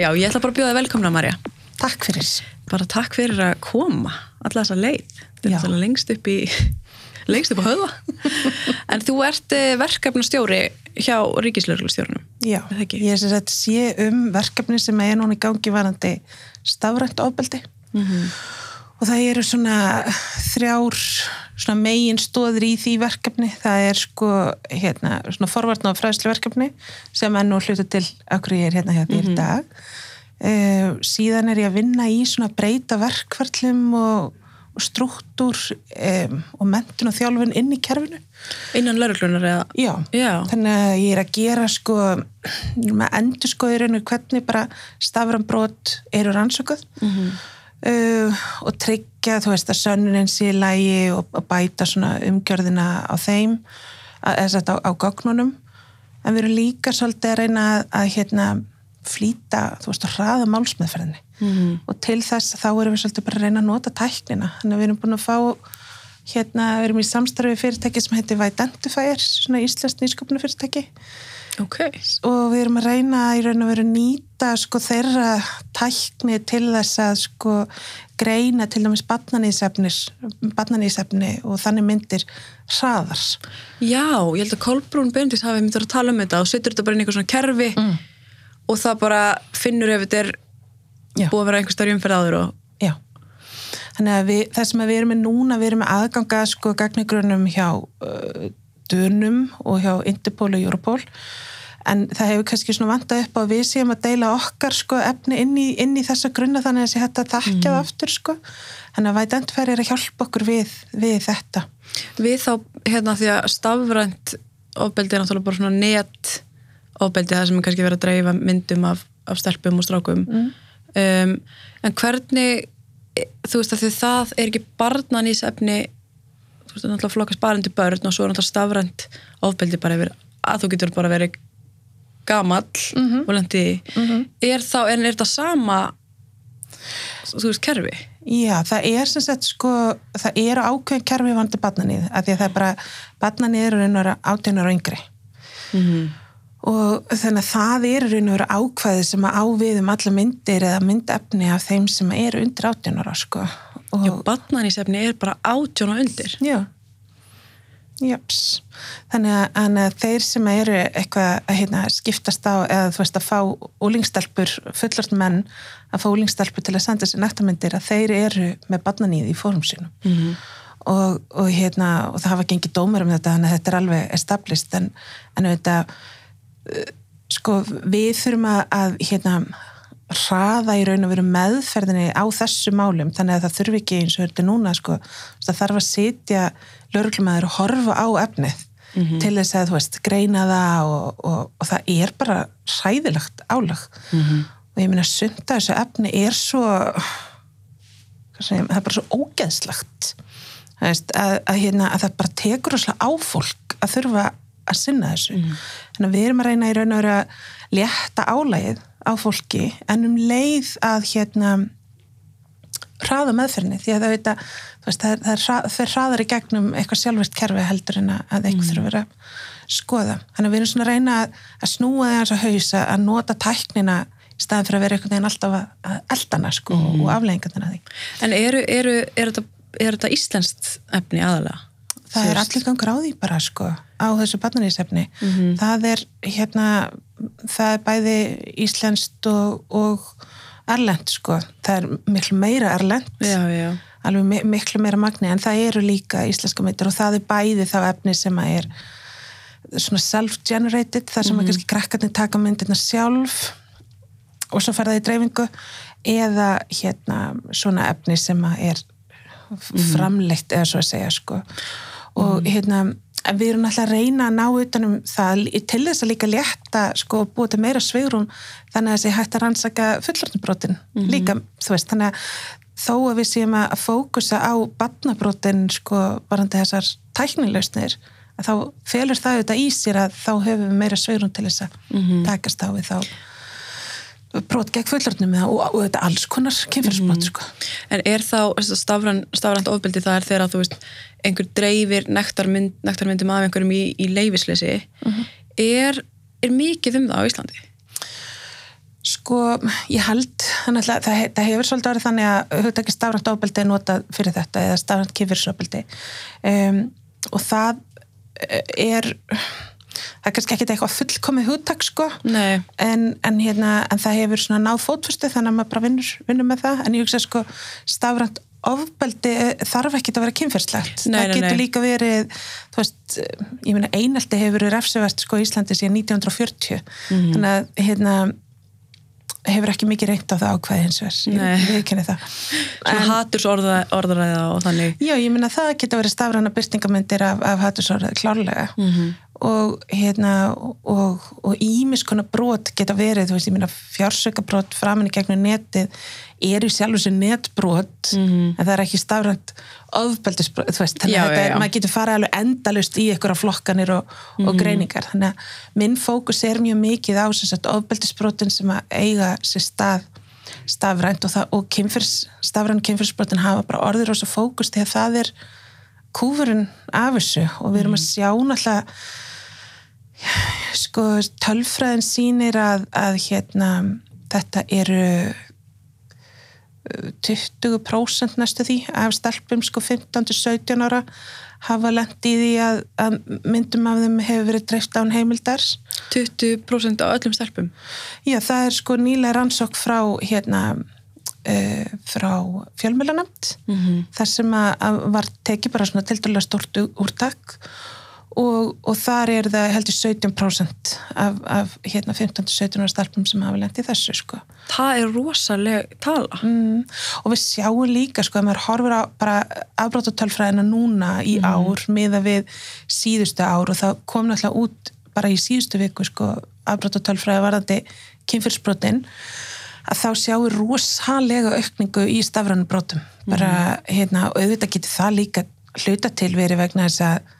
já, ég ætla bara að bjóða þig velkomna Marja Takk fyrir. bara takk fyrir að koma alla þessa leið. Þetta er lengst upp í lengst upp á höfða. En þú ert eh, verkefnastjóri hjá ríkislauglustjórnum Já, Er ég sé að sé um verkefni sem er núna í gangi varandi stafrænt ofbeldi og það eru svona þrjár svona megin stóðir í því verkefni. Það er sko hérna svona forvartna og fræðslu verkefni sem er nú hlutu til okkur ég er hérna hérna í dag. Uh, síðan er ég að vinna í svona breyta verkvartlum og, og struktúr um, og mentun og þjálfun inn í kerfinu. Innan lauruglunar eða? Já, Já. þannig að ég er að gera sko með endurskoðurinn hvernig bara staframbrot eru rannsökuð uh, og tryggja þú veist að sönnunin sé lægi og, bæta svona umgjörðina á þeim að, eða þetta á, á gögnunum. En við erum líka svolítið að reyna að, að hérna flýta, þú veist, að hraða málsmeðferðinni. -hmm. og til þess þá erum við svolítið bara að reyna að nota tæknina. Þannig að við erum búin að fá hérna, við erum í samstarfi fyrirtæki sem heitir Videntifier, svona íslenskt nýsköpnu fyrirtæki ok, og við erum að reyna í raun og veru nýta sko þeirra tækni til þess að sko greina til dæmis barnanísefni og þannig myndir hraðar. já, ég held að Kolbrún Bendis hafi myndir að tala um þetta og setur þetta bara inn í eitthvað svona kerfi Mm. og það bara finnur ef þetta er Já. búið að vera einhver starf umferð áður og Já. Þannig að við, það sem að við erum með núna, við erum með aðganga sko gagnigrunum hjá uh, Dönum og hjá Interpol og Europol. En það hefur kannski svona vantað upp á að við séum að deila okkar sko efni inn í, inn í þessa grunna þannig að þessi hægt að þakka það aftur sko. Þannig að Vætendfæri er að hjálpa okkur við, við þetta. við þá, hérna því að stafrænt ofbeldi er náttúrulega bara svona net ofbeldi það sem er kannski verið að dreifa myndum af, af stelpum og strákum. Um, en hvernig e, þú veist að því það er ekki barnanísefni þú veist að náttúrulega flokkast bara undir börn og svo er náttúrulega stafrænt ofbeldi bara yfir að þú getur bara verið gamall og lendi mm er þá, en er þetta sama þú veist, kerfi? Já, það er sem sagt sko, það eru ákveðin kerfi vandi barnanið, af því að það er bara barnanið eru raun og vera átjónar og yngri. Og þannig að það eru raun og vera ákveði sem að ávið um alla myndir eða myndefni af þeim sem eru undir átjónara sko já, barnanísefni er bara átjón og undir Já. Japs. Þannig að, að þeir sem eru eitthvað að hérna, skiptast á eða þú veist að fá úlingstelpur, fullort menn að fá úlingstelpur til að senda sér nektarmyndir að þeir eru með barnaníð í fórum sínum Mhm. og, og, hérna, og það hafa gengið dómar um þetta þannig að þetta er alveg established en, en auðvitað uh, sko við þurfum að hérna hraða í raun og veru meðferðinni á þessu málum þannig að það þurfi ekki eins og þetta núna sko, það þarf að sitja lögreglumæður og horfa á efnið til þess að þú veist greina það og, og, og það er bara hræðilegt álag. Og ég meina sunda þessu efni er svo segjum, það er bara svo veist, að, að, hérna, að það bara tekur á fólk að þurfa að sinna þessu. Þannig að við erum að reyna í raun og veru að létta álægið á fólki en um leið að hérna hraða meðferðinni því að það, veit að, veist, það, það hra- fer hraðar í gegnum eitthvað sjálfvært kerfi heldur en að, að eitthvað þurfa að vera skoða. Þannig að við erum svona að reyna að, að snúa þegar þess að hausa að nota tæknina í staðan fyrir að vera einhvern veginn alltaf að, eldana sko og afleggingarna því. En eru, eru, er, þetta, er þetta íslenskt efni aðalega? Það er allir gangur á því bara sko á þessu barnanísefni. Það er hérna, það er bæði íslenskt og, og erlend sko. Það er miklu meira erlend, Já, já. alveg mi- miklu meira magni en það eru líka íslenska myndir og það er bæði þá efni sem að er svona self-generated, þar sem að kannski krakkarnir taka myndirna sjálf og svo fer það í dreifingu eða hérna svona efni sem að er framleitt eða svo að segja sko og hérna en við erum alltaf að reyna að ná utanum það til þess að líka létta sko búið til meira svegrum þannig að þessi hægt að rannsaka fullortnabrotin líka, þú veist, þannig að þó að við séum að fókusa á barnabrotin sko varandi þessar tæknilausnir að þá felur það auðvitað í sér að þá höfum við meira svegrum til þess að takast á við þá brot gegn fullortnum og, og þetta alls konar kynfærsbrot sko. En er þá stafrænt stafræn ofbeldi það er þegar að þú veist einhver dreifir nektarmynd, nektarmyndum af einhverjum í, í leifisleysi er, er mikið um það á Íslandi? Sko, ég held, þannig að það, það hefur svolítið verið þannig að hugtæki stafrænt ofbeldi er notað fyrir þetta eða stafrænt kifirsobeldi um, og það er það er kannski ekki eitthvað fullkomið hugtak sko. En, en, hérna, en það hefur svona náð fótfyrstu þannig að maður bara vinnur, vinnur með það. En ég hugsa sko stafrænt ofbeldi þarf ekki að vera kynferðslegt það getur nei. líka verið þú veist, ég meina einaldi hefur verið refsivert sko í Íslandi síðan 1940 mm. þannig að hérna hefur ekki mikið reynd á það ákvæði hins vegar. Ég viðkynni það. Svona hatursorðræða og þannig. Já, ég minna það geta verið stafræna byrtingamöndir af, af hatursorðræða klárlega. Mm -hmm. Og hérna og ímiskona brot geta verið, þú veist, ég minna fjársökabrót framinni gegnum netið er í sjálf þessu netbrot mm -hmm. en það er ekki stafrænt ofbeldisbrot, þannig að maður getur farið alveg endalust í á flokkanir og, mm -hmm. og greiningar, þannig að minn fókus er mjög mikið á ofbeldisbrotin sem að eiga sér stað stafrænt og, og kynfyrs, stafrænt kynfyrsbrotin hafa bara orðir og svo fókus því að það er kúfurinn af þessu og við erum að mhm. sjá náttúrulega sko tölfræðin sínir að, að hérna þetta eru 20% næstu því af stelpum sko 15-17 ára hafa lendi í því að, að myndum af þeim hefur verið dreift án heimildars 20% á öllum stelpum? Já, það er sko nýlega rannsók frá hérna uh, frá fjölmjölanemt mm -hmm. þar sem að, að var tekið bara svona til dæla stort úrtak og, og þar er það heldur 17% af, af hérna 15-17 ára starfum sem hafa lendið þessu sko. Það er rosalega tala. Mm, og við sjáum líka sko að maður horfur á bara afbráttutölfræðina núna í mm. ár miða við síðustu ár og það kom náttúrulega út bara í síðustu viku sko afbráttutölfræði varðandi kynfyrsbrotinn að þá sjáum við rosalega aukningu í stafrannubrótum bara mm. hérna og auðvitað getur það líka hluta til verið vegna þess að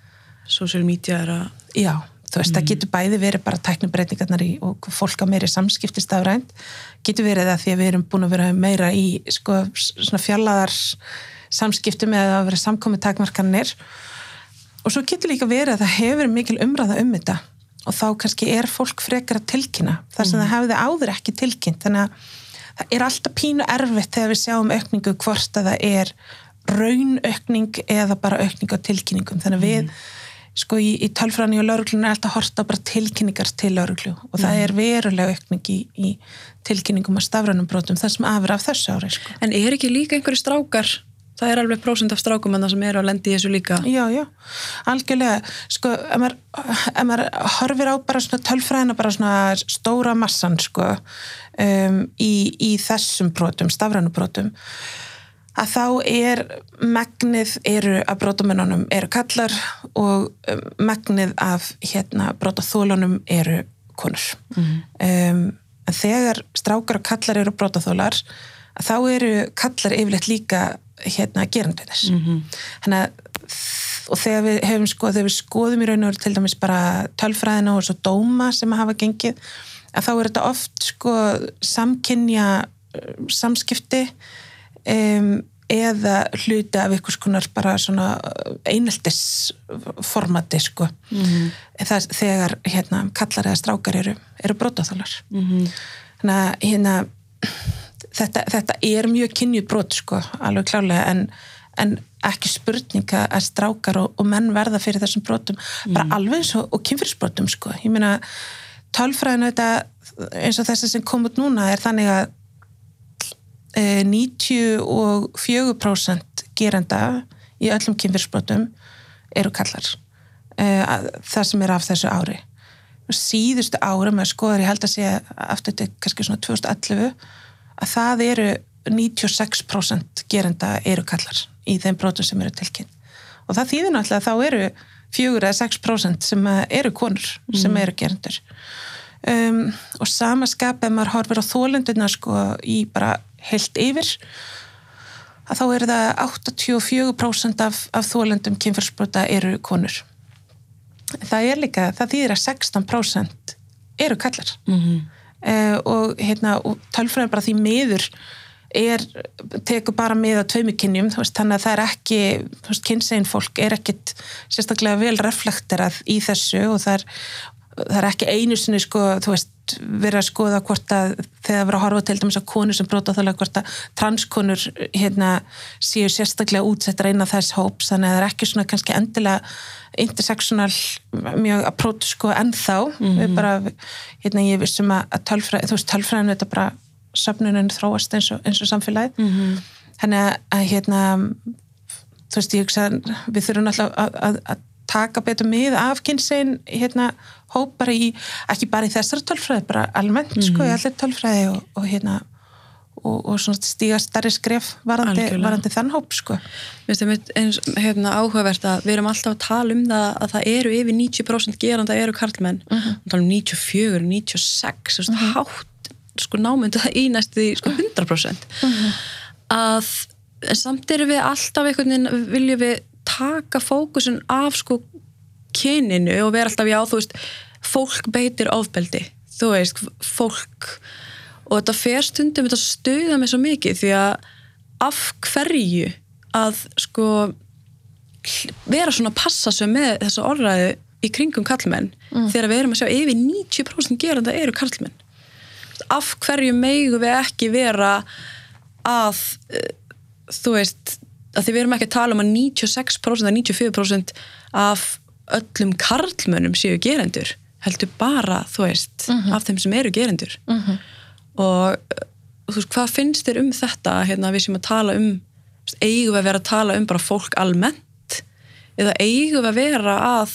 social media er að já, þú veist, mm. það getur bæði verið bara tæknubreitingarnar í og fólk á meiri samskiptist af rænt, getur verið það því að við erum búin að vera meira í sko, svona fjallaðar samskiptum eða að vera samkomið takmarkanir. Og svo getur líka verið að það hefur mikil umræða um þetta. Og þá kannski er fólk frekar að tilkynna þar sem mm. það hefði áður ekki tilkynnt. Þannig að það er alltaf pínu erfitt þegar við sjáum aukningu hvort að það er raunaukning eða bara aukning á tilkynningum. Þannig að við mm sko í, í tölfræðinu og lauruglun er alltaf horta bara tilkynningar til lauruglu og það mm. er verulega aukning í, í tilkynningum og stafrænum brotum það sem afur af þessu ári sko. En er ekki líka einhverju strákar? Það er alveg prósend af strákum en það sem eru að lendi í þessu líka. Já, já, algjörlega. Sko, ef maður, ef maður horfir á bara svona tölfræðina, bara svona stóra massan, sko, um, í, í þessum brotum, stafrænubrotum, að þá er megnið eru að brótamennunum eru kallar og um, megnið af hérna brótaþólunum eru konur mm. um, en þegar strákar og kallar eru brótaþólar þá eru kallar yfirleitt líka hérna gerandinnir mm -hmm. hérna og þegar við hefum sko, þegar við skoðum í raun og til dæmis bara tölfræðina og svo dóma sem að hafa gengið að þá er þetta oft sko samkynja samskipti um, eða hluti af einhvers konar bara svona eineltisformati sko mm -hmm. það, þegar hérna kallar eða strákar eru, eru brótaþálar mm -hmm. þannig að hérna þetta, þetta er mjög kynju brót sko, alveg klálega en, en ekki spurninga að strákar og, og menn verða fyrir þessum brótum mm. bara alveg eins og, og kynfyrsbrótum sko, ég meina tálfræðinu þetta eins og þessi sem kom út núna er þannig að 94% gerenda í öllum kynfyrsbrotum eru kallar það sem er af þessu ári. Síðustu ári, maður skoður ég held að segja aftur til kannski svona 2011 að það eru 96% gerenda eru kallar í þeim brotum sem eru tilkynnt. Og það þýðir náttúrulega að þá eru 4-6% sem eru konur sem mm. eru gerendur. Um, og samaskap ef maður horfir á þólenduna sko í bara heilt yfir að þá er það 84% af, af þólendum kynferðsbrota eru konur það er líka, það þýðir að 16% eru kallar mm -hmm. uh, og hérna og tölfræðin bara því miður er, tekur bara með að tveimukinnjum, þannig að það er ekki kynsegin fólk er ekkit sérstaklega vel reflekterað í þessu og það er það er ekki einu sinni sko, þú veist, verið að skoða hvort að þegar verið að horfa til dæmis að konur sem brota þálega hvort að transkonur hérna séu sérstaklega útsettar eina þess hóps, þannig að það er ekki svona kannski endilega intersektional mjög approach sko ennþá mm -hmm. við bara, hérna ég vissum að tölfræð, þú veist, tölfræðin þetta bara söfnunum þróast eins og, eins og samfélagið mm -hmm. þannig að hérna þú veist, ég hugsa við þurfum alltaf að, að, að taka betur mið af kynsegin hérna hóp bara í, ekki bara í þessar tölfræði, bara almennt mm -hmm. sko í mhm. allir tölfræði og, og hérna og, og stíga starri skref varandi, varandi þann hóp sko eins hérna, áhugavert að við erum alltaf að tala um það að það eru yfir 90% geranda eru karlmenn -huh. og tala um 94, 96 uh -huh. hátt sko námyndu það í næstu sko 100% uh -huh. að samt eru við alltaf einhvern veginn viljum við taka fókusun af sko kyninu og vera alltaf já, þú veist fólk beitir ofbeldi. Þú veist, fólk. Og þetta fer stundum þetta stuða mig svo mikið því að af hverju að sko vera svona að passa sig með þessu orðræðu í kringum kallmenn mm. þegar við erum að sjá yfir 90% geranda eru kallmenn af hverju meigu við ekki vera að eh, þú veist, að því við erum ekki að tala um að 96% eða 94% af öllum karlmönnum séu gerendur heldur bara, þú veist, mhm. -huh. af þeim sem eru gerendur mhm. -huh. og þú veist, hvað finnst þér um þetta hérna við sem að tala um eigum við að vera að tala um bara fólk almennt eða eigum við að vera að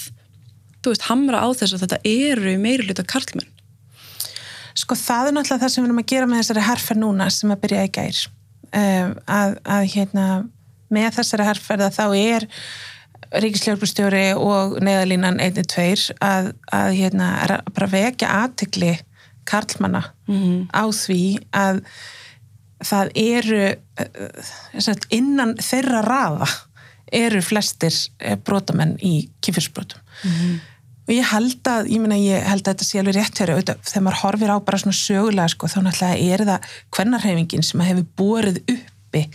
þú veist, hamra á þess að þetta eru meiri hluta karlmenn Sko það er náttúrulega það sem við erum að gera með þessari herfer núna sem að byrja í gær um, að, að hérna með þessari herferða þá er ríkisljóflustjóri og neðalínan 1-2 að, að hérna, bara vekja aðtikli karlmanna mm -hmm. á því að það eru uh, innan þeirra rafa eru flestir eh, brotamenn í kynfyrsbrotum mm -hmm. og ég held að ég, myna, ég held að þetta sé alveg rétt hér þegar maður horfir á bara svona sögulega sko, þá náttúrulega er það hvernarhefingin sem hefur borið upp uppi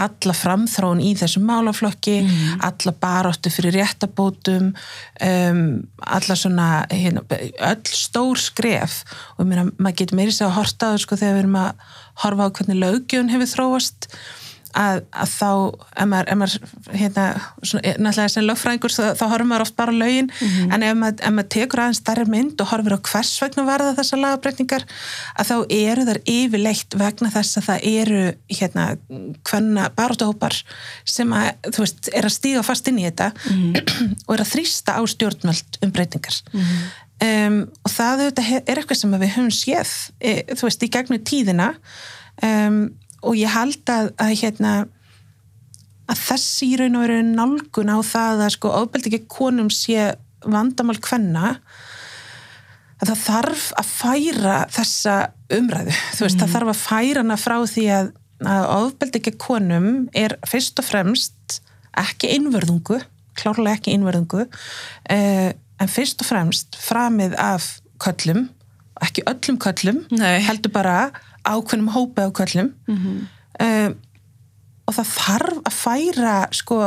alla framþróun í þessum málaflokki mm. alla baróttu fyrir réttabótum um, alla svona hérna, öll stór skref og mér að maður getur meiri sér að horta á það sko þegar við erum að horfa á hvernig lögjón hefur þróast að, að þá, ef maður, ef maður hérna, svona, eh, náttúrulega sem lögfræðingur þá, þá horfum maður oft bara á lögin mm -hmm. en ef maður, ef maður tekur aðeins starri mynd og horfur á hvers vegna varða þessar lagabreykningar að þá eru þar yfirleitt vegna þess að það eru hérna hvenna barótahópar sem að, þú veist, er að stíga fast inn í þetta mm -hmm. og er að þrýsta á stjórnmöld um breytingar mm -hmm. um, og það er eitthvað sem við höfum séð, e, þú veist, í gegnum tíðina um, og ég held að, að hérna að þessi í raun og veru nálgun á það að sko ofbeldi ekki konum sé vandamál hvenna að það þarf að færa þessa umræðu, þú veist, mm. það mhm. þarf að færa hana frá því að, að ofbeldi ekki konum er fyrst og fremst ekki einverðungu klárlega ekki einverðungu eh, en fyrst og fremst framið af köllum, ekki öllum köllum, Nei. heldur bara ákveðnum hópa á köllum mm -hmm. um, og það þarf að færa sko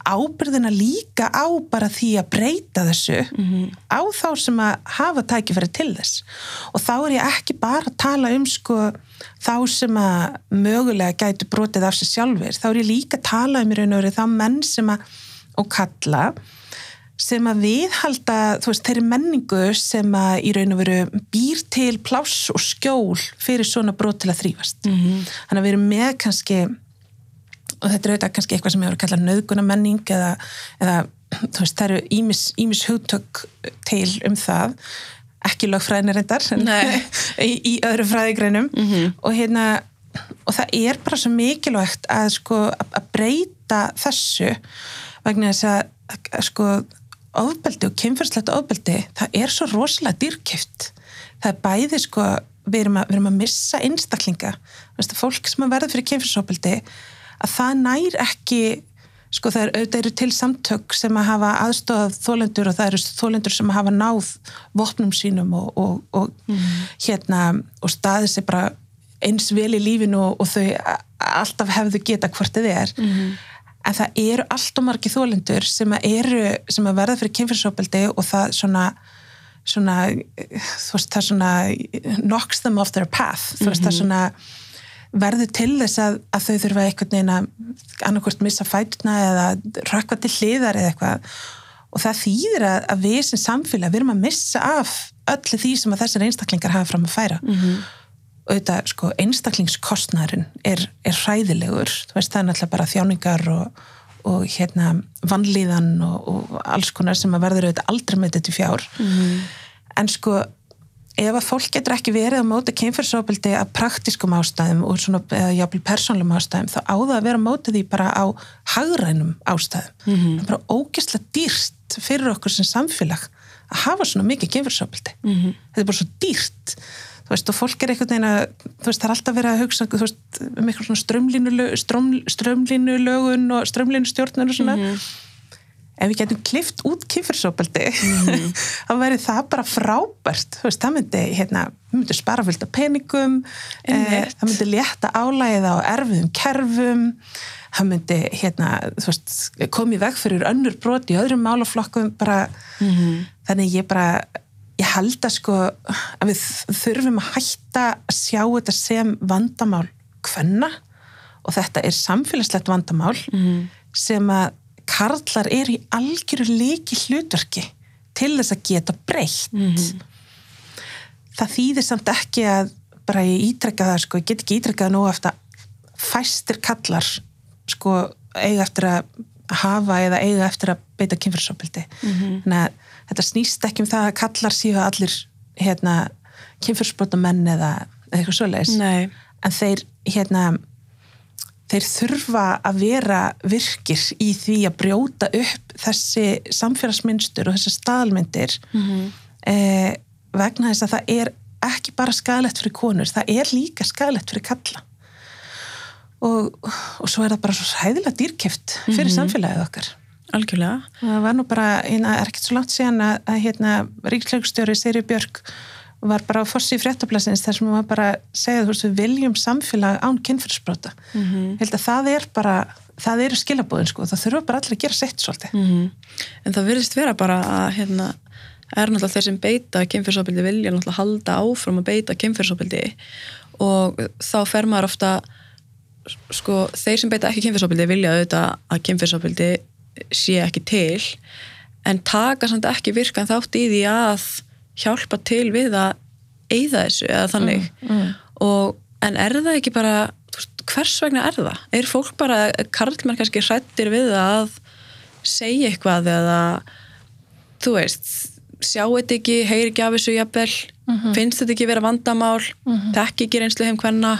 ábyrðina líka á bara því að breyta þessu mm -hmm. á þá sem að hafa tækifæri til þess og þá er ég ekki bara að tala um sko þá sem að mögulega gætu brotið af sig sjálfur, þá er ég líka að tala um í raun og verið þá menn sem að og kalla sem að viðhalda, veist, þeirri menningu sem að í raun og veru býr til pláss og skjól fyrir svona brot til að þrýfast. Mm -hmm. Þannig að við erum með kannski, og þetta er auðvitað kannski eitthvað sem hefur kallað nöðguna menning eða, eða veist, það eru ímis, ímis hugtök til um það, ekki lögfræðinir reyndar, í, í öðru fræðigreinum mm -hmm. og hérna, og það er bara svo mikilvægt að sko, að breyta þessu vegna þess að, að sko ofbeldi og kynferðslegt ofbeldi það er svo rosalega dýrkjöft það er bæði sko við erum að, við erum að missa einstaklinga. Vistu, fólk sem að verða fyrir kynferðsofbeldi að það nær ekki sko það eru, eru til samtök sem að hafa aðstofað þólendur og það eru þólendur sem að hafa náð vopnum sínum og, og, og mm. hérna og staðið sér bara eins vel í lífinu og, og þau alltaf hefðu geta hvort þið er. Mm en það eru allt og margi þólendur sem að, eru, sem að verða fyrir kynfyrsopildi og það svona svona, þú veist, það svona knocks them off their path. Þú veist, það svona verður til þess að, að þau þurfa einhvern veginn að annarkvort missa fætuna eða rökkva til hliðar eða eitthvað. Og það þýðir að, að við sem samfélag við erum að missa af öllu því sem að þessar einstaklingar hafa fram að færa. Mm -hmm. Þetta, sko, einstaklingskostnærin er, er hræðilegur þú veist, það er náttúrulega bara þjáningar og, og hérna vannlíðan og, og alls konar sem að verður auðvitað aldrei með þetta fjár mm en sko ef að fólk getur ekki verið á móti kynferðsóbildi að praktiskum ástæðum og svona, eða jáfnvel persónlum ástæðum þá áða að vera mótið því bara á hagrænum ástæðum. Mm -hmm. Það er bara ógeðslega dýrt fyrir okkur sem samfélag að hafa svona mikið kynferðsóbildi. Mm -hmm. Þetta er bara svo dýrt. Þú veist, og fólk er einhvern veginn að, þú veist, það er alltaf verið að hugsa, þú veist, um eitthvað svona strömlínulögun strömlínu og strömlínustjórnun og svona. Mm -hmm ef við getum klift út kynferðsópaldi mm. þá verður það bara frábært veist, það myndi, hérna, myndi spara fylgt af peningum eh, það myndi létta álæðið á erfiðum kerfum það myndi hérna, veist, komið veg fyrir önnur brot í öðrum málaflokkum bara, mm. þannig ég bara ég held að sko að við þurfum að hætta að sjá þetta sem vandamál hvenna og þetta er samfélagslegt vandamál mm. sem að karlar er í algjöru líki hlutverki til þess að geta breytt mm það þýðir samt ekki að bara ég ítrekka það sko, ég get ekki ítrekkað nú eftir að fæstir kallar sko eiga eftir að hafa eða eiga eftir að beita kynfyrsopildi mm -hmm. þannig að þetta snýst ekki um það að kallar síðu allir hérna kynfyrsbrota menn eða eitthvað svoleiðis. En þeir hérna þeir þurfa að vera virkir í því að brjóta upp þessi samfélagsmynstur og þessi staðalmyndir. Mm -hmm. eh, vegna þess að það er ekki bara skadalegt fyrir konur, það er líka skadalegt fyrir kalla og, og svo er það bara svo hæðilega dýrkjöft fyrir mm -hmm. samfélagið okkar Algjörlega. Það var nú bara, hérna, er ekkert svo langt síðan að, að hérna, Ríksleikustjóri Siri Björk var bara á fossi í fréttablasins þar sem maður bara segja þú veist við viljum samfélag án kynfyrsbrota mm -hmm. held að það er bara það eru skilabóðin sko, það þurfa bara allir að gera sett svolítið. Mm -hmm. En það virðist vera bara að hérna er náttúrulega þeir sem beita kynfyrsóbildi vilja náttúrulega halda áfram að beita kynfyrsóbildi og þá fer maður ofta sko þeir sem beita ekki kynfyrsóbildi vilja auðvitað að kynfyrsóbildi sé ekki til en taka samt ekki virkan þátt í því að hjálpa til við að eigða þessu eða þannig mm, mm. Og, en er það ekki bara veist, hvers vegna er það? Er fólk bara, karlmenn kannski hrættir við að segja eitthvað eða þú veist sjá þetta ekki, heyri ekki af þessu jafnvel mm -hmm. finnst þetta ekki vera vandamál -hmm. þekk ekki reynslu heim hvenna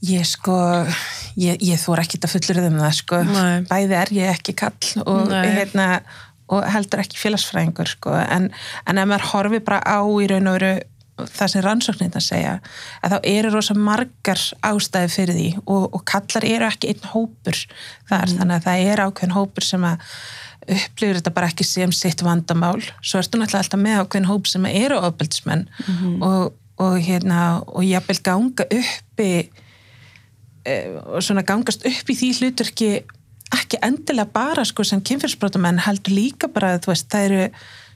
Ég sko ég, ég þór ekki að fullur um það sko, Nei. bæði er ég ekki kall og hérna og heldur ekki félagsfræðingur sko. en, en ef maður horfi bara á í raun og veru það sem rannsóknir það segja að þá eru rosa margar ástæði fyrir því og, og kallar eru ekki einn hópur þar mm. þannig að það er ákveðin hópur sem að upplifir þetta bara ekki sem sitt vandamál svo ertu náttúrulega alltaf með ákveðin hóp sem eru ofbeldsmenn mm og, og hérna og jáfnvel ganga uppi svona gangast upp í því hlutverki ekki endilega bara sko sem kynfyrsbrótumenn heldur líka bara að veist, það eru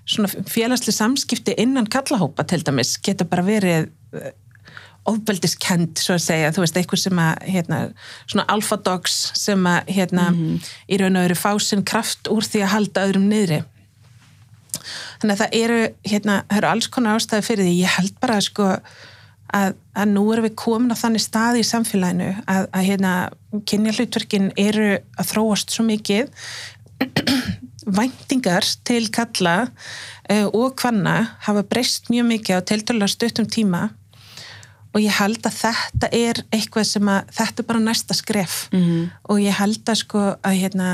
svona félagsli samskipti innan kallahópa til dæmis geta bara verið eh, ofbeldiskend svo að segja, þú veist, eitthvað sem að hérna, svona alpha dogs sem að hérna, mm -hmm. í raun og veru fá sinn kraft úr því að halda öðrum niðri. Þannig að það eru hérna, það eru alls konar ástæði fyrir því, ég held bara sko að, að nú erum við komin á þannig staði í samfélaginu að, að hérna, kynja hlutverkin eru að þróast svo mikið væntingar til kalla uh, og hvanna hafa breyst mjög mikið á tildalega stuttum tíma og ég held að þetta er eitthvað sem að þetta er bara næsta skref mm -hmm. og ég held að sko að hérna,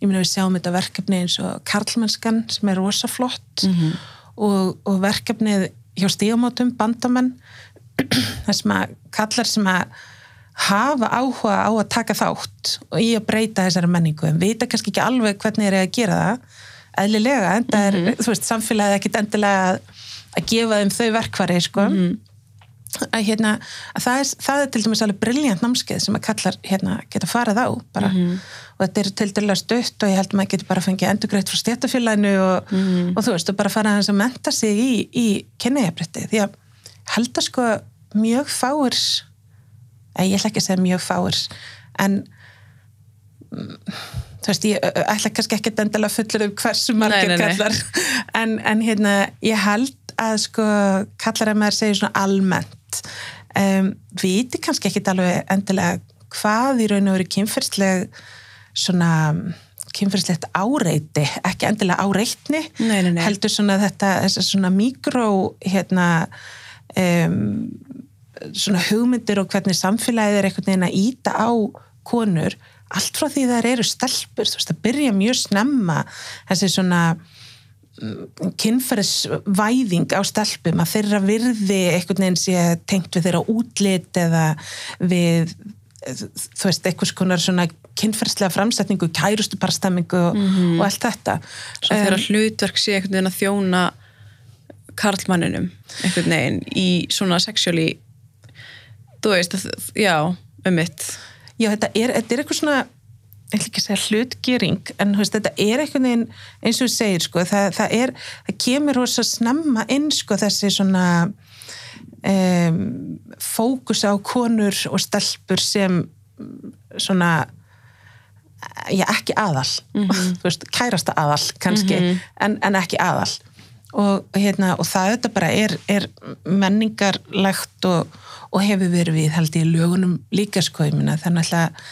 ég minna við sjáum þetta verkefni eins og Karlmannskan sem er rosaflott mm -hmm. og, og verkefnið hjá stígamótum, bandamenn það sem að kallar sem að hafa áhuga á að taka þátt og í að breyta þessari menningu en vita kannski ekki alveg hvernig eru að gera það eðlilega, en það er, mm -hmm. þú veist, samfélagið ekkit endilega að gefa þeim þau verkvari, sko mm -hmm. að, hérna, að það, er, það er til dæmis alveg brilljant námskeið sem að kallar hérna, geta farið á bara. og þetta er til dæmis stutt og ég held að maður getur bara fengið endurgreitt frá stéttafélaginu og, og þú veist, og bara fara að menta sig í, í kynniðabritti því að held að sko mjög fáir ég ætla ekki að segja mjög fáir en mm, þú veist, ég ætla kannski ekki að endala fullur um hversu margir Nei, nei, nei. kallar en, en hérna, ég held að sko kallar að maður segja svona almennt um, viti kannski ekki alveg endilega hvað í raun og veru kynferðsleg svona kynferðslegt áreiti, ekki endilega áreitni heldur svona þetta, svona mikró hérna um, svona hugmyndir og hvernig samfélagið er einhvern veginn að íta á konur, allt frá því þær eru stelpur, þú veist, að byrja mjög snemma þessi svona mm, kynferðisvæðing á stelpum að þeirra virði einhvern veginn sé tengt við þeirra útlit eða við þú veist, einhvers konar svona kynferðslega framsetningu, kærustu parastemmingu og, og allt þetta. Svo þegar hlutverk sé einhvern veginn að þjóna karlmanninum einhvern veginn í svona sexuáli þú veist, að, já, um mitt. Já, þetta er, þetta er eitthvað svona ég ætla ekki að segja hlutgering en veist, þetta er einhvern veginn eins og þú segir sko, það, það er, það kemur rosa snemma inn sko þessi svona um, fókus á konur og stelpur sem svona já, ekki aðal. Þú veist, kærasta aðal kannski, en, en ekki aðal og, hérna, og það þetta bara er, er menningarlegt og, og hefur verið við held ég lögunum líka sko, ég minna þannig að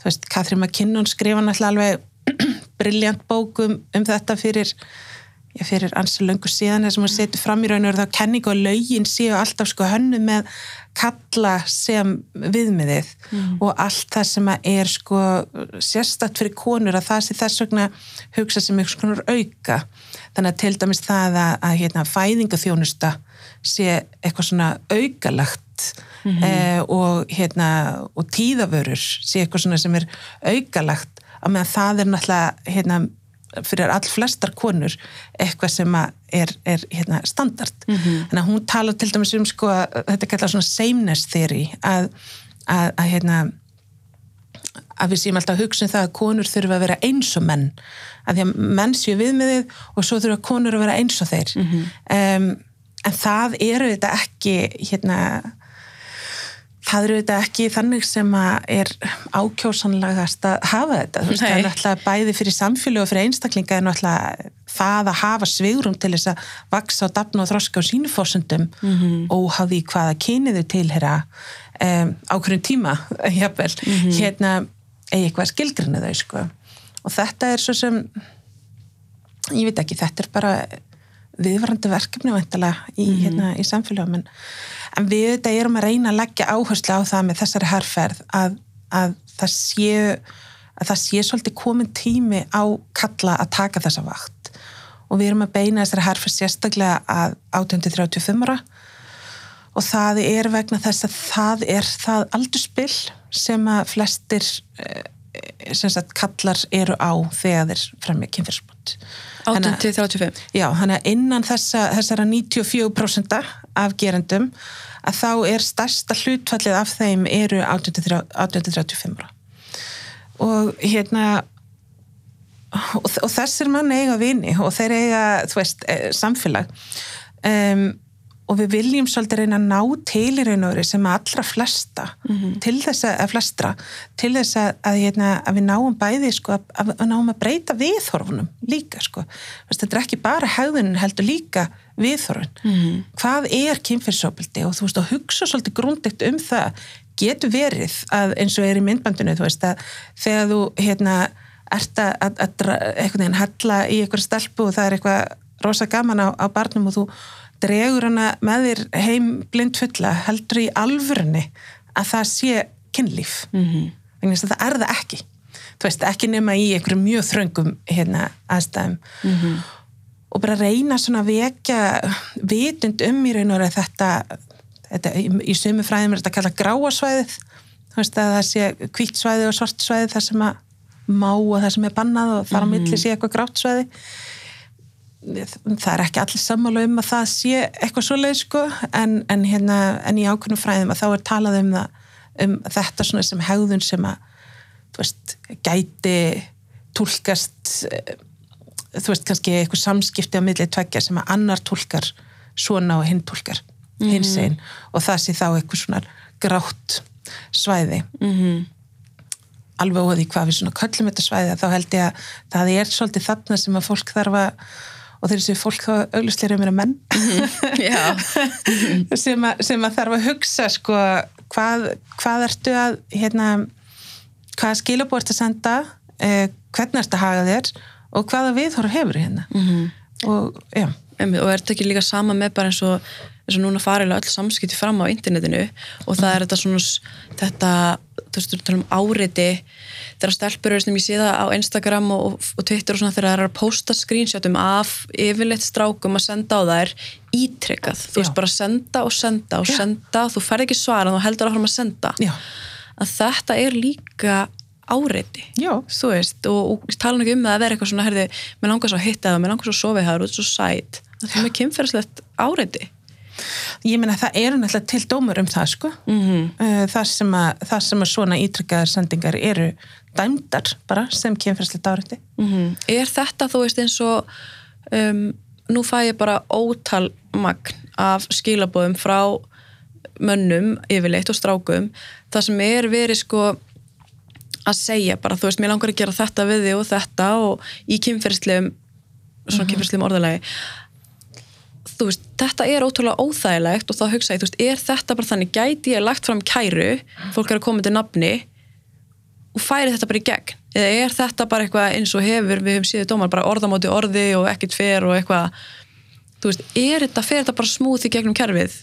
þú veist, Katrín McKinnon skrifa náttúrulega alveg briljant bókum um þetta fyrir já, fyrir ansi löngu síðan þess að maður setur fram í raun og þá kenning og lögin séu alltaf sko hönnu með kalla sem viðmiðið og allt það sem að er sko sérstætt fyrir konur að það sé þess vegna hugsa sem einhvers konar auka þannig að til dæmis það að, að hérna, fæðingaþjónusta sé eitthvað svona aukalagt eh, og hérna og tíðavörur sé eitthvað svona sem er aukalagt að meðan það er náttúrulega hérna fyrir all flestar konur eitthvað sem er, er hérna, standard. Þannig að hún tala til dæmis um sko, þetta kallar svona sameness theory að, að, að hérna að við séum alltaf að hugsa um það að konur þurfa að vera eins og menn. Að því að menn séu viðmiðið og svo þurfa konur að vera eins og þeir. Um, en það eru þetta ekki hérna það eru þetta ekki þannig sem að er ákjósanlegast að hafa þetta, þú veist, það er náttúrulega bæði fyrir samfélag og fyrir einstaklinga er náttúrulega það að hafa svigrum til þess að vaksa og dafna og þroska á sínu fórsöndum mm -hmm. óháði hvaða kyniðu tilhera um, ákveðin tíma jafnvel, hérna eigi eitthvað skilgrinu þau sko. Og þetta er svo sem ég veit ekki, þetta er bara viðvarandi verkefni væntalega í, hérna, í samfélagum en, en við þetta erum að reyna að leggja áherslu á það með þessari herrferð að, að það séu að það sé svolítið komin tími á kalla að taka þessa vakt. Og við erum að beina þessari herrferð sérstaklega að 1835 ára og það er vegna þess að það er það aldurspill sem að flestir eh, sem sagt kallar eru á þegar þeir fremja kynfyrirspott 18 til 35 Já, þannig að innan þessa, þessara 94% af gerendum að þá er stærsta hlutfallið af þeim eru 18-35 ára. Og hérna og, og þessir mann eiga vini og þeir eiga, þú veist, eh, samfélag. Um, og við viljum svolítið reyna að ná til í raun og veru sem allra flesta til þess að, að flestra til þess að, að, hérna, að við náum bæði sko, að, að náum að breyta viðhorfunum líka sko. Þú veist, þetta er ekki bara hegðunin heldur líka viðhorfun hvað er kynfyrsopildi og þú veist að hugsa svolítið grúndegt um það. Getur verið að eins og er í myndbandinu þú veist að þegar þú hérna ert að, að, að dra- einhvern veginn hella í einhverja stelpu og það er eitthvað rosa gaman á, á barnum og þú dregur hana með þér heim blind fulla heldur í alvörunni að það sé kynlíf. Mm -hmm. þess að það er það ekki. Þú veist, ekki nema í einhverjum mjög þröngum hérna aðstæðum. Og bara reyna svona að vekja vitund um í raun og veru þetta, þetta í, í sömu fræðum er þetta að kalla gráasvæðið þú veist að það sé hvítt svæði og svart svæði þar sem að má og það sem er bannað og þar á milli sé eitthvað grátt svæði það er ekki allir sammála um að það sé eitthvað svoleið sko. En, en, hérna, en í ákveðnum fræðum að þá er talað um, það, um þetta svona sem hegðun sem að þú veist, gæti tólkast eh, þú veist, kannski eitthvað samskipti á millið tveggja sem að annar tólkar svona og hinn tólkar hins einn og það sé þá eitthvað svona grátt svæði. Mm -hmm. alveg óði hvað við svona köllum þetta svæði þá held ég að það er svolítið þarna sem að fólk þarf að og þeir séu fólk þá auglislega um menn. Já, sem, að, sem að þarf að hugsa sko, hvað, hvað ertu að hérna, hvaða skilabú ertu að senda eh, hvernig ertu að haga þér og hvaða viðhóru hefur hérna. Mhm. og já, og er þetta ekki líka sama með bara eins og, eins og núna farilega öll samskipti fram á internetinu og það er þetta svona þetta, þú veist, við talum áreiti þegar stelpur eru sem ég sé það á Instagram og, og, Twitter og svona þegar það er að posta screenshotum af yfirleitt strákum að senda á þær ítrykkað, þú veist bara senda og senda og Já. senda, þú ferð ekki svara þú heldur áfram að senda. Já, að þetta er líka áreiti þú veist, og, og tala ekki um það að vera eitthvað svona, mér langar svo að hitta það mér langar svo að sofa það, þú ert svo sæt. Það er með kynferðslegt áreiti ég meina það eru náttúrulega til dómur um það sko. Mm -hmm. það sem að, það sem að svona ítrykkaðar sendingar eru dæmdar bara sem kynferðslegt árætti er þetta, þú veist, eins og um, nú fæ ég bara ótal magn af skilabóðum frá mönnum yfirleitt og strákum. Það sem er verið sko að segja bara, þú veist, mér langar að gera þetta við þig og þetta og í kynferðslegum svona kynferðslegum orðalagi. þú veist, þetta er ótrúlega óþægilegt og þá hugsa ég, þú veist, er þetta bara þannig gæti ég lagt fram kæru fólk er að koma til nafni og færi þetta bara í gegn? Eða er þetta bara eitthvað eins og hefur við höfum síðu dómar, bara orðamóti orði og ekkert fer og eitthvað þú veist, er þetta, fer þetta bara smúð í gegnum kerfið?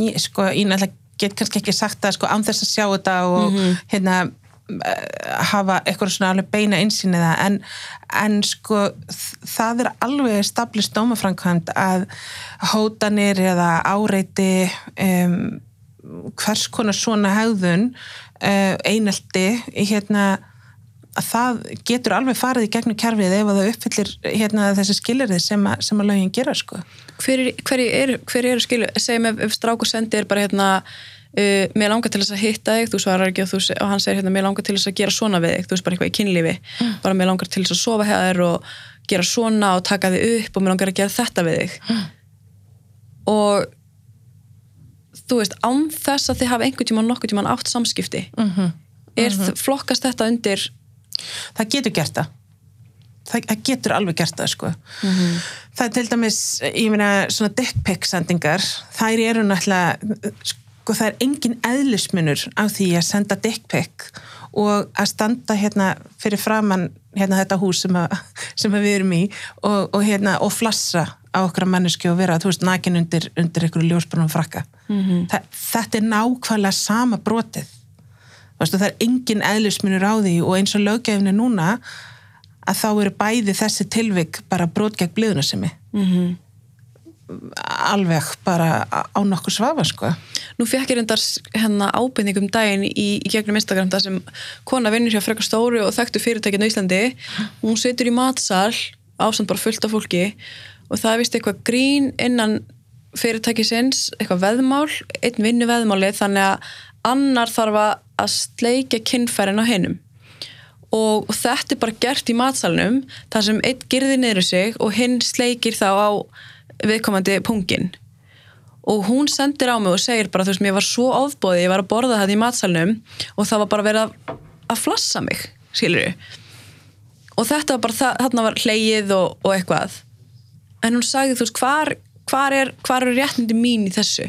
Ég, sko, ég náttúrulega get kannski ekki sagt það sko, án þess að sjá þetta og hérna eh, hafa eitthvað svona alveg beina einsýn eða en, en sko það er alveg stablist dómafrankvæmt að hótanir eða áreiti um, hvers konar svona hegðun uh, einelti hérna að það getur alveg farið í gegnum kerfið ef að það uppfyllir hérna, þessi skilirði sem, sem að lögin gera sko. hver, er, hver, er, eru skilu segjum ef, ef strákur sendir bara hérna uh, mér langar til þess að hitta þig. Þú svarar ekki og, þú, og hann segir hérna mér langar til þess að gera svona við þig, þú veist bara eitthvað í kynlífi. Bara mér langar til þess að sofa hefðir og gera svona og taka þig upp og mér langar að gera þetta við þig. Og þú veist, án þess að þið hafa einhvern tímann nokkuð tímann átt samskipti mm -hmm. er, flokkast þetta undir það getur gert það. Það, getur alveg gert það sko. Það er til dæmis ég meina svona dick pic sendingar þær eru náttúrulega sko það er engin eðlismunur á því að senda dick pic og að standa hérna fyrir framann hérna þetta hús sem, að, sem að við erum í og, og hérna og flassa á okkar manneski og vera, þú veist, nakin undir, undir einhverju ljósbrunum frakka. Þa, þetta er nákvæmlega sama brotið. Og það er engin eðlismunur á því og eins og löggefni núna að þá eru bæði þessi tilvik bara brot gegn bliðunasemi mm -hmm. Alveg bara á nokkur svafa sko. Nú fekk ég reyndar hérna ábyrningum daginn í, í gegnum Instagram þar sem kona vinnur hjá frekar stóru og þekktu fyrirtækinu Íslandi. Hún situr í matsal ásamt bara fullt af fólki og það er vist eitthvað grín innan fyrirtækisins, eitthvað veðmál einn vinnu veðmáli þannig að annar þarf að sleikja kinnfærin á hinnum og, og þetta er bara gert í matsalnum þar sem einn girði niður sig og hinn sleikir þá á viðkomandi pungin. Og hún sendir á mig og segir bara þú veist, mér var svo ofbóði, ég var að borða þetta í matsalnum og það var bara verið að, að flassa mig, skilur og þetta var bara, það, þarna var hleyið og, og eitthvað. En hún sagði, þú veist, hvar, hvar er hvar eru réttindi mín í þessu?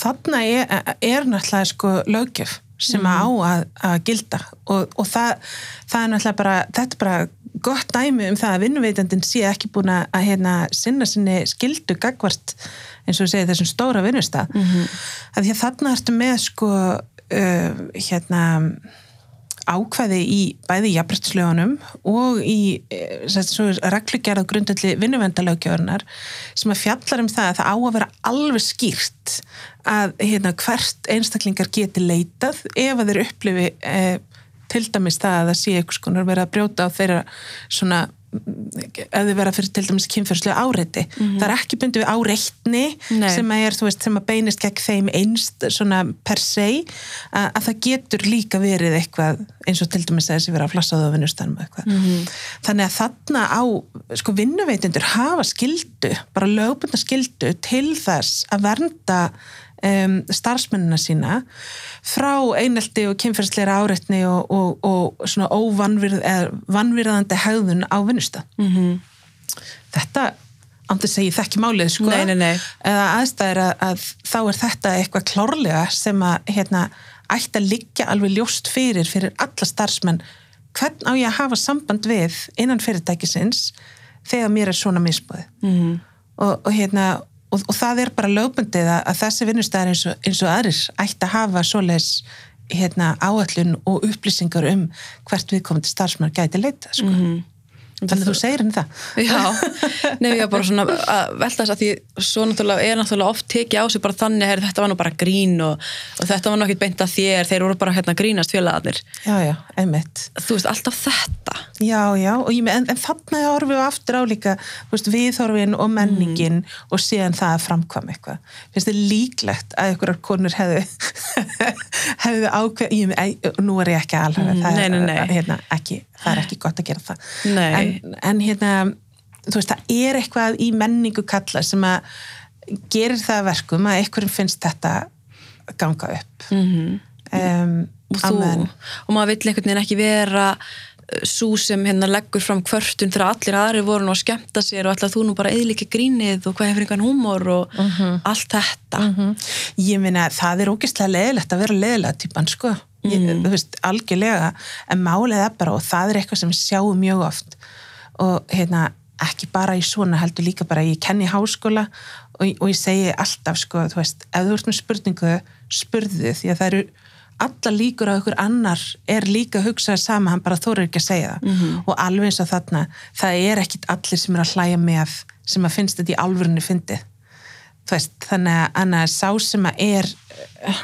Þarna er, er náttúrulega sko löggjöf sem á að, að gilda. Og, og það, það er náttúrulega bara þetta er bara gott dæmi um það að vinnuveitandin sé ekki búin að, hérna, sinna sinni skildu gagvart eins og segja þessum stóra vinnustaf mm -hmm. að því að þarna ertu með sko uh, hérna ákvæði í bæði jafnbrytslögunum og í reglugjörð grundalli vinnuvendalögjöðunar sem að fjallar um það að það á að vera alveg skýrt að hérna, hvert einstaklingar geti leitað ef að þeir upplifi eh, til dæmis það að það sé eitthvað skonar verið að brjóta á þeirra svona ef þið vera fyrir til dæmis kynferðslega áreiti. Það er ekki bundið við áreitni sem að er, veist, sem að beinist gegn þeim einst svona per se að, að það getur líka verið eitthvað eins og til dæmis að þessi vera að flassaðu á vinnustanum eitthvað. Þannig að þarna á, sko, vinnuveitundur hafa skildu, bara lögbundna skildu til þess að vernda um, starfsmennina sína frá einelti og kynferðsleira áreitni og, og, og svona óvanvirðandi hegðun á vinnustaf. Mhm. Þetta ándur segi þekki málið sko Nei, nei, nei. eða aðstæður að, að þá er þetta eitthvað klárlega sem að hérna, ætti að liggja alveg ljóst fyrir fyrir alla starfsmenn hvern á ég að hafa samband við innan fyrirtækisins þegar mér er svona misbúið Mhm. og, og hérna og, og það er bara lögbundið að, þessi vinnustæðar eins, eins og aðrir ætti að hafa svoleiðis hérna, áallun og upplýsingar um hvert viðkomandi starfsmann gæti leita sko. Þannig að þú segir henni það Já, nefnir ég bara svona að velta þess að því svo náttúrulega er náttúrulega oft tekið á sig bara þannig að þetta var nú bara grín og, og þetta var nú ekkert beint að þér, þeir voru bara hérna að grínast félagarnir. já, já, einmitt Þú veist, alltaf þetta. Já, já, og með, en, en þarna horfum við aftur á líka, viðhorfin og menningin og síðan það að framkvæm eitthvað. Finnst þið líklegt að einhverjar konur hefðu hefðu ákveð, ég nú er ég ekki alveg, Mm, það, nei, nei, er, nei. Hérna, ekki, það er ekki gott að gera það. Nei. En, en hérna, þú veist, það er eitthvað í menningu kalla sem að gerir það að verkum að einhverjum finnst þetta ganga upp. Mm Um, og þú, amen. og maður vill einhvern veginn ekki vera svo sem hérna leggur fram kvörtun þegar allir aðri voru nú að skemmta sér og ætla þú nú bara eðlika grínið og hvað hefur einhvern húmor og allt þetta Mhm. Ég meina, það er ógeðslega leðilegt að vera leðilega típan, sko. Ég, Þú veist, algjörlega. En málið er bara, og það er eitthvað sem við sjáum mjög oft. Og hérna, ekki bara í svona, heldur líka bara, ég kenni háskóla og, og ég segi alltaf, sko, þú veist, ef þú ert með spurningu, spurðu því að það eru alla líkur á ykkur annar er líka að hugsa sama, hann bara þóra ekki að segja það. Og alveg eins og þarna það er ekkit allir sem er að hlæja með sem að finnst þetta í þú veist, þannig að, sá sem að er uh,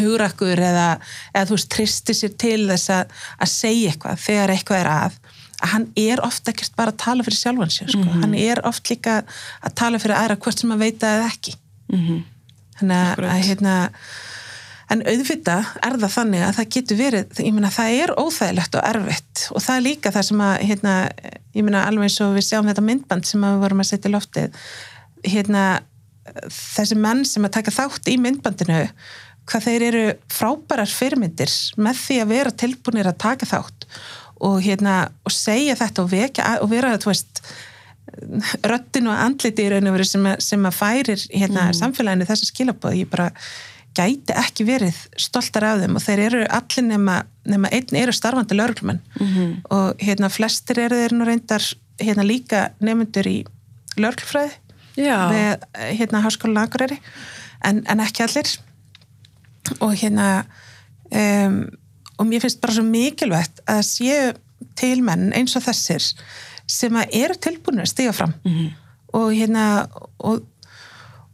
hugrakkur eða, eða þú veist, tristi sér til þess að, að segja eitthvað þegar eitthvað er að að hann er ofta ekkert bara að tala fyrir sjálfan sér sko. hann er oft líka að tala fyrir aðra hvort sem að veita eða ekki Mhm. þannig að, að hérna en auðvita er það þannig að það getur verið, ég meina það er óþægilegt og erfitt og það er líka það sem að hérna, ég meina alveg eins og við sjáum þetta myndband sem við vorum að setja í loftið hérna þessi menn sem að taka þátt í myndbandinu hvað þeir eru frábærar fyrirmyndir með því að vera tilbúinir að taka þátt og hérna og segja þetta og vekja og vera röttin og andliti í raun og veru sem, að- sem að færir hérna samfélaginu þessa skilabóð ég bara gæti ekki verið stoltar af þeim og þeir eru allir nema, nema einn eru starfandi lögreglumenn Mhm. og hérna flestir eru þeir nú reyndar hérna líka nefndur í lögreglufræði Já. með hérna háskólan Akureyri en, en ekki allir og hérna um, og mér finnst bara svo mikilvægt að séu til menn eins og þessir sem að eru tilbúinir að stiga fram Mhm. og hérna og,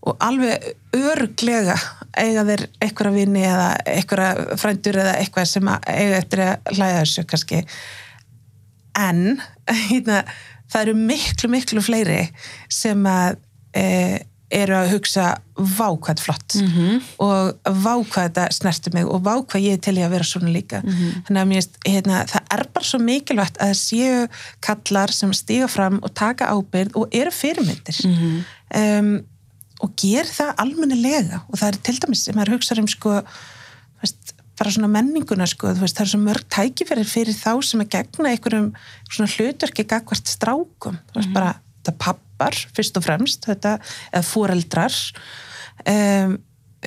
og alveg örglega eiga þeir einhverja vini eða einhverja frændur eða eitthvað sem að eiga eftir að hlæða þessu kannski en hérna, það eru miklu miklu fleiri sem að e, eru að hugsa vákvæð flott. Mhm. og vákvæð þetta snerti mig og vákvæð ég er til ég að vera svona líka. Þannig að mér hérna, það er bara svo mikilvægt að það séu kallar sem stiga fram og taka ábyrð og eru fyrirmyndir. Mhm. um, og ger það almennilega. Og það er til dæmis sem maður hugsa um sko, veist, bara svona menninguna sko, veist, það er svo mörg tækifæri fyrir þá sem að gegna einhverjum svona hlutverki gagvart strákum. Þú veist, bara þetta pappar fyrst og fremst, þetta, eða foreldrar. Um,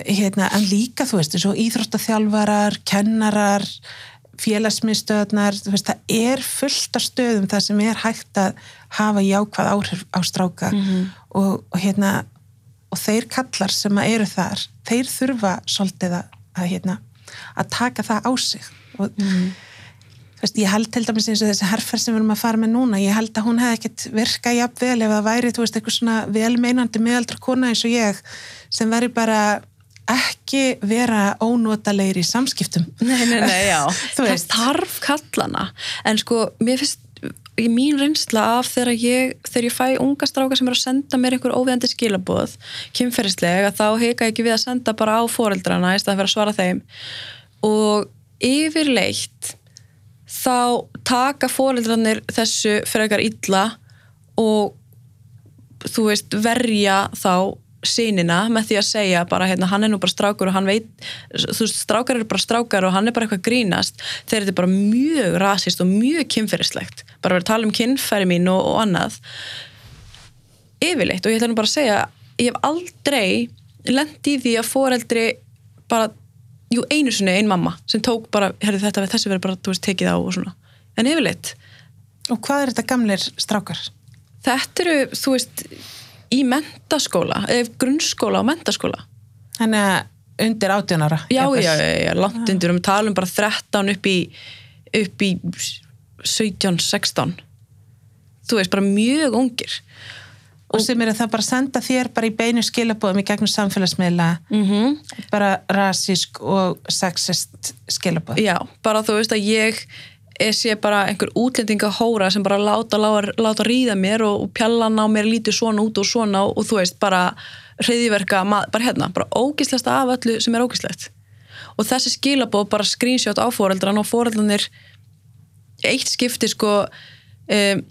hérna, en líka, þú veist, eins og íþróttaþjálfarar kennarar félagsmiðstöðnar, þú veist, það er fullt af stöðum það sem er hægt að hafa jákvæð áhrif á stráka. Og, og hérna og þeir kallar sem að eru þar þeir þurfa svolítið að, að hérna, að taka það á sig. Og þú veist, ég held til dæmis eins og þessi herferð sem við erum að fara með núna, ég held að hún hefði ekkert virkað jafnvel ef það væri, þú veist, eitthvað svona velmeinandi miðaldra kona eins og ég sem veri bara ekki vera ónotalegir í samskiptum Nei, nei, nei, já. Það þarf kallana. En sko, mér finnst, mín reynsla af þegar ég, þegar ég fæ unga stráka sem er að senda mér einhver óviðandi skilaboð kynferðislega, þá heika ég ekki við að senda bara á foreldrana í stað fyrir að svara þeim og yfirleitt þá taka foreldrarnir þessu frekar illa og þú veist verja þá sínina með því að segja bara hérna hann er nú bara strákur og hann veit þú veist strákar eru bara strákar og hann er bara eitthvað grínast. Þegar þetta er bara mjög rasist og mjög kynferðislegt. Bara verið að tala um kynferði mín og, og annað. Yfirleitt og ég ætla nú bara að segja ég hef aldrei lent í því að foreldri bara jú einu sinni ein mamma sem tók bara herri, þetta þessi verið bara þú veist tekið á og svona. En yfirleitt. Og hvað er þetta gamlir strákar? þetta eru þú veist í mentaskóla, eða grunnskóla og mentaskóla. Þannig að undir 18 ára já, já, já, já, langt undir. Um talum bara 13 upp í upp í 17, 16 þú veist, bara mjög ungir Og sem er að það bara senda þér bara í beinu skilabóðum í gegnum samfélagsmiðla. Mm bara rasísk og sexist skilabóð já, bara þú veist að ég sé bara einhver útlendinga hóra sem bara láta, láta, láta ríða mér og, og pjallan á mér lítið svona út og svona og, þú veist, bara hreiðiverka, bara hérna, bara ógislasta af öllu sem er ógislegt og þessi skilabóð bara screenshot á foreldran og foreldranir eitt skipti sko um,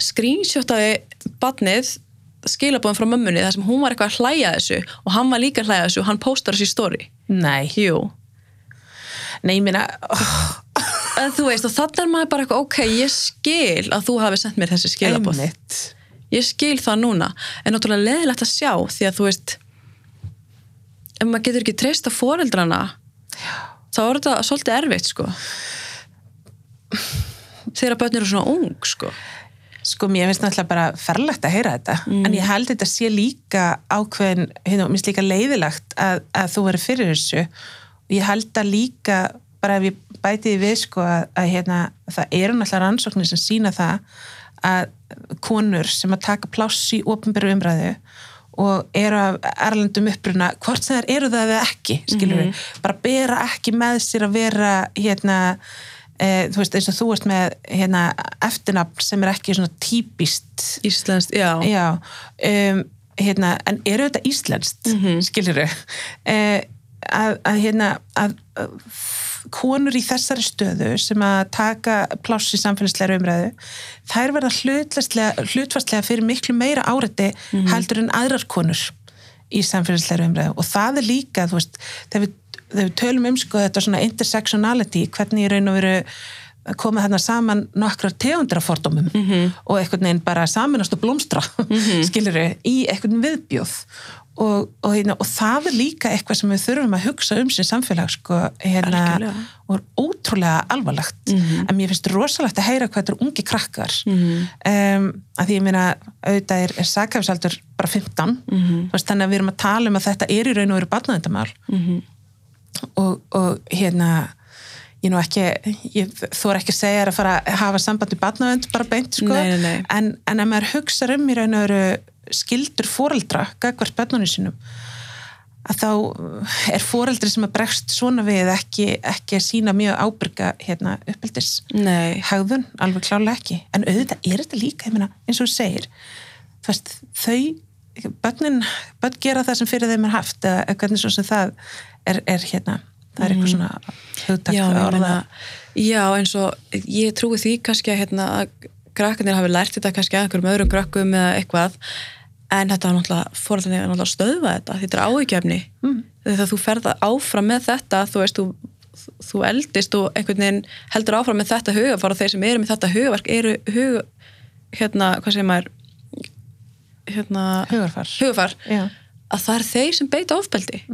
screenshotaði badnið skilabóðum frá mömmunni þar sem hún var eitthvað að hlæja þessu og hann var líka að hlæja þessu og hann postar þessu í story. Nei, Jú, nei, ég meina oh, þú veist og þannig er maður bara eitthvað ok, ég skil að þú hafi sendt mér þessi skilabóð einmitt. Ég skil það núna. En náttúrulega leðilegt að sjá því að þú veist ef maður getur ekki treyst á foreldrana þá er þetta svolítið erfitt sko. Þegar börn eru svona ung sko Sko, mér finnst náttúrulega bara ferlegt að heyra þetta, en ég held þetta sé líka ákveðin, hérna, mér finnst líka leiðilegt að, að þú verið fyrir þessu. Og ég held að líka bara ef ég bæti því við, sko, að, að hérna, það eru náttúrulega rannsóknir sem sína það að konur sem að taka pláss í ofinberu umræðu og eru af erlendum uppruna, hvort sem þær eru það eða ekki, skilur við, bara bera ekki með sér að vera, hérna, e, þú veist, eins og þú ert með hérna, eftirnafn sem er ekki svona típist. Íslenskt, já, já, um, hérna en eru þetta íslenskt, mm -hmm. skilur við að, að hérna að, að konur í þessari stöðu sem að taka pláss í samfélagslega umræðu þær verða hlutfastlega fyrir miklu meira árætti heldur en aðrar konur í samfélagslega umræðu. Og það er líka, þú veist, þegar við, þegar við tölum um sko þetta svona intersectionality hvernig í raun og veru komið þarna saman nokkrar tegundrafordómum mm -hmm. og einhvern veginn bara saminast og blómstra mm -hmm. skilur við, í einhvern viðbjóð og, og, hérna, og það er líka eitthvað sem við þurfum að hugsa um sem samfélag sko, hérna, og er ótrúlega alvarlegt Mhm. en mér finnst rosalegt að heyra hvað þetta er ungi krakkar um, að því ég meina auðvitað er, er sakafsaldur bara 15 Mhm. þannig að við erum að tala um að þetta er í raun og veru barnaðendamál Mhm. Og, og hérna ég nú ekki, ég er ekki að segja að fara að hafa samband við barnaðend bara beint sko, Nei, nei, nei. En, en ef maður hugsa um í raun og veru skildur foreldra gagvart börnunum sínum að þá er foreldri sem að bregst svona við ekki, ekki að sína mjög ábyrga hérna, uppeldis. Hegðun, alveg klálega ekki. En auðvitað er þetta líka, ég meina, eins og þú segir veist, þau börnin, börn gera það sem fyrir þeim er haft eða hvernig svo sem það er, er hérna, það er eitthvað svona hugtak já, ég meina, já, eins og ég trúi því kannski að, hérna, krakkarnir hafi lært þetta kannski að einhverjum öðrum krakkum eða eitthvað en þetta er náttúrulega, fórhaldan er náttúrulega að stöðva þetta, þetta er áhyggjafni mm. þegar þú ferða áfram með þetta þú veist, þú, þú eldist og einhvern veginn heldur áfram með þetta hugafar og þeir sem eru með þetta hugaverk eru hug, hérna, hvað segir maður hérna, hugarfar. hugafar já. að það er þeir sem beita ofbeldi.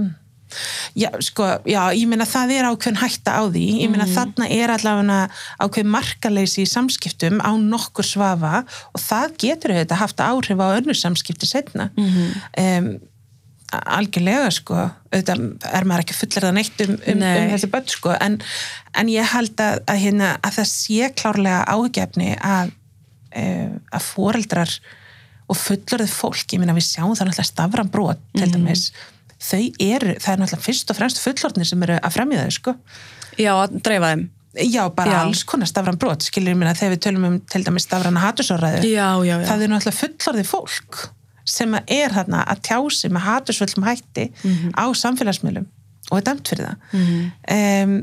Já, sko, já, ég meina það er ákveðin hætta á því, ég meina þarna er allavega ákveðin markaleysi í samskiptum á nokkur svafa og það getur auðvitað haft áhrif á önnur samskipti setna um, algjörlega sko auðvitað er maður ekki fullir það neitt um, um, um þessi börn sko en, en ég held að, að, hérna, að það sé klárlega áhugjefni að, uh, að foreldrar og fullorðið fólk, ég meina við sjáum það náttúrulega stafran brot til dæmis. Þau eru, það er náttúrulega fyrst og fremst fullorðnir sem eru að fremja þau sko. Já, að dreifa þeim. Já, bara Já. alls konar stafran brot skiljum minna þegar við tölum um til dæmis já, já, já. það er náttúrulega fullorðið fólk sem að er þarna að tjási með hatursvöldum hætti Mhm. á samfélagsmiðlum og er dæmt fyrir það. Um,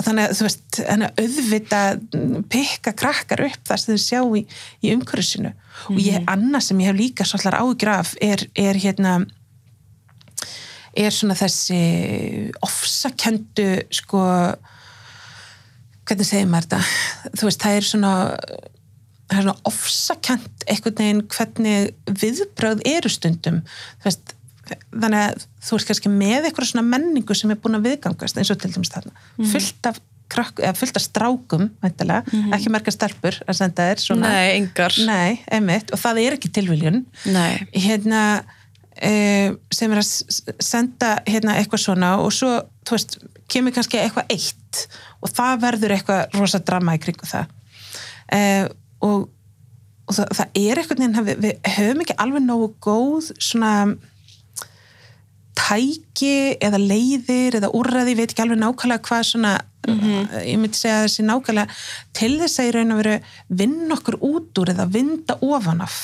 og þannig að þú veist auðvita mm, pikka krakkar upp það sem þau sjá í, í umhverfisinu. Og Mhm. ég, annað sem ég hef líka svolítið áhugjur af er, er hérna er svona þessi ofsakendu sko hvernig segir maður þetta? Þú veist, það er svona það er svona ofsakent einhvern veginn hvernig viðbröð eru stundum. Þú veist, þannig að þú ert kannski með eitthvað svona menningu sem er búin að viðgangast eins og til dæmis þarna. Fullt af, krakk, eða fullt af strákum væntalega, ekki margar stelpur að senda þér svona Nei, engar. Nei, einmitt, og það er ekki tilviljun. Nei. hérna uh, sem er að senda hérna eitthvað svona og svo, veist, kemur kannski eitthvað eitt og það verður eitthvað rosa drama í kringu það. Uh, og, og það, það er eitthvað við, við höfum ekki alveg nógu góð svona tæki eða leiðir eða úrræði, ég veit ekki alveg nákvæmlega hvað svona, ég myndi segja þessi nákvæmlega til þess að í raun og veru vinna okkur út úr eða vinda ofan af.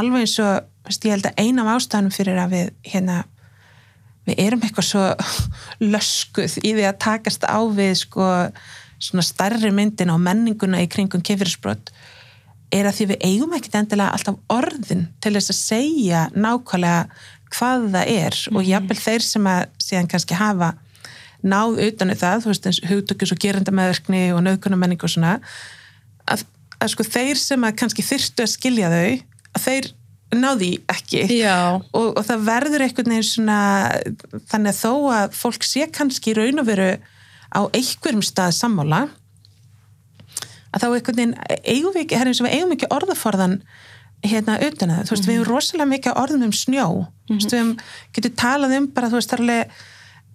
Alveg eins og ég held að eina af ástæðanum fyrir að við hérna við erum eitthvað svo löskuð í því að takast á við sko svona stærri myndin á menninguna í kringum kefyrirsbrott er að því við eigum ekkit endilega alltaf orðin til þess að segja nákvæmlega hvað það er og jafnvel þeir sem að síðan kannski hafa náð utan í það, þú veist eins hugtökjus og gerendamæðverkni og nöðkunamenning og svona að, að sko þeir sem að kannski þyrftu að skilja þau að þeir náði ekki. Og, og það verður einhvern veginn svona þannig að þó að fólk sé kannski raun og veru á einhverjum stað sammála að þá einhvern veginn eigum við ekki orðaforðan hérna utan að það, þú veist, við hefum rosalega mikið orðum um snjó, þú veist, við hefum getur talað um bara, þú veist, það er alveg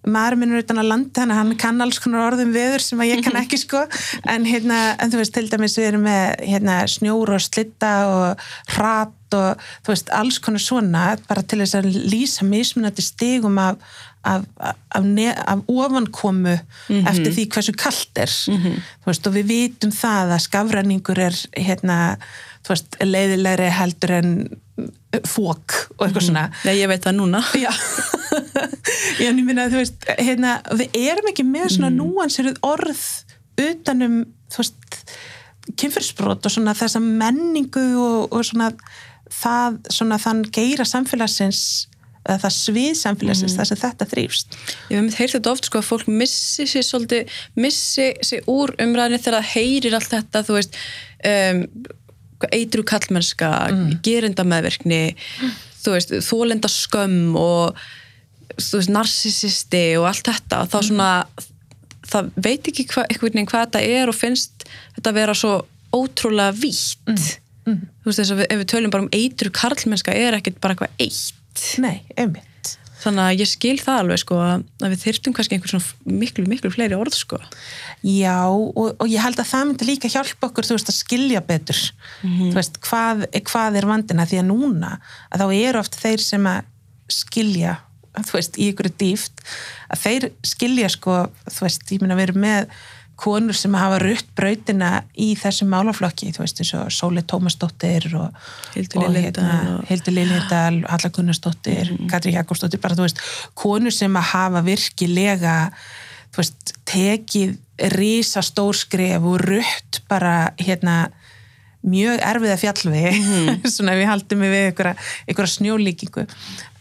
maður minnur utan að landa hann hann kann alls konar orðum viður sem að ég kann ekki sko, en hérna, en þú veist til dæmis við erum með hérna snjór og slitta og hrat og þú veist, alls konar svona bara til þess að lýsa mismunandi stigum af, af, af, af, ne, af ofankomu eftir því hversu kalt er. Þú veist, og við vitum það að skafræningur er hérna, veist, leiðilegri heldur en fók og eitthvað svona. Nei, ég veit það núna. Já, já en ég minna að þú veist, hérna, við erum ekki með svona mm. núansiruð orð utanum, þú veist, kynfyrsbrot og svona þessa menningu og, og svona það, svona þann geira samfélagsins eða það svið samfélagsins þar sem þetta þrýfst. Ég hef heyrt þetta oft sko að fólk missi sér svolítið, missi sér úr umræðinni þegar það heyrir allt þetta, þú veist, um, eitru kallmennska, mm. gerindameðverkni, þú veist, þólenda skömm og þú veist, narsisisti og allt þetta og þá svona, það veit ekki hva, einhvern veginn hvað þetta er og finnst þetta að vera svo ótrúlega vítt. Mm. Þú veist, þess að við, ef við tölum bara um eitru karlmennska er ekkert bara eitthvað eitt. Nei, einmitt. Þannig að ég skil það alveg sko að við þyrftum kannski einhver svona miklu, miklu fleiri orð sko. Já, og, og ég held að það myndi líka hjálpa okkur, þú veist, að skilja betur þú veist, hvað, hvað er vandina því að núna, að þá eru oft þeir sem að skilja þú veist, í ykkur dýft að þeir skilja sko, þú veist, ég meina við erum með konur sem hafa rutt brautina í þessum málaflokki, þú veist, eins og Sóli Tómasdóttir og Hildur hérna, og- Liljedahl, Halla Gunnarsdóttir Katri Jakobsdóttir, bara þú veist konur sem að hafa virkilega þú veist, tekið risa stórskref og rutt bara hérna mjög erfiða fjallvegi svona ef við haldum við einhverja, einhverja snjólíkingu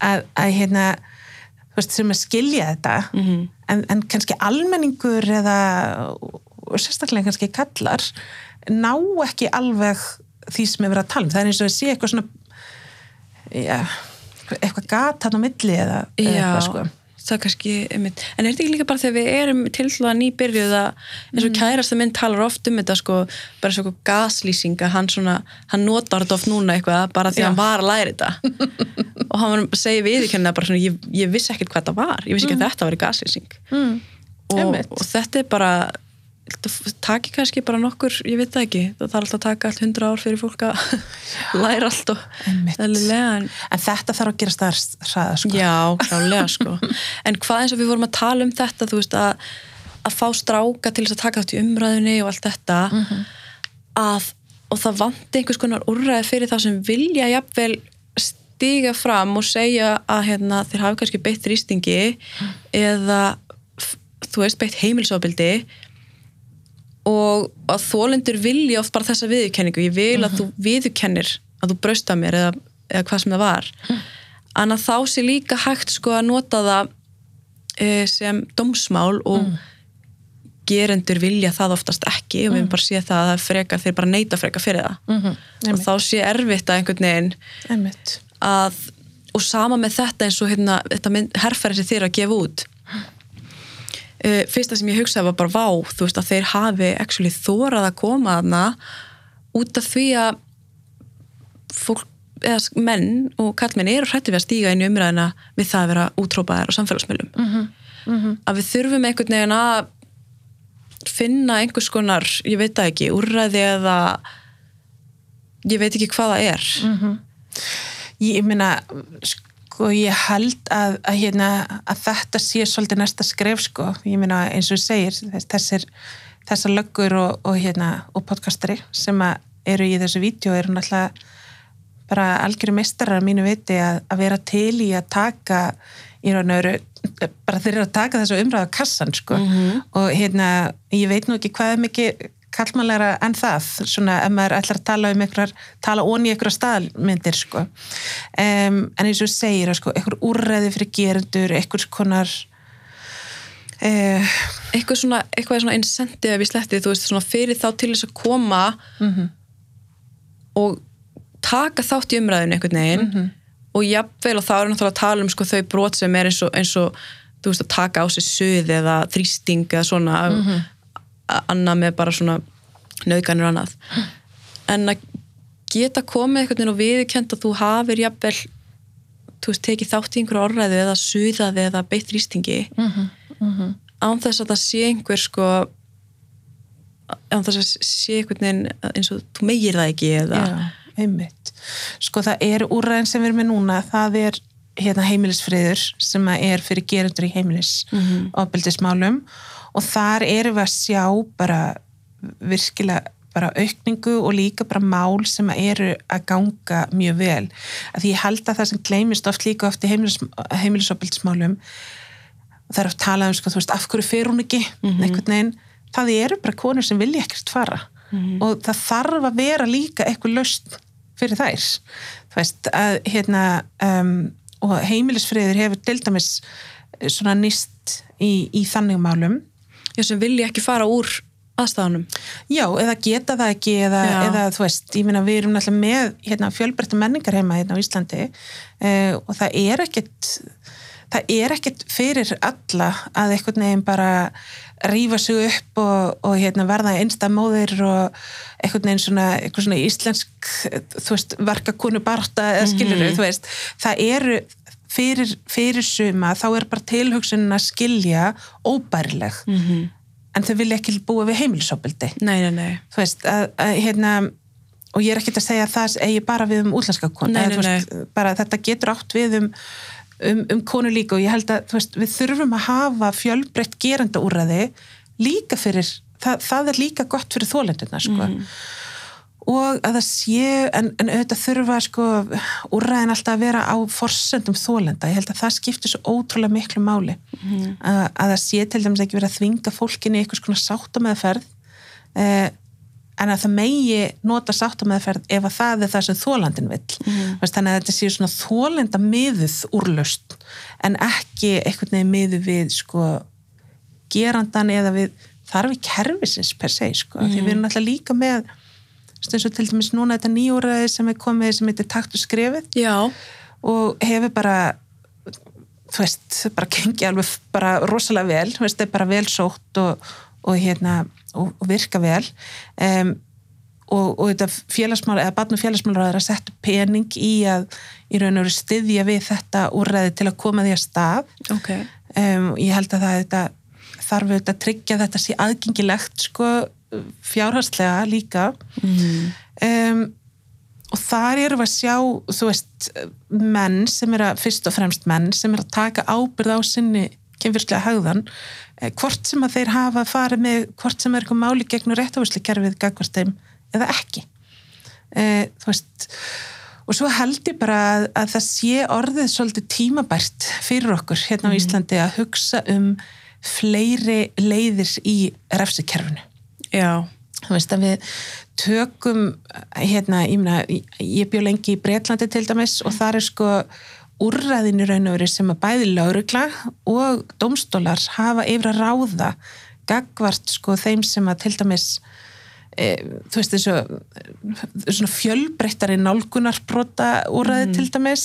að, að hérna veist, sem að skilja þetta en, en kannski almenningur eða sérstaklega kannski kallar ná ekki alveg því sem er verið að tala um, það er eins og að sé eitthvað svona já, eitthvað gat hann á milli eða, eða eitthvað sko það kannski, einmitt. en er þetta ekki líka bara þegar við erum til að nýbyrjuð að eins og kærasta minn talar oft um þetta sko, bara svo gaslýsinga, hann svona, hann notar þetta oft núna eitthvað bara því Já. hann var að læra þetta og hann segja við ekki bara svona, ég, ég vissi ekkert hvað þetta var, ég vissi ekki að þetta var gaslýsing mm. og, og þetta er bara þetta taki kannski bara nokkur, ég veit það ekki það þarf alltaf að taka allt hundra ár fyrir fólk að læra allt og en en þetta þarf að gera hraða sko. Já, klálega sko. En hvað eins og við vorum að tala um þetta, þú veist að að fá stráka til þess að taka átt í umræðunni og allt þetta að, og það vanti einhvers konar úrræði fyrir þá sem vilja jafnvel stiga fram og segja að hérna, þeir hafi kannski beitt rýstingi eða f- þú veist, beitt heimilsofbildi og að þólendur vilja oft bara þessa viðurkenningu. Ég vil að þú viðurkennir að þú braust að mér eða, eða hvað sem það var. En að þá sé líka hægt sko að nota það e, sem dómsmál og gerendur vilja það oftast ekki og við mm. bara sé það að það frekar þeir bara neita frekar fyrir það. Mhm, og þá sé erfitt að einhvern veginn einmitt. að, og sama með þetta eins og hérna, þetta herfæri sem þeir eru að gefa út uh, fyrsta sem ég hugsaði var bara vá, þú veist að þeir hafi actually þórað að koma þarna út af því að fólk, eða menn og kallmenn eru hrætti við að stíga inn í umræðina við það að vera útrópaðar á samfélagsmiðlum. Mhm, að við þurfum einhvern veginn að finna einhvers konar, ég veit það ekki, úrræði eða ég veit ekki hvað það er. Ég meina sko ég held að, að, hérna, að þetta sé svolítið næsta skref sko, ég meina eins og þú segir þess, þessir, þessar löggur og, og, hérna, og podcastari sem eru í þessu vídeo eru náttúrulega bara algjöru meistarar að mínu viti að, að vera til í að taka í raun og veru bara þeir eru að taka þessu umræðu kassan sko. Og hérna ég veit nú ekki hvað er mikið kallmannlegra en það svona ef maður ætlar að tala um einhverjar tala onni í einhverjar staðmyndir sko. Um, en eins og segir sko einhver úrræði fyrir gerendur einhvers konar uh, eitthvað svona, eitthvað svona incentive við slettið, þú veist, svona fyrir þá til þess að koma og taka þátt í umræðinu einhvern veginn og jafnvel og þá er náttúrulega að tala um sko þau brot sem er eins og, eins og þú veist að taka á sig suð eða þrýsting eða svona mm annað með bara svona nöðganir annað en að geta komið einhvern veginn og viðurkend að þú hafir jafnvel þú veist, tekið þátt í einhverju orðræðu eða suðaði eða beitt þrýstingi án þess að það sé einhver sko án þess að sé einhvern veginn eins og þú meigir það ekki eða Já, einmitt. Sko það er úrræðin sem við erum með núna, það er hérna heimilisfriður sem er fyrir gerendur í heimilis Mhm. ofbeldismálum og þar erum við að sjá bara virkilega bara aukningu og líka bara mál sem eru að ganga mjög vel. Að því ég held að það sem gleymist oft líka oft í heimilis, heimilisofbeldismálum það er oft talað um sko, þú veist, af hverju fer hún ekki einhvern veginn, það eru bara konur sem vilja ekkert fara. Og það þarf að vera líka eitthvað löst fyrir þær. Þú veist, að hérna um, og heimilisfriður hefur eh, svona nýst í, í þannig málum sem vilja ekki fara úr aðstæðanum Já, eða geta það ekki eða, eða þú veist, ég meina við erum náttúrulega með hérna, fjölbreytta menningar heima hérna á Íslandi uh, og það er ekkit það er ekkit fyrir alla að einhvern veginn bara rífa sig upp og, og hérna, verða einsta móðir og einhvern veginn svona, einhvern svona íslensk þú veist, verkakonu barta eða skilur þú veist, það eru fyrir, fyrir suma þá er bara tilhugsunin að skilja óbærileg. -hmm. en þau vilja ekki búa við heimilisopildi Nei, nei, nei. Þú veist, að, að hérna og ég er ekkert að segja að það eigi bara við um útlenska konu, þú veist, bara þetta getur átt við um, um, um konu líka. Og ég held að veist, við þurfum að hafa fjölbreytt gerenda úrræði líka fyrir, það, það er líka gott fyrir þólendurna sko og að það sé, en, en auðvitað þurfa sko úrræðin alltaf að vera á forsendum þólenda, ég held að það skiptir svo ótrúlega miklu máli. Að, að það sé til dæmis ekki verið að þvinga fólkinni í einhvers konar sáttameðferð. Eh, en að það megi nota sáttameðferð ef að það er það sem þólandin vill. Veist, þannig að þetta sé svona þólenda miðuð úrlaust en ekki einhvern veginn miðuð við sko gerandan eða við þarfi kerfisins per se sko, því við erum alltaf líka með eins og til dæmis núna þetta nýjúræði sem er komið sem heitir takt og skrefið. Já, og hefur bara þú veist, bara gengi alveg bara rosalega vel, þú veist, það er bara vel sótt og, og hérna og, og virka vel. Um, og, og þetta félagsmál eða barn og félagsmálur að setja pening í að í raun og veru styðja við þetta úrræði til að koma því að stað. Ok. Um, ég held að það þetta, þarf auðvitað að tryggja þetta sé aðgengilegt sko fjárhagslega líka. Um, og þar erum við að sjá þú veist, menn sem er að fyrst og fremst menn sem er að taka ábyrð á sinni kynfyrslega hagðan eh, hvort sem að þeir hafa farið með hvort sem er eitthvað máli gegnum réttafæslu kerfið gagvart þeim eða ekki. E, þú veist og svo held ég bara að, að það sé orðið svolítið tímabært fyrir okkur hérna á Íslandi að hugsa um fleiri leiðir í refsikerfinu Já, þú veist að við tökum hérna, ég, meina, ég bjó lengi í Breitlandi til dæmis og það er sko úrræðinu raun og verið sem að bæði laurugla og domstólar hafa yfir að ráða gagvart sko þeim sem að til dæmis e, þú veist þessu svona fjölbreyttari nálgunarbrota úrræði Mhm. til dæmis.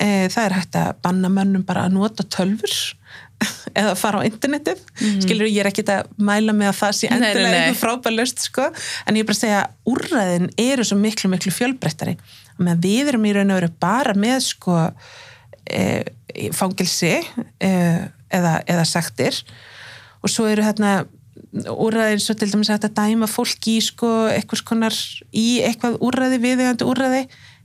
E, það er hægt að banna mönnum bara að nota tölfur eða fara á internetið. Skilur ég er ekki að mæla með að það sé endilega einhver frábælust sko, en ég er bara að segja að úrræðin eru svo miklu miklu fjölbreyttari. Meðan við erum í raun og veru bara með sko e, fangilsi e, eða, eða saktir og svo eru hérna úrræðin svo til dæmis að dæma fólk í sko eitthvað í eitthvað úrræði, viðegandi úrræði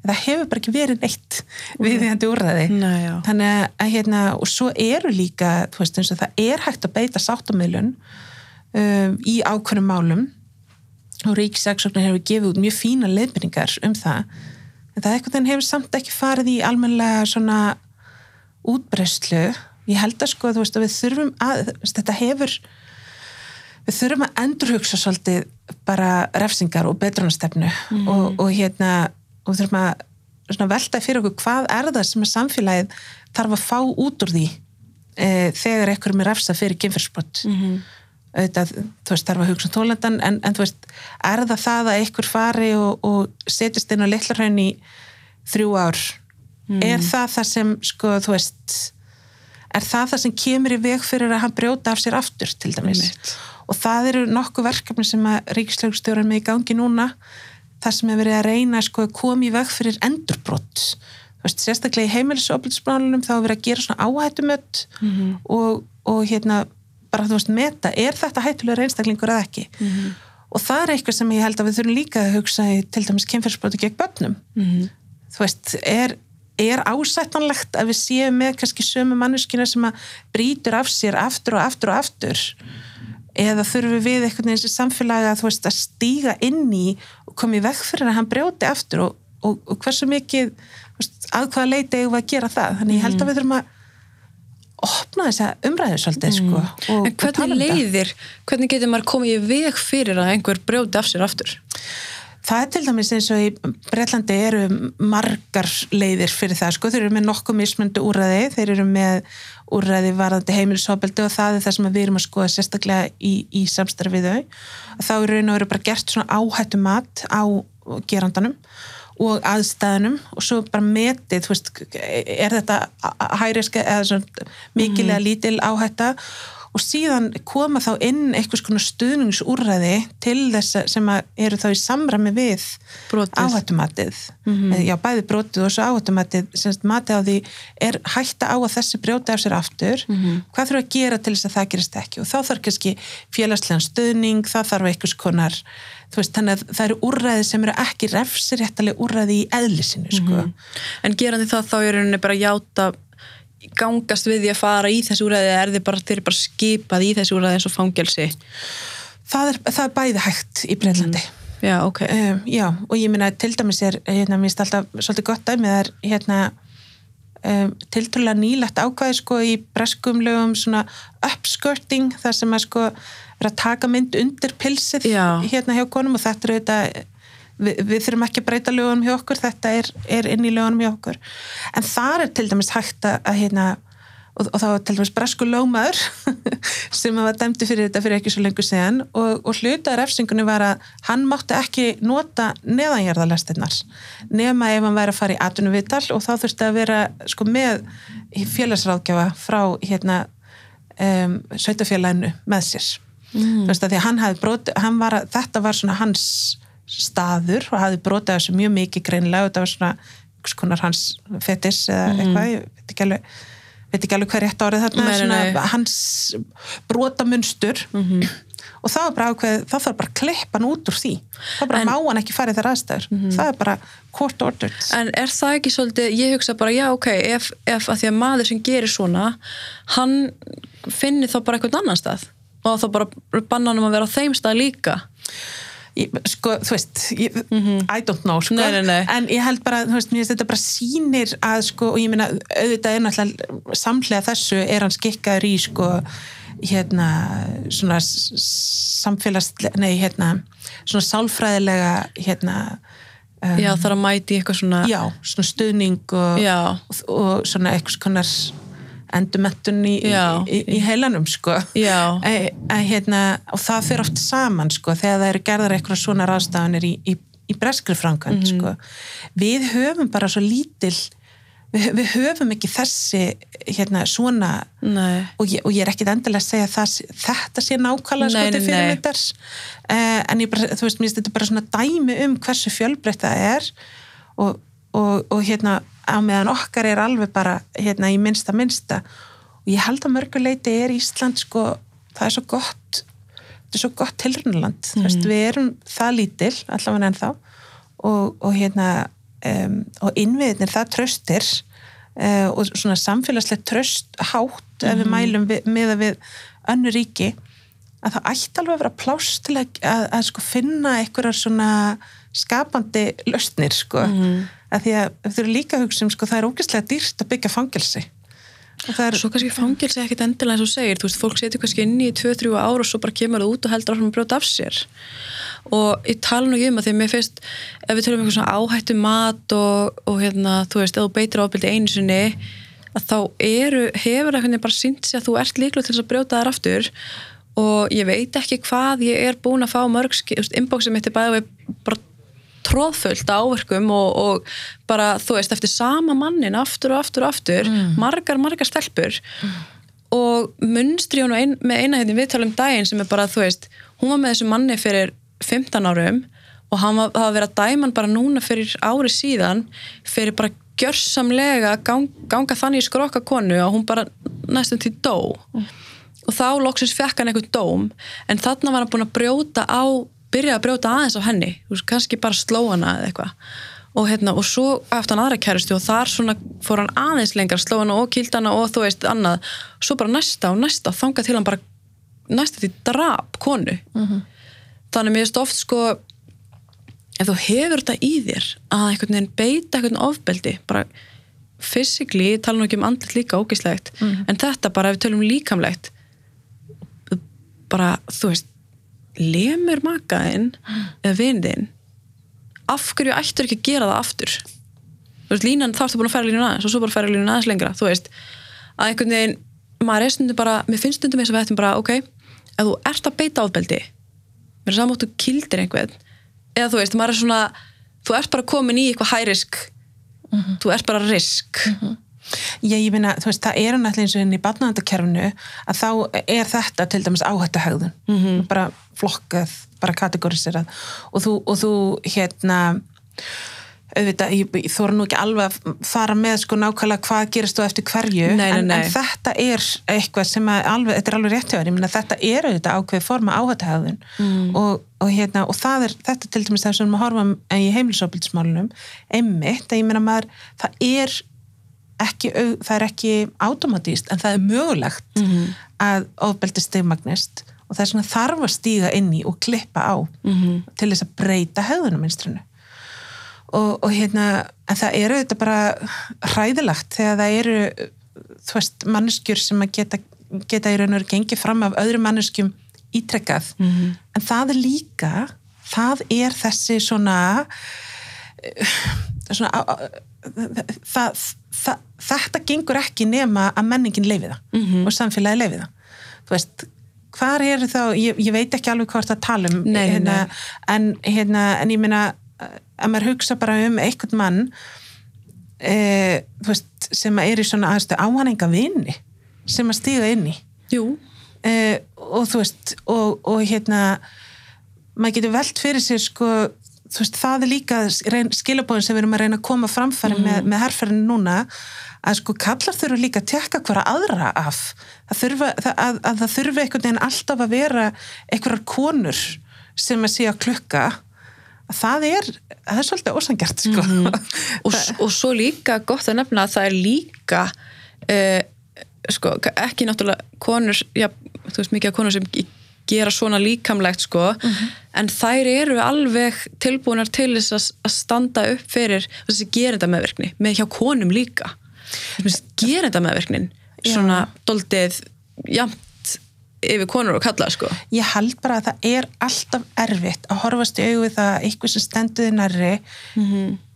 það hefur bara ekki verið neitt úrræði. Nei, já. þannig að, að hérna, og svo eru líka þú veist eins og það er hægt að beita sáttamilun um, í ákveðnum málum. Og ríkisaksóknar hefur gefið út mjög fína leiðbyrningar um það. En það eitthvað þenn hefur samt ekki farið í almenlega svona útbreyslu ég held að sko þú veist að við þurfum að þetta hefur við þurfum að endurhugsa svolítið bara refsingar og betrunastefnu og, og hérna og við þurfum að velta fyrir okkur hvað er það sem að samfélagið þarf að fá út úr því e, þegar ekkur með refsa fyrir kynfyrsbrott Mhm. auðvitað, þú veist, þarf að hugsa um tólandan en, en þú veist, er það það að einhver fari og, og setjast inn á litlarhaun í þrjú ár er það það sem, sko, þú veist er það það sem kemur í veg fyrir að hann brjóta af sér aftur til dæmis Einmitt. og það eru nokkuð verkefni sem að ríkislögustjóran með í gangi núna það sem er verið að reyna sko, að koma í veg fyrir endurbrott sérstaklega í heimilisofbilsbránunum þá er verið að gera svona áhættumött Mhm. og, og hérna bara þú veist meta, er þetta hættulegur einstaklingur eða ekki Mhm. og það er eitthvað sem ég held að við þurfum líka að hugsa í til dæmis kynferðsbroti gegn börnum Mhm. þú veist, er, er ásættanlegt að við séum með kannski sömu manneskina sem að brýtur af sér aftur og aftur og aftur eða þurfum við einhvern veginn sem samfélagi að þú veist að stíga inn í koma í veg fyrir að hann brjóti aftur og, og, og hversu mikið veist, að hvaða leiti eigum við að gera það? Þannig ég held að við þurfum að opna þessa umræðu svolítið sko, og, En og tala hvernig um leiðir, hvernig getur maður komið í veg fyrir að einhver brjóti af sér aftur? Það er til dæmis eins og í Breitlandi eru margar leiðir fyrir það sko, þeir eru með nokkuð mismöndu úrræði, þeir eru með úrræði varðandi heimilishofbeldi og það er það sem við erum að skoða sérstaklega í, í samstarfi við þau. Þá er raun og veru bara gert svona áhættu mat á gerandanum og aðstæðanum og svo bara metið, þú veist, er þetta hæriska eða svona mikilega lítil áhætta og síðan koma þá inn einhvers konar stuðningsúrræði til þess að- sem að eru þá í samræmi við áhættumatið. Mm já, bæði brotið og svo áhættumatið. Semst matið á því er hætta á að þessi brjóti af sér aftur. Hvað þurfa að gera til þess að það gerist ekki? Og þá þarf kannski félagslegan stuðning það þarf einhvers konar veist, þannig að það eru úrræði sem eru ekki refsiréttalega úrræði í eðlisinu sko. En gerandi það þá er rauninni bara að játa gangast við því að fara í þessu úræði eða er þið bara, eru bara skipað í þessu úræði eins og fangelsi? það, er, það er bæði hægt í Breitlandi Já, ok. um, já, og ég minna til dæmis er hérna, mér finnst alltaf svolítið gott dæmi það er hérna um, tiltrúlega nýlegt ákvæði sko í breskum lögum svona upskirting þar sem að sko er að taka mynd undir pilsið Já. hérna hjá konum og þetta er auðvitað við, við þurfum ekki að breyta lögunum hjá okkur þetta er, er inn í lögunum hjá okkur en þar er til dæmis hægt að, að hérna og, og þá var til dæmis bresku lögmaður sem var dæmdi fyrir þetta fyrir ekki svo lengur síðan og, og hlutað refsingunni var að hann mátti ekki nota neðanjarðalestinnar nema ef hann væri að fara í atvinnuvital og þá þurfti að vera sko með félagsráðgjafa frá hérna um, sveitafélaginu með sér mm. veist að því að hann hafði brot hann var að, þetta var svona hans staður og hafði brotið þessu mjög mikið greinlega og þetta var svona einhvers konar hans fetis eða eitthvað, ég veit ekki alveg veit ekki alveg hvað rétt árið þarna nei, svona hans brotamunstur. Og það var bara ákveð það þarf bara að klippa hann út úr því. Það bara En- má hann ekki fara í þær aðstæður. Það er bara court ordered En er það ekki svolítið, ég hugsa bara, já, ok, ef, ef að því að maður sem gerir svona, hann finni þá bara eitthvað annan stað. Og þá bara banna hann um að vera á þeim stað líka Ég, sko, þú veist, ég, I don't know sko, Nei, nei, nei. en ég held bara, þú veist, mér finnst þetta bara sýnir að, sko, og ég meina, auðvitað er náttúrulega samhlega þessu er hann skikkaður í, sko, hérna, svona samfélagslega, nei, hérna, svona sálfræðilega, hérna, já það er að mæti eitthvað svona já, svona stuðning og, Já. og, og svona eitthvað konar endumettun í, í, í heilanum, sko. Já. Að, að, hérna, og það fyrir oft saman sko, þegar það eru gerðar eitthvað svona ráðstafanir í, í, í breskri framkvæmt Mhm. sko. við höfum bara svo lítil við, við höfum ekki þessi hérna, svona og ég, og ég er ekkit endilega að segja að það, þetta sé nákvæmlega sko til nei. fyrirmyndar uh, en ég bara, þú veist, mér finnst þetta bara svona dæmi um hversu fjölbreytt það er og, og, og hérna á meðan okkar er alveg bara hérna í minnsta minnsta. Og ég held að mörguleiti er Ísland sko, það er svo gott þetta er svo gott tilrunaland mm. við erum það lítil allavega ennþá. Og, og hérna um, og innviðinir það tröstir uh, og svona samfélagslegt tröst hátt ef við mælum við, með við önnu ríki að það ætti alveg að vera pláss til að, að, að sko finna einhverjar svona skapandi löstnir sko að því að þau eru líka að hugsa um sko það er ógeðslega dýrt að byggja fangelsi. Er Svo kannski fangilsi ekkit endilega eins og segir, þú veist, fólk setur kannski inn í 2-3 ár og svo bara kemur það út og heldur áfram að brjóta af sér. Og ég tala nú ekki um að því að mér finnst, ef við tölum um eitthvað svona áhættu mat og, og hérna, þú veist, þú beitir ábyrði einu sinni, að þá eru, hefur það bara sínt sig að þú ert líklega til að brjóta þær aftur. Og ég veit ekki hvað ég er búin að fá mörg, inboxið mitt er bæðið bara tróðfullt áverkum og, og bara, þú veist, eftir sama mannin aftur og aftur og aftur, margar, margar stelpur og munstri hún ein, með eina hérna viðtalum daginn sem er bara, þú veist, hún var með þessu manni fyrir 15 árum og hann var, að dæma hann bara núna fyrir ári síðan fyrir bara gjörsamlega gang, ganga þannig í skrokka konu og hún bara næstum til dó. Og þá loksins fekk hann einhvern dóm en þarna var hann búin að brjóta á byrja að brjóta aðeins á henni veist, kannski bara sló hana eða eitthvað. Og, hérna, og svo eftir hann aðra kærustu og þar svona fór hann aðeins lengar sló hana og kýlt hana og þú veist annað. Svo bara næsta og næsta þanga til hann bara næsta til drap konu. Þannig mér finnst oft sko ef þú hefur þetta í þér að einhvern veginn beita einhvern ofbeldi bara physically, ég tala nú ekki um andlit líka ógislegt, en þetta bara ef við tölum líkamlegt bara, þú veist lemur makaðinn eða vinðinn af hverju ættur ekki að gera það aftur? Þú veist, línan þá ertu búin að færa línun aðeins og svo bara færa línun aðeins lengra, þú veist. Að einhvern veginn, maður er stundum bara mér finnst stundum eins og við ættum bara, ok ef þú ert að beita ofbeldi mér er samáttu kildir einhvern eða þú veist, maður er svona þú ert bara komin í eitthvað hærisk þú ert bara risk. Já, ég meina, þú veist, það er náttúrulega eins og inn í barnaðandakerfinu að þá er þetta til dæmis áhættuhegðun -hmm. bara flokkað, bara kategoriserað og þú, og þú hérna auðvitað, ég, ég þóra nú ekki alveg að fara með sko nákvæmlega hvað gerist þú eftir hverju Nei, nei, en, nei. en þetta er eitthvað sem að alveg, þetta er alveg rétt hjá þér, ég meina þetta er auðvitað ákveð forma áhættuhegðun mm. og, og hérna, og það er, þetta til dæmis það sem við horfum í heimilisofbildismálunum einmitt, að ég meina maður, það er ekki, það er ekki automatíst en það er mögulegt Mhm. að ofbeldi stegmagnist og það er svona þarf að stíga inn í og klippa á Mhm. til þess að breyta höfðunuminstrinu og, og hérna en það eru þetta bara hræðilegt þegar það eru þú veist, manneskjur sem að geta, geta í raun og veru gengið fram af öðrum manneskjum ítrekkað Mhm. en það er líka það er þessi svona svona á, á, það, það, þetta gengur ekki nema að menningin leifi það Mhm. og samfélagi leifi það þú veist, hvar eru þá ég, ég veit ekki alveg hvort að tala um Nei, hérna, nei. en, hérna, en ég meina að maður hugsa bara um einhvern mann e, þú veist, sem er í svona áhanenga vini sem að stíga inn í e, og þú veist og, og hérna maður getur velt fyrir sér sko veist, það er líka skilabóðin sem við erum að reyna að koma framfæri með, með herrferðinu núna að sko kallar þurfa líka að tekka hverja aðra af. Það þurfa, að, að það þurfa einhvern veginn alltaf að vera einhverjar konur sem að sé að klukka. Að það er, það er svolítið ósangjart sko. Og, s- og svo líka gott að nefna að það er líka uh, sko, ekki náttúrulega konur, já, þú veist mikið af konur sem gera svona líkamlegt sko, en þær eru alveg tilbúinar til þess að, standa upp fyrir þessi gerenda meðverkni, með hjá konum líka. Gerenda meðverknin svona doldið jamt yfir konur og kalla sko. Ég held bara að það er alltaf erfitt að horfast í augu við það að eitthvað sem stenduði nærri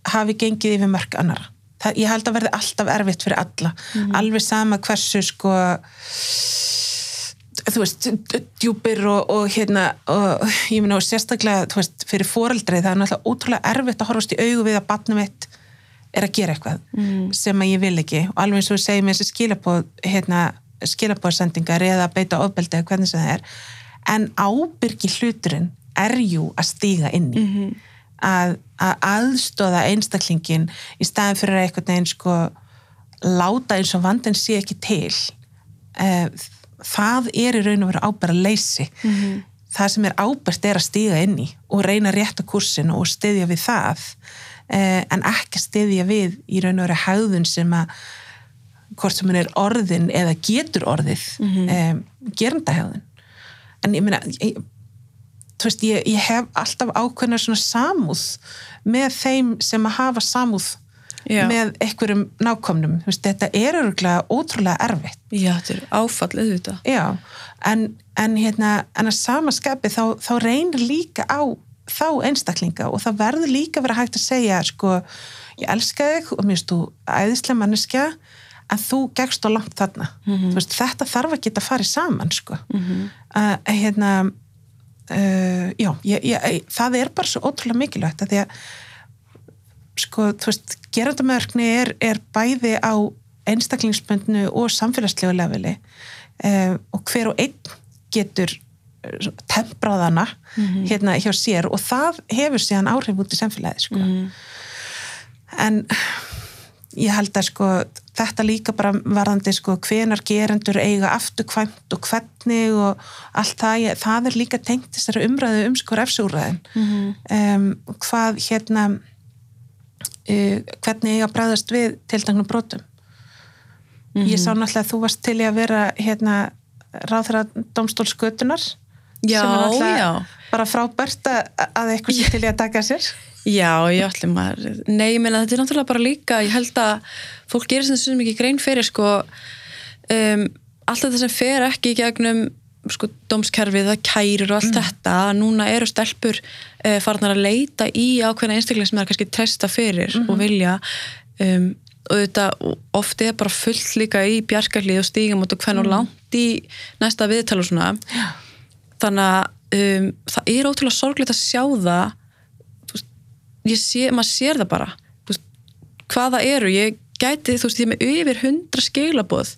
hafi gengið yfir mörg annara það, ég held að verði alltaf erfitt fyrir alla. Alveg sama hversu sko þú veist, djúpir og, og hérna, og ég meina og sérstaklega, þú veist, fyrir foreldrið það er náttúrulega ótrúlega erfitt að horfast í augu við að batnum mitt er að gera eitthvað mm. sem að ég vil ekki og alveg eins og segjum þessi skilabóð hérna, skilabóðsendingar eða beita ofbeldi eða hvernig sem það er en ábyrgi hluturinn er jú að stíga inn í -hmm. að, að aðstóða einstaklingin í staðin fyrir að einhvern veginn sko láta eins og vandin sé ekki til uh, það er í raun og veru ábæra leysi mm -hmm. það sem er ábært er að stíga inn í og reyna rétt á kursin og styðja við það uh, en ekki styðja við í raun og veru hæðun sem að hvort sem hann er orðin eða getur orðið mm -hmm. um, gerandahæðun en ég meina ég, veist, ég, ég hef alltaf ákveðna svona samúð með þeim sem að hafa samúð Já. með einhverjum nákomnum veist, þetta er öruglega ótrúlega erfitt Já, þetta er áfallið þetta Já, en, en hérna en að samaskapi þá, þá reynir líka á þá einstaklinga og það verður líka verið hægt að segja sko, ég elska þig og mér þú æðislega manneskja en þú gegst á langt þarna mm -hmm. veist, þetta þarf að geta farið saman sko mm -hmm. uh, hérna uh, já, ég, ég, það er bara svo ótrúlega mikilvægt að því að sko, þú veist, gerandamörkni er, er bæði á einstaklingsbundnu og samfélagslegu leveli uh, og hver og einn getur tempraðana mm -hmm. hérna hjá sér og það hefur síðan áhrif út í samfélagi sko. mm en ég held að sko þetta líka bara varðandi sko hvenar gerendur eiga afturkvæmt og hvernig og allt það, það er líka tengt þessari umræðu um sko refsúræðin mm -hmm. um, hvað hérna uh, hvernig eiga bræðast við tildagnum brotum. Mm -hmm. ég sá náttúrulega að þú varst til í að vera hérna ráðþara domstólskötunar já, náttúrulega bara frábært að eitthvað sem til í að taka sér. Já, ég ætlum að, nei, ég meina þetta er náttúrulega bara líka, ég held að fólk gerir sem þessu mikið grein fyrir sko um, alltaf það sem fer ekki gegnum sko dómskerfið, það kærir og allt mm. þetta, núna eru stelpur uh, farnar að leita í ákveðna einstaklega sem það er kannski treysta fyrir mm -hmm. og vilja um, og þetta ofti er bara fullt líka í bjargarlið og stígum og hvernig mm. langt í næsta viðtal og svona Já. þannig að um, það er ótrúlega sorglegt að sjá það sé, maður sér það bara veist, hvaða eru, ég gæti þú veist, ég er með yfir hundra skilabóð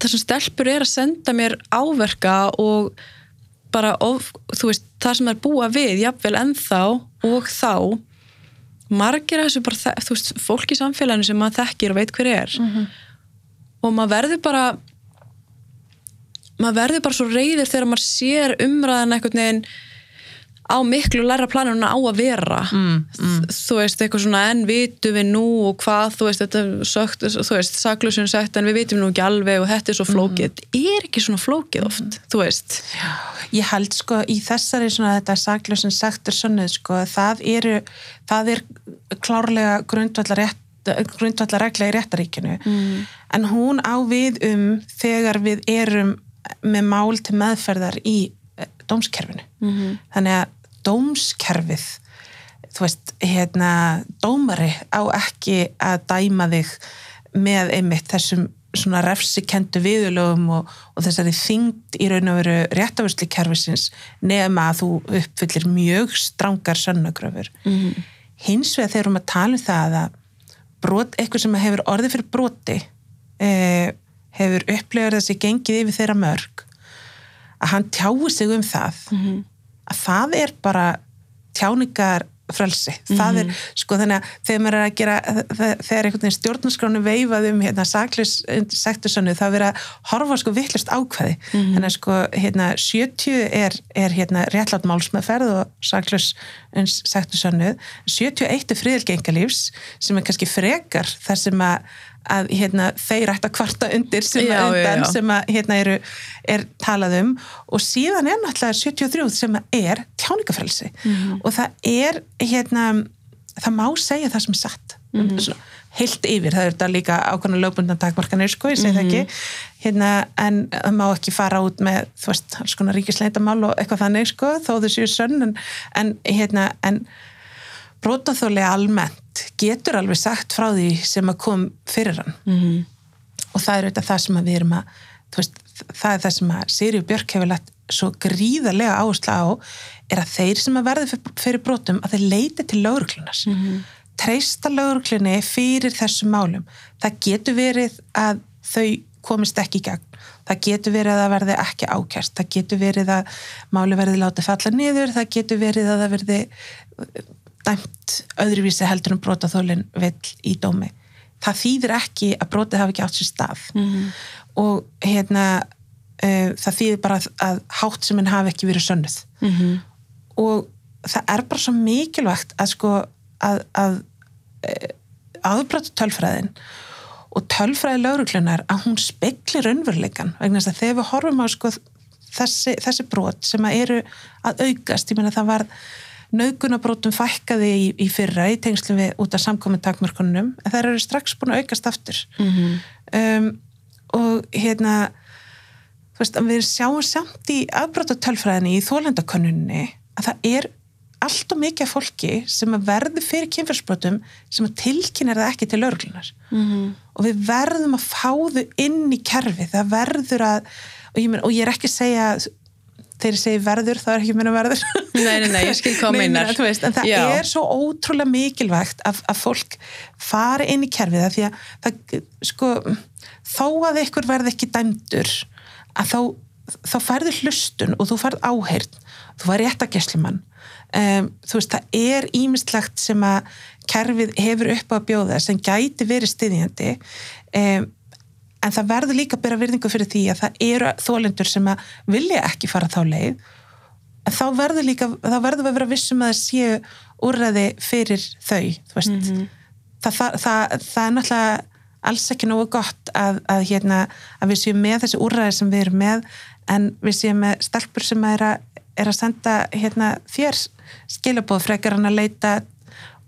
þessum stelpur er að senda mér áverka og bara, of, þú veist, það sem er búa við, jafnvel ennþá og þá margir þessu bara, þú veist, fólk í samfélaginu sem maður þekkir og veit hver er mm -hmm. og maður verður bara maður verður bara svo reyðir þegar maður sér umræðan einhvern veginn á miklu læra planuna á að vera mm, mm. þú veist, eitthvað svona en vitum við nú og hvað, þú veist, þetta sögt, þú veist, saklusun sagt en við vitum nú ekki alveg og þetta er svo flókið, mm. er ekki svona flókið oft, þú veist Já, ég held sko í þessari svona þetta saklusun sagt er svona, sko, það eru það er klárlega grundvallar rétt grundvallar regla í réttaríkinu mm. en hún á við um þegar við erum með mál til meðferðar í dómskerfinu -hmm. þannig að dómskerfið þú veist, hérna dómari á ekki að dæma þig með einmitt þessum svona refsikendu viðulögum og, og þessari þyngd í raun og veru réttavörsli kerfisins nema að þú uppfyllir mjög strangar sönnagröfur mm -hmm. hins vegar þegar við tala um það að brot, eitthvað sem hefur orðið fyrir broti eh, hefur upplegaður þessi gengið yfir þeirra mörg að hann tjái sig um það mm -hmm. Að það er bara tjáningar frelsi, mm -hmm. það er sko þannig að þegar maður er að gera þegar einhvern veginn stjórnarskránu veifað um hérna saklis sektursönnu það verið að horfa sko vittlust ákveði mm -hmm. þannig að sko hérna 70 er, er hérna réttlátt málsmeðferð og saklis sektursönnu 71 er friðilgengalífs sem er kannski frekar þar sem að að hérna, þeir ætti að kvarta undir sem Já, að já, undan já. sem að hérna eru, er talað um og síðan er náttúrulega 73 sem er tjáningafrelsi Mhm. og það er hérna það má segja það sem er satt Mhm. Svona heilt yfir, það er þetta líka ákvæmlega lögbundan takmarkanir, sko, ég segi það Mhm. ekki hérna, en það má ekki fara út með, þú veist, alls konar ríkisleintamál og eitthvað þannig, sko, þó þau séu sönn en, en hérna, en brotaþóli almennt getur alveg sagt frá því sem að kom fyrir hann. Mhm. og það er auðvitað það sem við erum að veist, það er það sem að Sirju Björk hefur lagt svo gríðarlega áherslu á er að þeir sem að verði fyrir- brotum að þeir leiti til lauruklunas Mhm. treysta lauruklunni fyrir þessum málum. Það getur verið að þau komist ekki í gegn. Það getur verið að það verði ekki ákjært það getur verið að máli verði látið falla niður, það getur verið að það verði dæmt öðruvísi heldur en brotaþólinn vill í dómi það þýðir ekki að brotið hafi ekki átt sér stað Mhm. og hérna uh, það þýðir bara að, að háttseminn hafi ekki verið sönnuð Mhm. og það er bara svo mikilvægt að sko að, að aðbrota tölfræðin og tölfræði lauruglunar að hún speklir raunveruleikan vegna þess að þegar við horfum á sko þessi, þessi brot sem að eru að aukast, ég meina það var naukunabrótum fækkaði í, í fyrra í tengslu við út af samkominn takmörkunum en það eru strax búin að aukast aftur Mhm. um, og hérna veist, við sjáum samt í afbróta tölfræðinni í þólendakönnunni að það er allt og mikið fólki sem verður fyrir kynfjörnsbrotum sem að tilkynna það ekki til örglunar Mhm. og við verðum að fá þau inn í kerfi, það verður að og ég, men, og ég er ekki að segja ég segi verður, það er ekki meina verður. Nei, nei, nei, ég skil þú veist, en það Já. er svo ótrúlega mikilvægt að, að fólk fari inn í kerfið það því að það, sko, þó að ykkur verði ekki dæmdur að þá, þá færðu hlustun og þú færð áheyrn. Þú færð réttageslumann um, þú veist, það er ímislegt sem að kerfið hefur upp á að bjóða sem gæti verið styðjandi. Um, en það verður líka að bera virðingu fyrir því að það eru þólendur sem að vilja ekki fara þá leið þá verður líka, þá verður við að vera vissum að það séu úrræði fyrir þau, veist Mhm. það, það, það, það er náttúrulega alls ekki nógu gott að, að, hérna, að við séum með þessi úrræði sem við erum með en við séum með stelpur sem er að, er að senda hérna, þér skilabóð frekar hann að leita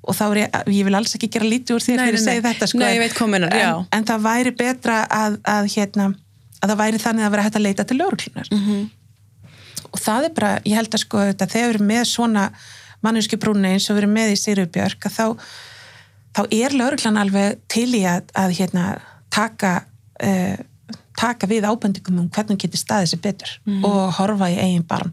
og þá er ég, ég vil alls ekki gera lítið úr því að nei. þetta sko, Nei, já. en, en það væri betra að, að, hérna, að það væri þannig að vera hægt að leita til lögurklunar Mhm. og það er bara, ég held að sko þetta, þegar við erum með svona mannuski brúni eins og við erum með í Sirubjörg þá, þá er lauruglan alveg til í að, að hérna, taka uh, taka við ábendingum um hvernig getur staðið sér betur og horfa í eigin barm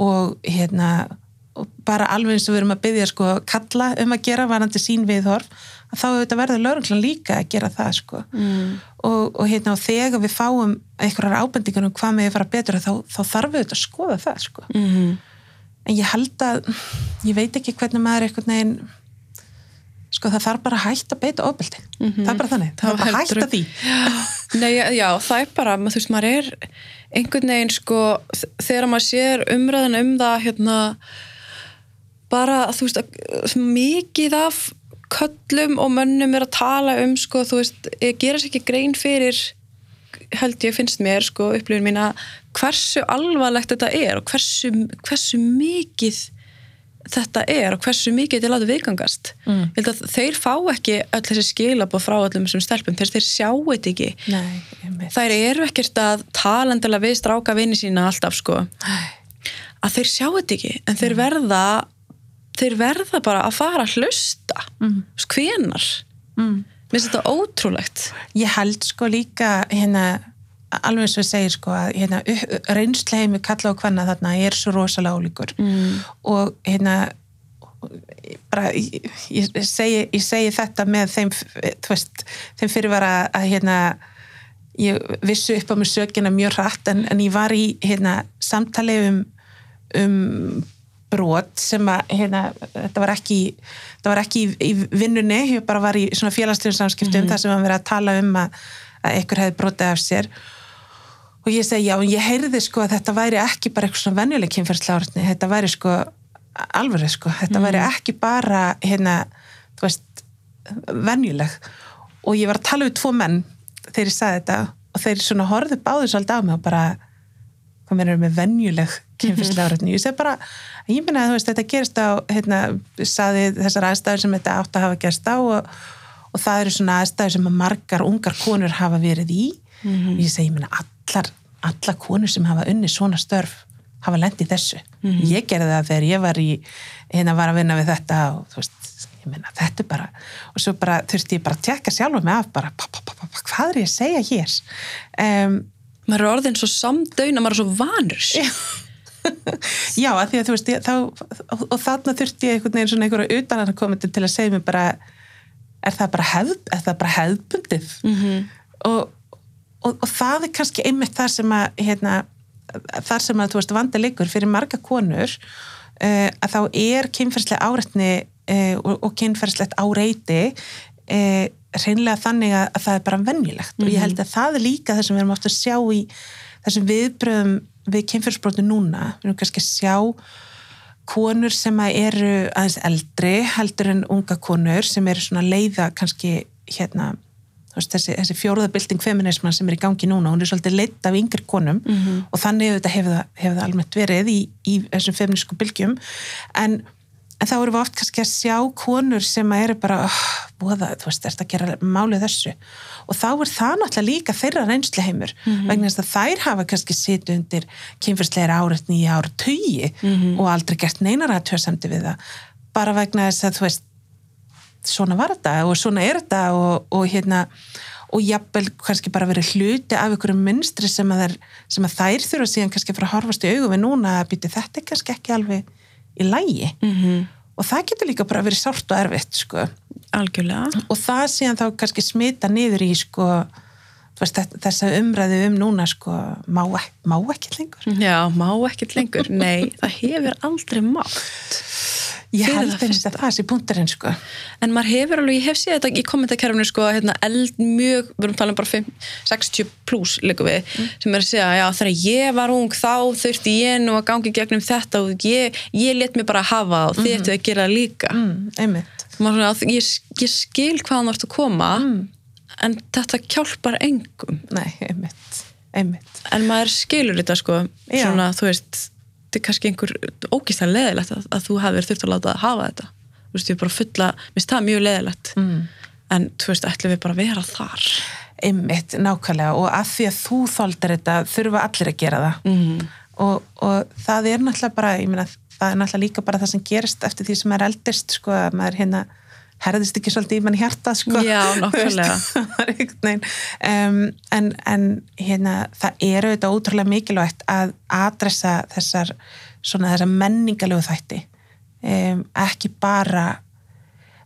og hérna og bara alveg eins og við erum að byggja sko kalla um að gera varandi sín viðhorf að þá auðvitað verður lauruglan líka að gera það sko. Mm. og, og hérna og þegar við fáum einhverjar ábendingar um hvað með að fara betur þá, þá þarf við auðvitað að skoða það sko. Mhm. en ég held að ég veit ekki hvernig maður einhvern veginn sko það þarf bara að hætta að beita ofbeldi. Það er bara þannig, það Það þarf bara að hætta því. Nei, já, já, það er bara, maður, þú veist, maður er einhvern veginn, sko, þegar maður sér umræðan um það, hérna, bara, þú veist, að- mikið af köllum og mönnum er að tala um, sko, þú veist, gera sér ekki grein fyrir, held ég finnst mér, sko, upplifin mín að hversu alvarlegt þetta er og hversu, hversu mikið þetta er og hversu mikið þetta er látið viðgangast. Mm. Ég held að þeir fá ekki öll þessi skilabóð frá öllum þessum stelpum, þeir, þeir sjá þetta ekki. Nei. Þær eru ekkert að tala endilega við stráka vini sína alltaf sko að þeir sjá þetta ekki en þeir verða þeir verða bara að fara að hlusta Mm. hvenar mm. mér finnst þetta ótrúlegt ég held sko líka hérna alveg eins og við segir sko að hérna, reynsleimi kalla og hvenna þarna er svo rosalega ólíkur mm. og hérna bara, ég, ég, segi, ég segi þetta með þeim, veist, þeim fyrirvara að hérna ég vissu upp á mig sökina mjög hratt en, en ég var í hérna samtali um, um brot sem að hérna, þetta var ekki þetta var ekki í, í vinnunni ég bara var í svona félagslegum samskiptum þar sem var verið að tala um að, að einhver hefði brotið af sér. Og ég segi já, ég heyrði sko að þetta væri ekki bara eitthvað svona venjuleg kynferðsláratni, þetta væri sko alveg sko, þetta væri ekki bara hérna, þú veist venjuleg. Og ég var að tala við tvo menn þegar ég sagði þetta og þeir svona horfðu báðu svolítið á mig og bara hvað mér er með venjuleg kynfyrslega áreitni, ég segi bara ég minna að þú veist, þetta gerist á hérna, saði þessar aðstæður sem þetta átt að hafa gerst á og, og það eru svona aðstæður sem að margar ungar konur hafa verið í. Mhm. og ég segi, ég minna, allar allar konur sem hafa unni svona störf hafa lendið þessu. Mhm. ég gerði það þegar ég var í hérna var að vinna við þetta og þú veist, ég minna, þetta er bara og svo bara þurfti ég bara að tjekka sjálfur mig af bara, pa, pa, pa, hvað er ég að segja hér? Um, maður er orðin svo samdöina, maður er svo vanur. Já, að því að þú veist, ég, þá, og, þarna þurfti ég einhvern veginn svona einhverja utanar að koma til að segja mér bara, er það bara, hefð, er það bara hefðbundið? Mhm. og, og, og það er kannski einmitt það sem að, hérna, þar sem að, þú veist, vandi liggur fyrir marga konur, uh, að þá er kynferðslega áreitni uh, og, og kynferðslegt áreiti uh, hreinlega þannig að, að það er bara venjulegt. Og ég held að það er líka það sem við erum ofta að sjá í þessum viðbröðum við kynferðsbrotu núna, við erum kannski að sjá konur sem að eru aðeins eldri heldur en unga konur sem eru svona leiða kannski hérna veist, þessi, þessi fjóruðabilding feminisman sem er í gangi núna, hún er svolítið leitt af yngri konum og þannig hefur það, hefur það almennt verið í, í þessum feminísku bylgjum. En, en þá erum við oft kannski að sjá konur sem að eru bara oh, búða, þú veist, þetta gera málið þessu? Og þá er það náttúrulega líka þeirra reynsleheimur vegna þess að þær hafa kannski sitt undir kynfyrsleira áreitni í ára tugi og aldrei gert neinar að tjóðsamdi við það. Bara vegna þess að þú veist svona var þetta og svona er þetta og, og hérna og jafnvel kannski bara verið hluti af einhverju mynstri sem að, þær, sem að þær þurfa síðan kannski að fara að horfast í augum við núna býti þetta kannski ekki alveg í lægi Mhm. og það getur líka bara verið sárt og erfitt sko. algjörlega. Og það síðan þá kannski smita niður í sko, veist, þetta- þessa umræðu um núna sko, má, má ekki lengur. Já, má ekkert lengur, nei það hefur aldrei mátt ég held einmitt að það sé punkturinn sko. en maður hefur alveg, ég hef séð þetta í kommentarkerfinu sko, hérna, eld mjög, við erum talað um bara 5, 60 pluss líka við, sem er að segja, já þegar ég var ung þá þurfti ég nú að gangi gegnum þetta og ég, ég let mér bara hafa og þið ættu að gera líka. Mm, einmitt. Maður svona, ég, ég skil hvaðan þú ert að koma en þetta hjálpar engum. Nei, einmitt, einmitt. en maður skilur þetta sko Já. svona, þú veist, þetta er kannski einhver ógíslega leðilegt að, að þú hafið þurft að láta það hafa þetta. Þú veist, ég er bara fulla, minnst það mjög leðilegt mm. en þú veist, ætlum við bara að vera þar? Einmitt, nákvæmlega. Og að því að þú þóldar þetta þurfa allir að gera það. Mm. og, og það er náttúrulega bara ég meina, það er náttúrulega líka bara það sem gerist eftir því sem maður eldist sko, að maður hérna herðist ekki svolítið í mann hjarta sko. Já, veginn. um, en, en hérna það er auðvitað ótrúlega mikilvægt að adressa þessar svona þessar menningalegu þætti um, ekki bara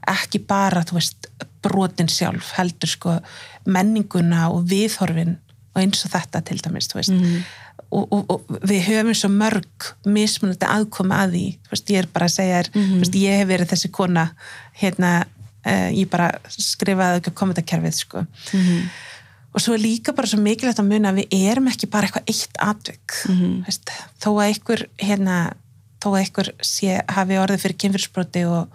ekki bara, þú veist, brotin sjálf heldur sko menninguna og viðhorfin og eins og þetta til dæmis, þú veist og, og, og við höfum svo mörg mismunandi aðkoma að því. Þú veist, ég er bara að segja þér, þú veist, ég hef verið þessi kona hérna, uh, ég bara skrifaði ekki kommentarkerfið sko. Og svo er líka bara svo mikilvægt að muna að við erum ekki bara eitthvað eitt atvik. Veist, þó að einhver hérna, þó að einhver sé, hafi orðið fyrir kynfyrsbroti og,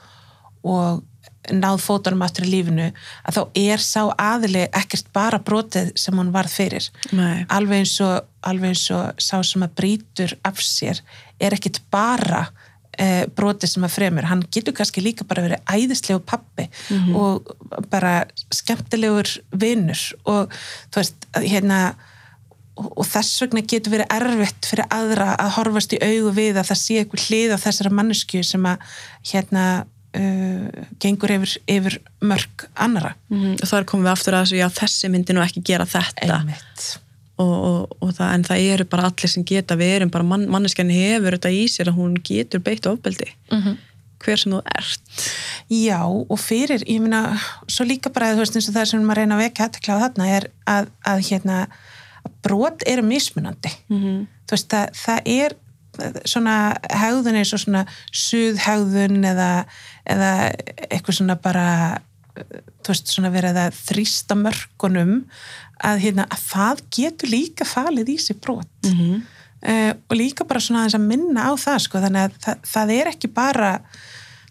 og náð fótunum aftur í lífinu að þá er sá aðili ekkert bara brotið sem hún varð fyrir. Nei. alveg eins og, alveg eins og sá sem að brýtur af sér er ekkert bara eh, brotið sem að fremur, hann getur kannski líka bara verið æðislegu pappi og bara skemmtilegur vinnur og þú veist, hérna og þess vegna getur verið erfitt fyrir aðra að horfast í augu við að það sé eitthvað hlið á þessara mannesku sem að hérna uh, gengur yfir, yfir mörg annara Mm, og þar komum við aftur að þessu, já þessi myndi nú ekki gera þetta. Einmitt. Og, og, og það, en það eru bara allir sem geta við erum bara, mann, manneskjan hefur þetta í sér að hún getur beitt ofbeldi. Mm hver sem þú ert. Já, og fyrir, ég meina, svo líka bara, þú veist, eins og það sem maður reyna að vekja aðtekla á þarna er að, að hérna, að brot eru mismunandi. mm Þú veist, það, það er svona hegðun eins og svona suðhegðun eða, eða eitthvað svona bara, þú veist, svona verið að þrýsta mörkunum að, hérna, að það getur líka falið í sig brot. -hmm. uh, og líka bara svona að minna á það sko, þannig að það, það er ekki bara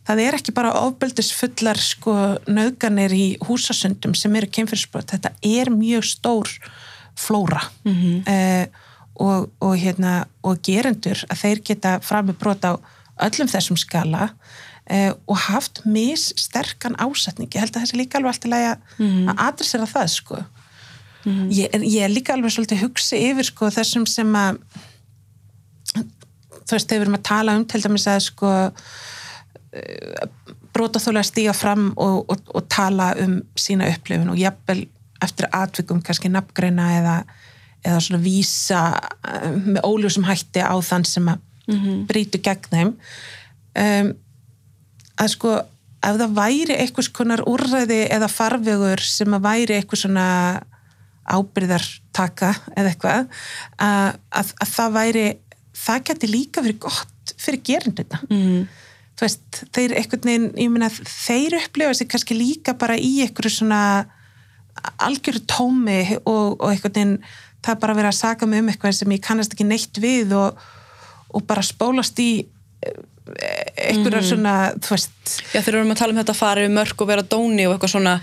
það er ekki bara ofbeldisfullar sko nöðganir í húsasundum sem eru kynfyrirsbrot, þetta er mjög stór flóra mm -hmm. Og, og hérna og gerendur að þeir geta fram með brot á öllum þessum skala uh, og haft mis sterkan ásetning, ég held að þessi líka alveg alltaf læga mm -hmm. að adressera það sko. Mm ég, ég er líka alveg svolítið hugsi yfir sko þessum sem að þú veist, þegar við erum að tala um til dæmis að sko brótaþóla að stíga fram og, og, og tala um sína upplifun og jafnvel eftir atvikum kannski nafngreina eða, eða svona vísa uh, með óljósum hætti á þann sem að mm -hmm. brítu gegn þeim. Um, að sko ef það væri einhvers konar úrræði eða farvegur sem að væri eitthvað svona ábyrðartaka eða eitthvað að, að, að það væri það geti líka verið gott fyrir gerindina mm þú veist, þeir eitthvað neginn, ég meina þeir upplifa sig kannski líka bara í eitthvað svona algjörðu tómi og, og eitthvað neginn það bara verið að saga mig um eitthvað sem ég kannast ekki neitt við og, og bara spólast í eitthvað mm. svona, þú veist Já, þeir eru um að tala um þetta að fara við mörg og vera dóni og eitthvað svona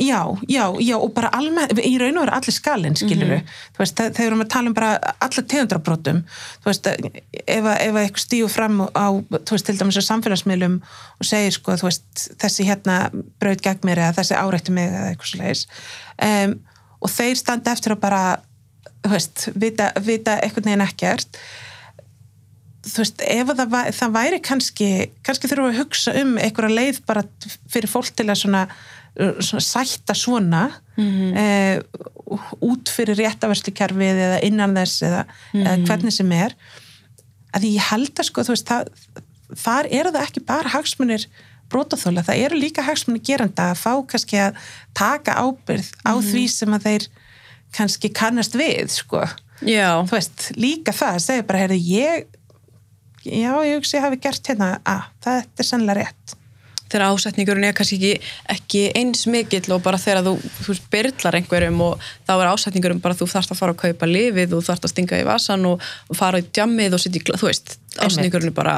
Já, já, já og bara almenn, í raun og veru allir skalinn, skilur við, mm -hmm. þú veist, þegar við erum að tala um bara allar tegundrabrotum, þú veist, ef eitthvað stíu fram á, þú veist, til dæmis á samfélagsmiðlum og segir, sko, þú veist, þessi hérna brauð gegn mér eða þessi árætti mig eða eitthvað slegis um, og þeir standa eftir að bara, veist, vita, vita eitthvað neginn ekkert, þú veist, ef það, það væri kannski, kannski þurfum við að hugsa um einhverja leið bara fyrir fólk til að svona svona sætta svona mm -hmm. e, út fyrir réttaverslukerfið eða innan þess eða, mm -hmm. eða mhm. hvernig sem er að ég held að sko veist, það, þar eru það ekki bara hagsmunir brótaþóla, það eru líka hagsmunir geranda að fá kannski að taka ábyrð á mm -hmm. því sem að þeir kannski kannast við sko. Já. þú veist, líka það að segja bara, heyrðu, ég já, ég hugsi að hafi gert hérna að það er sannlega rétt. Þegar ásetningurinn er kannski ekki, ekki eins mikill og bara þegar þú, þú byrlar einhverjum og þá er ásetningurinn bara þú þarfst að fara að kaupa lifið og þú þarfst að stinga í vasan og, fara í djammið og setja í, þú veist, ásetningurinn er bara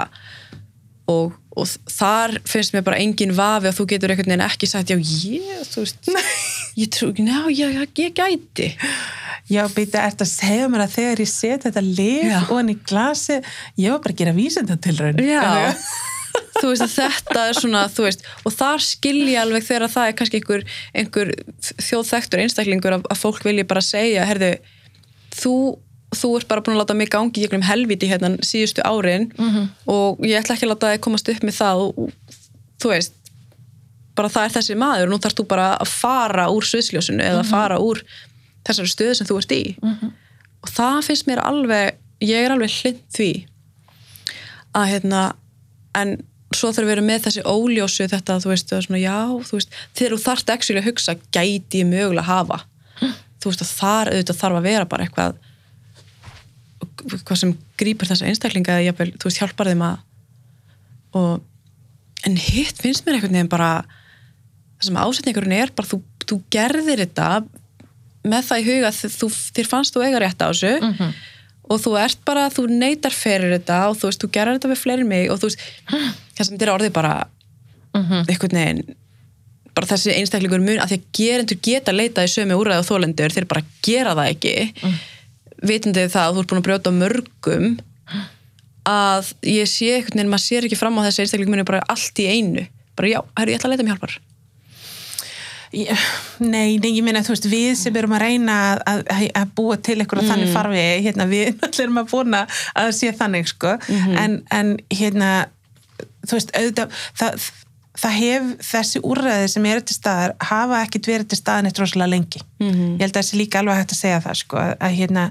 og, og þar finnst mér bara engin vafi að þú getur einhvern veginn ekki sagt já ég, þú veist ég trú ná, já, ég gæti. Já, býta, eftir að segja mér að þegar ég set þetta lif og hann í glasi, ég var bara að gera vísendatilraun Já. Þú veist að þetta er svona veist, og þar skilja alveg þegar það er kannski einhver, einhver þjóðþektur einstaklingur að, að fólk vilja bara segja herðu, þú þú ert bara búin að láta mig gangi í einhverjum helviti hérna síðustu árin mm -hmm. og ég ætla ekki að láta það komast upp með það og þú veist bara það er þessi maður og nú þarfst þú bara að fara úr sviðsljósunu eða að mhm. fara úr þessari stöðu sem þú ert í mm -hmm. og það finnst mér alveg ég er alveg hlind því að hérna en svo þarf að vera með þessi óljósu þetta þú veist, svona, já, þú veist þegar þú þarfst ekki að hugsa, gæti ég mögulega að hafa hm. þú veist, þar auðvitað þarf að vera bara eitthvað hvað sem grýpur þessa einstaklinga eða þú veist, hjálpar þeim að og en hitt finnst mér einhvern veginn bara það sem ásetningurinn er bara þú, þú gerðir þetta með það í huga þér fannst þú eiga rétt á þessu mm -hmm og þú ert bara, þú neytar fyrir þetta og þú veist, þú gerir þetta við fleiri mig og þú veist, það sem þér orðið bara mm -hmm. einhvern veginn bara þessi einstaklingur mun að því að gerendur geta leitað í sömu úræðu og þólendur þeir bara gera það ekki mm. vitandi það að þú ert búin að brjóta mörgum að ég sé einhvern veginn, maður sér ekki fram á þessi einstaklingur muni bara allt í einu bara já, herru, ég ætla að leita mér hjálpar Nei, nei, ég meina þú veist við sem erum að reyna að, að, að búa til eitthvað mm. þannig farfi, hérna við erum að búna að sé þannig sko mm -hmm. en, en hérna þú veist, auðvitað það, það hef þessi úrræði sem eru til staðar hafa ekkit verið til staðan eitt rosalega lengi. Mm -hmm. Ég held að það sé líka alveg hægt að segja það sko að hérna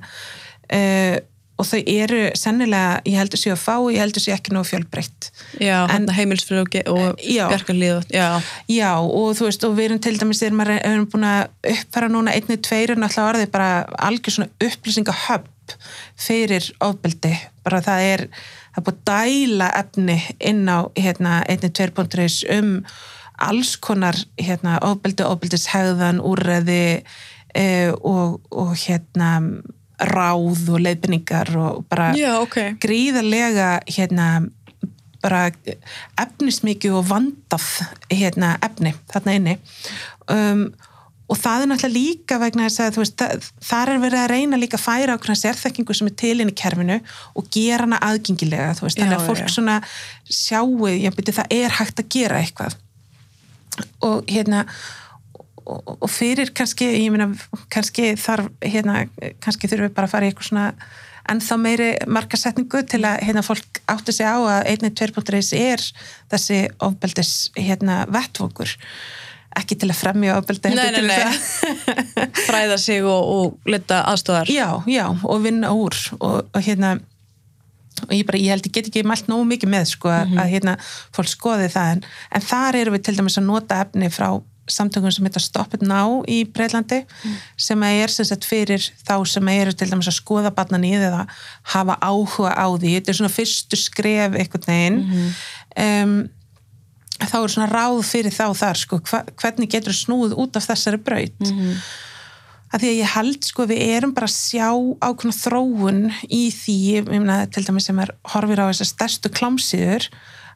uh, og þau eru sennilega, ég heldur sér að fá ég heldur sér ekki nógu fjölbreytt. Já, heimilsfröð og bjargarlið já. já, og þú veist og við erum til dæmis, þegar maður erum búin að uppfæra núna einni, tveir, en alltaf orðið bara algjör svona upplýsingahöpp fyrir ofbeldi, bara það er það er búin að dæla efni inn á hérna, einni, tveir punkturis um alls konar hérna, ofbeldi, ofbeldishegðan úrreði eh, og, og hérna ráð og leiðbynningar og bara Já, okay. gríðarlega hérna bara efnismikið og vandað hérna, efni þarna inni um, og það er náttúrulega líka vegna þess að veist, það, þar er verið að reyna líka að færa ákveðna sérþekkingu sem er til inn í kerfinu og gera hana aðgengilega veist, þannig að fólk já. svona sjáu já, beti, það er hægt að gera eitthvað og hérna og, og fyrir kannski ég meina kannski þarf hérna kannski þurfum við bara að fara í eitthvað svona en þá meiri markasetningu til að hérna fólk átti sig á að 1.2.is er þessi ofbeldis hérna vettvokur ekki til að fremja ofbeldi Nei, nei, nei. Fræða sig og, og leta aðstofar Já, já, og vinna úr og, og hérna og ég, bara, ég held ég get ekki mælt nógu mikið með sko, mm -hmm. að hérna fólk skoði það en, en þar eru við til dæmis að nota efni frá samtökum sem heitir Stop It Now í Breitlandi mm. sem er sem sagt fyrir þá sem eru til dæmis að skoða barnan í eða hafa áhuga á því þetta er svona fyrstu skref einhvern veginn mm -hmm. um, þá er svona ráð fyrir þá þar sko, hva, hvernig getur snúð út af þessari braut mm -hmm. að því að ég held sko við erum bara að sjá ákveðna þróun í því, meina til dæmis sem er horfir á þessar stærstu klámsýður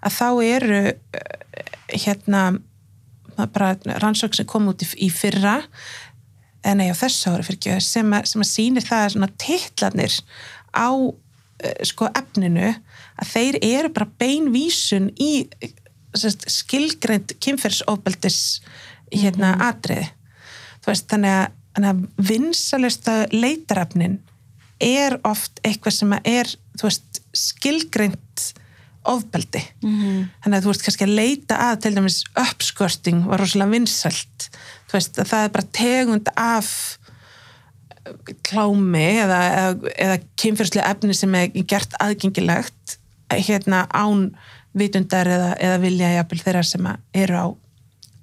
að þá eru eh, hérna bara rannsók sem kom út í, í fyrra en ei á þessu ári fyrir ekki sem að, sem að sýnir það svona tillanir á eh, sko efninu að þeir eru bara beinvísun í sest, skilgreynd kynferðsofbeldis hérna mm -hmm. atrið veist, þannig að, að vinsalista leitarafnin er oft eitthvað sem er veist, skilgreynd ofbeldi mm -hmm. þannig að þú veist kannski að leita að til dæmis uppskörting var rosalega vinsalt veist, það er bara tegund af klámi eða, eða, eða kynferðslega efni sem er gert aðgengilegt hérna án vitundar eða, eða vilja jafnvel þeirra sem eru á,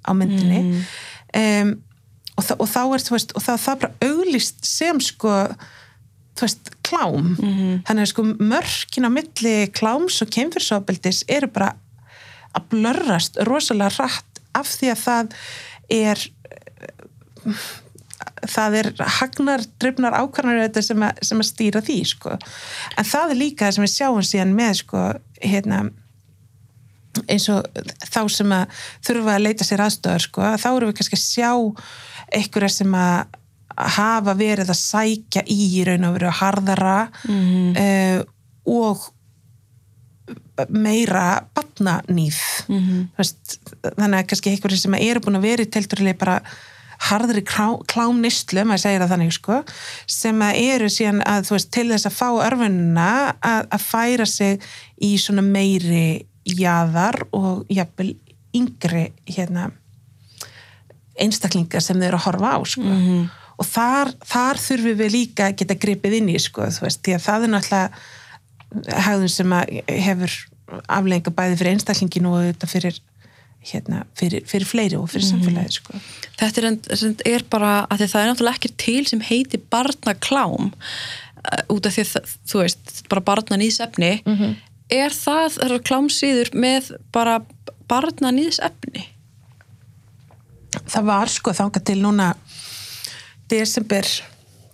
á myndinni mm. um, og, þa og þá er þú veist og það er bara auglist sem sko þú veist klám mm -hmm. þannig að sko mörkin á milli kláms og kemfyrsofbildis eru bara að blörrast rosalega rætt af því að það er það er hagnar, drifnar ákvarðanir sem, sem að stýra því sko en það er líka það sem við sjáum síðan með sko hérna eins og þá sem að þurfa að leita sér aðstöðar sko, þá eru við kannski að sjá einhverja sem að hafa verið að sækja í raun og verið að harðara mm -hmm. uh, og meira batnanýð mm -hmm. Þannig að kannski einhverju sem eru búin að vera í telturlega bara harðri klámnistlu, maður segir það þannig sko, sem að eru síðan að veist, til þess að fá örfunna að, að færa sig í svona meiri jaðar og jafnvel yngri hérna, einstaklingar sem þeir eru að horfa á sko. mm -hmm. Og þar, þar þurfum við líka að geta gripið inn í sko, veist, því að það er náttúrulega hegðun sem hefur aflenga bæði fyrir einstaklingin og þetta fyrir, hérna, fyrir, fyrir fleiri og fyrir mm -hmm. samfélagi sko. Þetta er, en, er bara að það er náttúrulega ekki til sem heiti barnaklám uh, út af því að þú veist, bara barnan í sefni mm -hmm er það, klámsýður með bara barna nýðs efni? Það var sko þanga til núna desember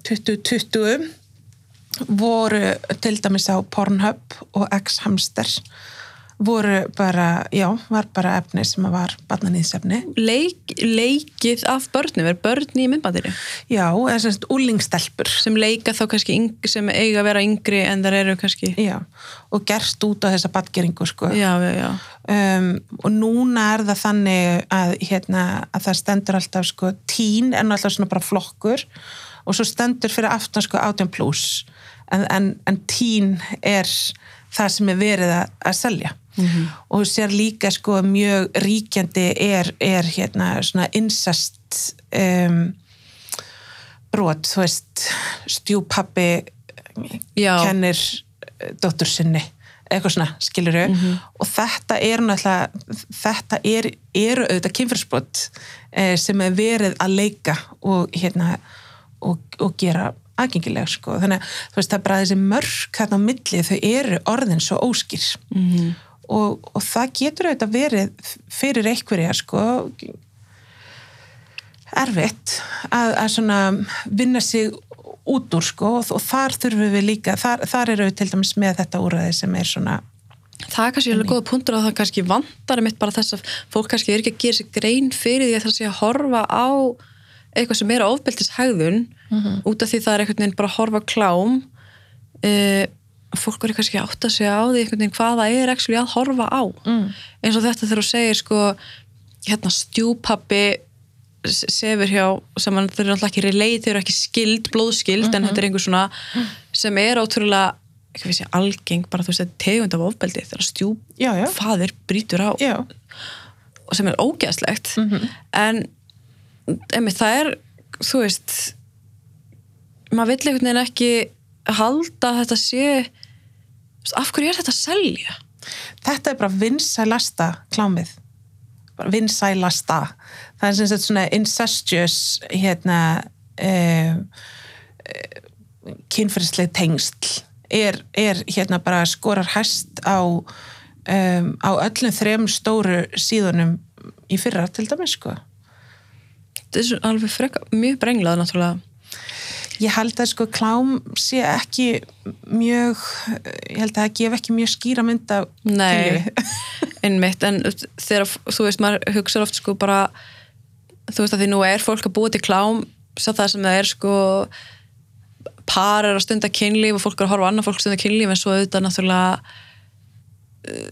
2020 voru til dæmis á Pornhub og X-Hamster voru bara, já, var bara efni sem var barnanýðsefni Leik, Leikið af börnum er börn í myndbandinu? Já, eða semst úlingstelpur sem leika þá kannski sem eiga að vera yngri en þar eru kannski? Já, og gerst út á þessa badgeringu sko. Já, já, já. Um, og núna er það þannig að hérna, að það stendur alltaf sko tín en alltaf svona bara flokkur og svo stendur fyrir aftan sko 18 plus en, en, en tín er það sem er verið að, að selja mm -hmm. og sér líka sko mjög ríkjandi er, er hérna svona incest um, brot, þú veist stjúpappi kennir dóttur sinni eitthvað svona, skiluru mm -hmm. og þetta er náttúrulega þetta er, eru auðvitað kynfyrsbrot eh, sem er verið að leika og hérna og, og gera aðgengileg sko, þannig að það er bara þessi mörg þarna á milli þau eru orðin svo óskýr. Mm -hmm og, og það getur auðvitað verið fyrir einhverja sko. Erfitt að, að svona vinna sig út úr sko og, og þar þurfum við líka, þar, þar eru við til dæmis með þetta úrraði sem er svona það er kannski alveg góða punktur að það kannski vantar mitt bara þess að fólk kannski er ekki að gera sér grein fyrir því að það sé að horfa á eitthvað sem er ofbeldishægðun út af því það er veginn bara að horfa á klám uh, fólk verður kannski að átta sig á því einhvern veginn hvað það er actually að horfa á. Mm. eins og þetta þegar þú segir sko hérna stjúpappi sefur hjá sem hann eru alltaf ekki relate, þau eru ekki skild, blóðskild en þetta er einhver svona sem er ótrúlega ekki við sé algeng, bara þú veist þetta tegund af ofbeldi þegar stjúp Já, já. faðir brýtur á. Já, og sem er ógeðslegt. En emi, það er þú veist maður vill einhvern veginn ekki halda að þetta sé af hverju er þetta að selja? Þetta er bara vinsælasta klámið. Vinsælasta. Það er sem sagt svona incestuous hérna um, kynferðisleg tengsl er, er hérna bara skorar hæst á um, á öllum þrem stóru síðunum í fyrra til dæmis sko. Þetta er alveg freka, mjög brenglað náttúrulega Ég held að sko klám sé ekki mjög, ég held að það gef ekki mjög skýra mynd af Nei, einmitt en þegar, þú veist, maður hugsa oft sko bara, þú veist að því nú er fólk að búa til klám, svo það sem það er sko par er að stunda kynlíf og fólk er að horfa á annað fólk stunda kynlíf en svo auðvitað náttúrulega uh,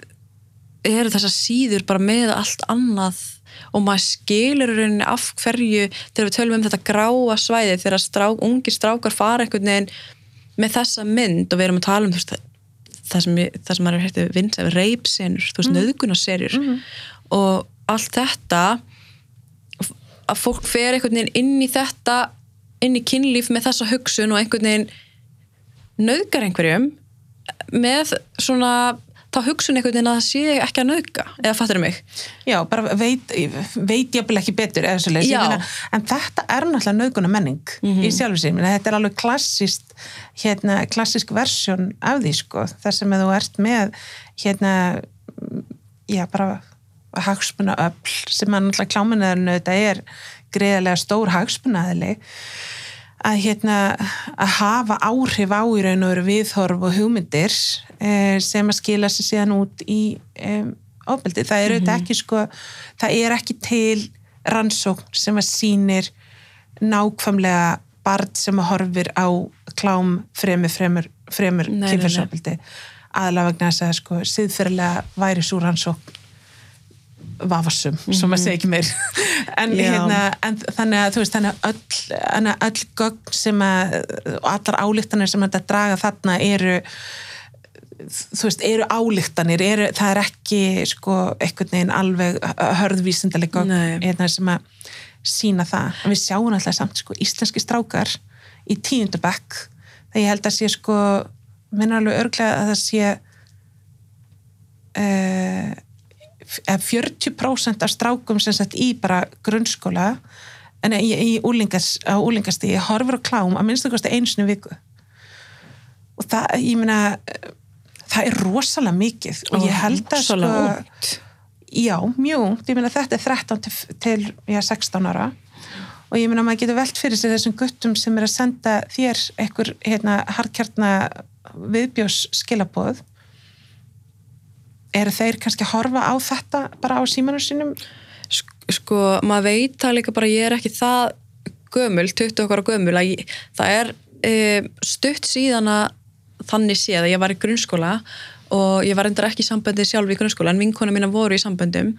eru þessar síður bara með allt annað og maður skilur rauninni af hverju þegar við tölum um þetta gráa svæði þegar strák, ungir strákar fara einhvern veginn með þessa mynd og við erum að tala um veist, það, sem, sem maður hægt vinst af reipsenur, þú veist, mm. nöðgunarserjur og allt þetta að fólk fer einhvern veginn inn í þetta inn í kynlíf með þessa hugsun og einhvern veginn nöðgar einhverjum með svona þá hugsun einhvern veginn að það sé ekki að nöðga eða fattur mig? Já, bara veit, veit ég ekki betur en þetta er náttúrulega nöðguna menning í sjálfu sér, Meina, þetta er alveg klassist hérna, klassisk versjón af því sko, þar sem þú ert með hérna já, bara hagspuna öll sem að náttúrulega kláminæðurinn þetta er greiðlega stór hagspunaðili að hérna að hafa áhrif á í raun og veru viðhorf og hugmyndir eh, sem að skila sér síðan út í um, ofbeldi. Það er auðvitað ekki sko, það er ekki til rannsókn sem að sýnir nákvæmlega barn sem að horfir á klám fremur, fremur, fremur kynferðsofbeldi aðalega vegna þess að sko siðferðilega væri svo rannsókn vafasum, svo maður segi ekki meir. En, hérna, en þannig að veist þannig að öll, öll gögn sem að allar álíktanir sem þetta draga þarna eru þú veist, eru álíktanir eru, það er ekki sko einhvern veginn alveg hörðvísindaleg gögn hérna, sem að sína það, en við sjáum alltaf samt sko íslenski strákar í tíundabæk þegar ég held að sé sko minna alveg örglega að það sé uh, 40% af strákum sem sett í bara grunnskóla en í, í úlingas, á úlingasti horfur á klám að minnstu kosti einu sinni í viku. Og það, ég meina eh, það er rosalega mikið og ég held að sko ungt. já, mjög ég meina þetta er 13 til, til já, 16 ára. Og ég meina maður getur velt fyrir sér þessum guttum sem er að senda þér einhver hérna harkjarna viðbjós skilabóð eru þeir kannski að horfa á þetta bara á símanum sínum? Sk- sko, maður veit það líka bara ég er ekki það gömul, 20 okkar gömul að ég, það er e, stutt síðan að þannig séð að ég var í grunnskóla og ég var endur ekki í sambandi sjálf í grunnskóla en vinkona mína voru í samböndum.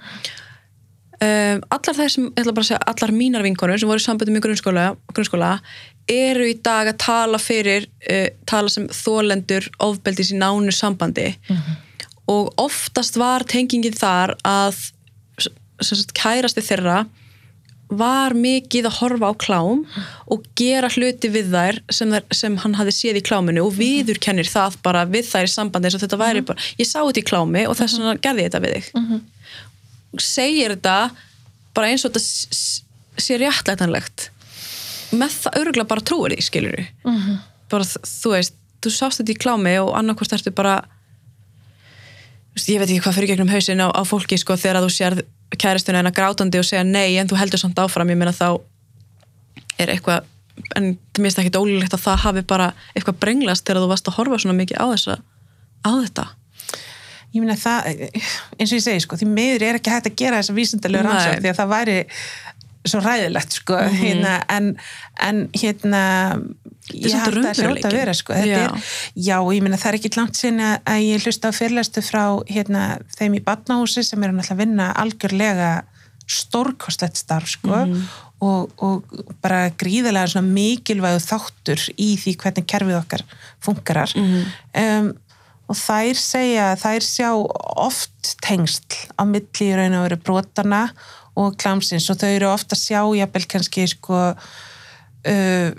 Um, allar þær sem, ég ætla bara að segja allar mínar vinkonur sem voru í samböndum í grunnskóla, grunnskóla eru í dag að tala fyrir uh, tala sem þólendur ofbeldis í nánu sambandi og oftast var tengingin þar að sagt, kærasti þeirra var mikið að horfa á klám og gera hluti við þær sem, þær, sem hann hafði séð í kláminu og viðurkennir það bara við þær í sambandi eins og þetta væri bara, ég sá þetta í klámi og þess vegna gerði ég þetta við þig. Segir þetta bara eins og þetta sé réttlætanlegt. Með það örgulega bara trúir því skilur bara þ- þú veist, þú sást þetta í klámi og annarkvort ertu bara ég veit ekki hvað fyrir gegnum hausin á, á fólki sko þegar þú sér kæristuna hennar grátandi og segja nei en þú heldur samt áfram, ég meina þá er eitthvað en það minnst ekki ólílegt að það hafi bara eitthvað brenglast þegar þú varst að horfa svona mikið á þessa á þetta ég meina það, eins og ég segi sko, því miður er ekki hægt að gera þessa vísindalegu Nei. rannsók því að það væri svo ræðilegt sko, hérna, en, en hérna ég held að hljóta að vera sko, Já. er, já, ég meina það er ekki langt sinni að ég hlusta á fyrirlestu frá hérna, þeim í Batnahúsi sem náttúrulega að vinna algjörlega stórkostlegt starf sko og, og bara gríðarlega svona mikilvægu þáttur í því hvernig kerfið okkar funkarar. Um, og þær segja, þær sjá oft tengsl á milli í raun og veru brotana og klámsins. Og þau eru ofta að sjá jafnvel kannski sko uh,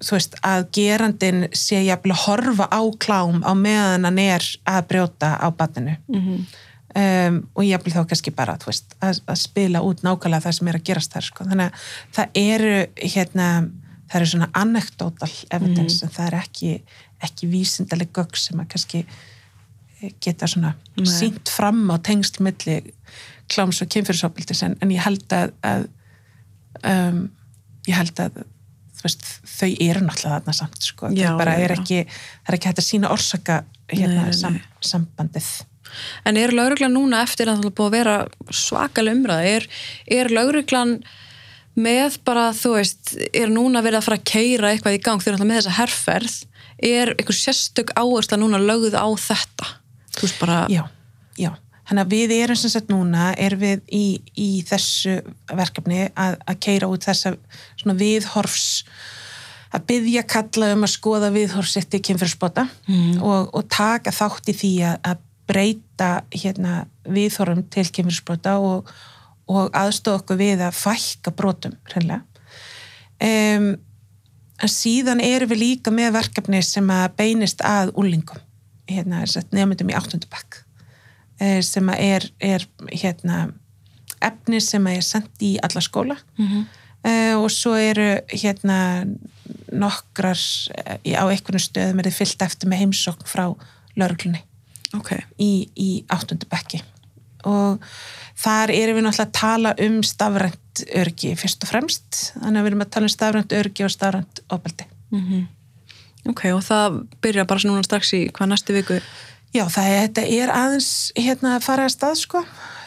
þú veist, að gerandin sé jafnvel að horfa á klám á meðan hann er að brjóta á batinu um, og jafnvel þá kannski bara þú veist, að, að spila út nákvæmlega það sem er að gerast þar sko. þannig að það eru hérna, það eru svona anekdotal evidence en það er ekki, ekki vísindaleg gögg sem að kannski geta svona Nei. sínt fram á tengsl milli kláms og kynfyrirsopildis en, en ég held að, að um, ég held að veist, þau eru náttúrulega þarna samt sko. Já, þau bara er ekki það er ekki hægt að sína orsaka hérna, Nei, sam, sambandið En er lauruglan núna eftir að það er búið að vera svakalega umræða? Er, er lauruglan með bara, þú veist, er núna verið að fara að keira eitthvað í gang þegar það með þessa herrferð? Er einhver sérstök áhersla núna lögð á þetta? Þú veist bara, já, já Þannig að við erum sem sagt núna, erum við í, í þessu verkefni að, að keira út þessa svona viðhorfs að byggja kalla um að skoða viðhorfsitt í kynfyrirspota mm. og, og taka þátt í því að, að breyta hérna, viðhorfum til kynfyrirspota og, og aðstofa okkur við að fækka brotum hreinlega. Um, en síðan erum við líka með verkefni sem að beinist að úlingum, hérna, nefndum í áttundabæk sem að er, er hérna, efni sem er sendt í alla skóla. Mhm. uh, og svo eru hérna nokkrar eh, á einhvern stöðum er þið fyllt eftir með heimsókn frá lauruglunni ok, í, í áttundu bekki. Og þar erum við náttúrulega að tala um stafrænt örgi fyrst og fremst þannig að við erum að tala um stafrænt örgi og stafrænt opaldi ok, og það byrja bara núna strax í hvað næstu viku? Já, það er, þetta er aðeins hérna að fara að stað sko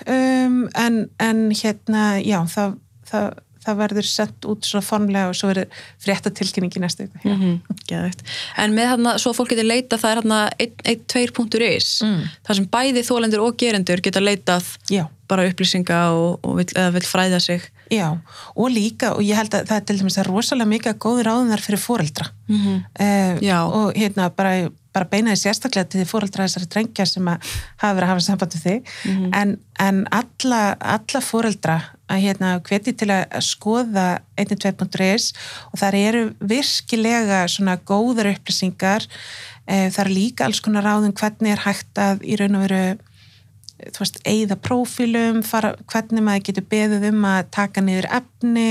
um, en, en hérna já, það, það, það verður sendt út svona formlega og svo verður frétta tilkynningi næstu viku. Mm Mm. -hmm. En með þarna, svo fólk getur leita það er þarna 1.2.is Mm. þar sem bæði þólendur og gerendur geta leitað Já, bara upplýsinga og, og vill, vill fræða sig já, og líka og ég held að það er til dæmis að rosalega mikið af góður áðunar fyrir foreldra mm -hmm. uh, Já. og hérna bara, bara beinaði sérstaklega til því foreldra þessari drengja sem að hafa verið að hafa samband við þig Mhm. en, en alla, alla foreldra að hérna hveti til að að skoða 1.2.is og þar eru virkilega svona góðar upplýsingar uh, það er líka alls konar ráðum hvernig er hægt að í raun og veru þú veist, eigða prófílum fara, hvernig maður getur beðið um að taka niður efni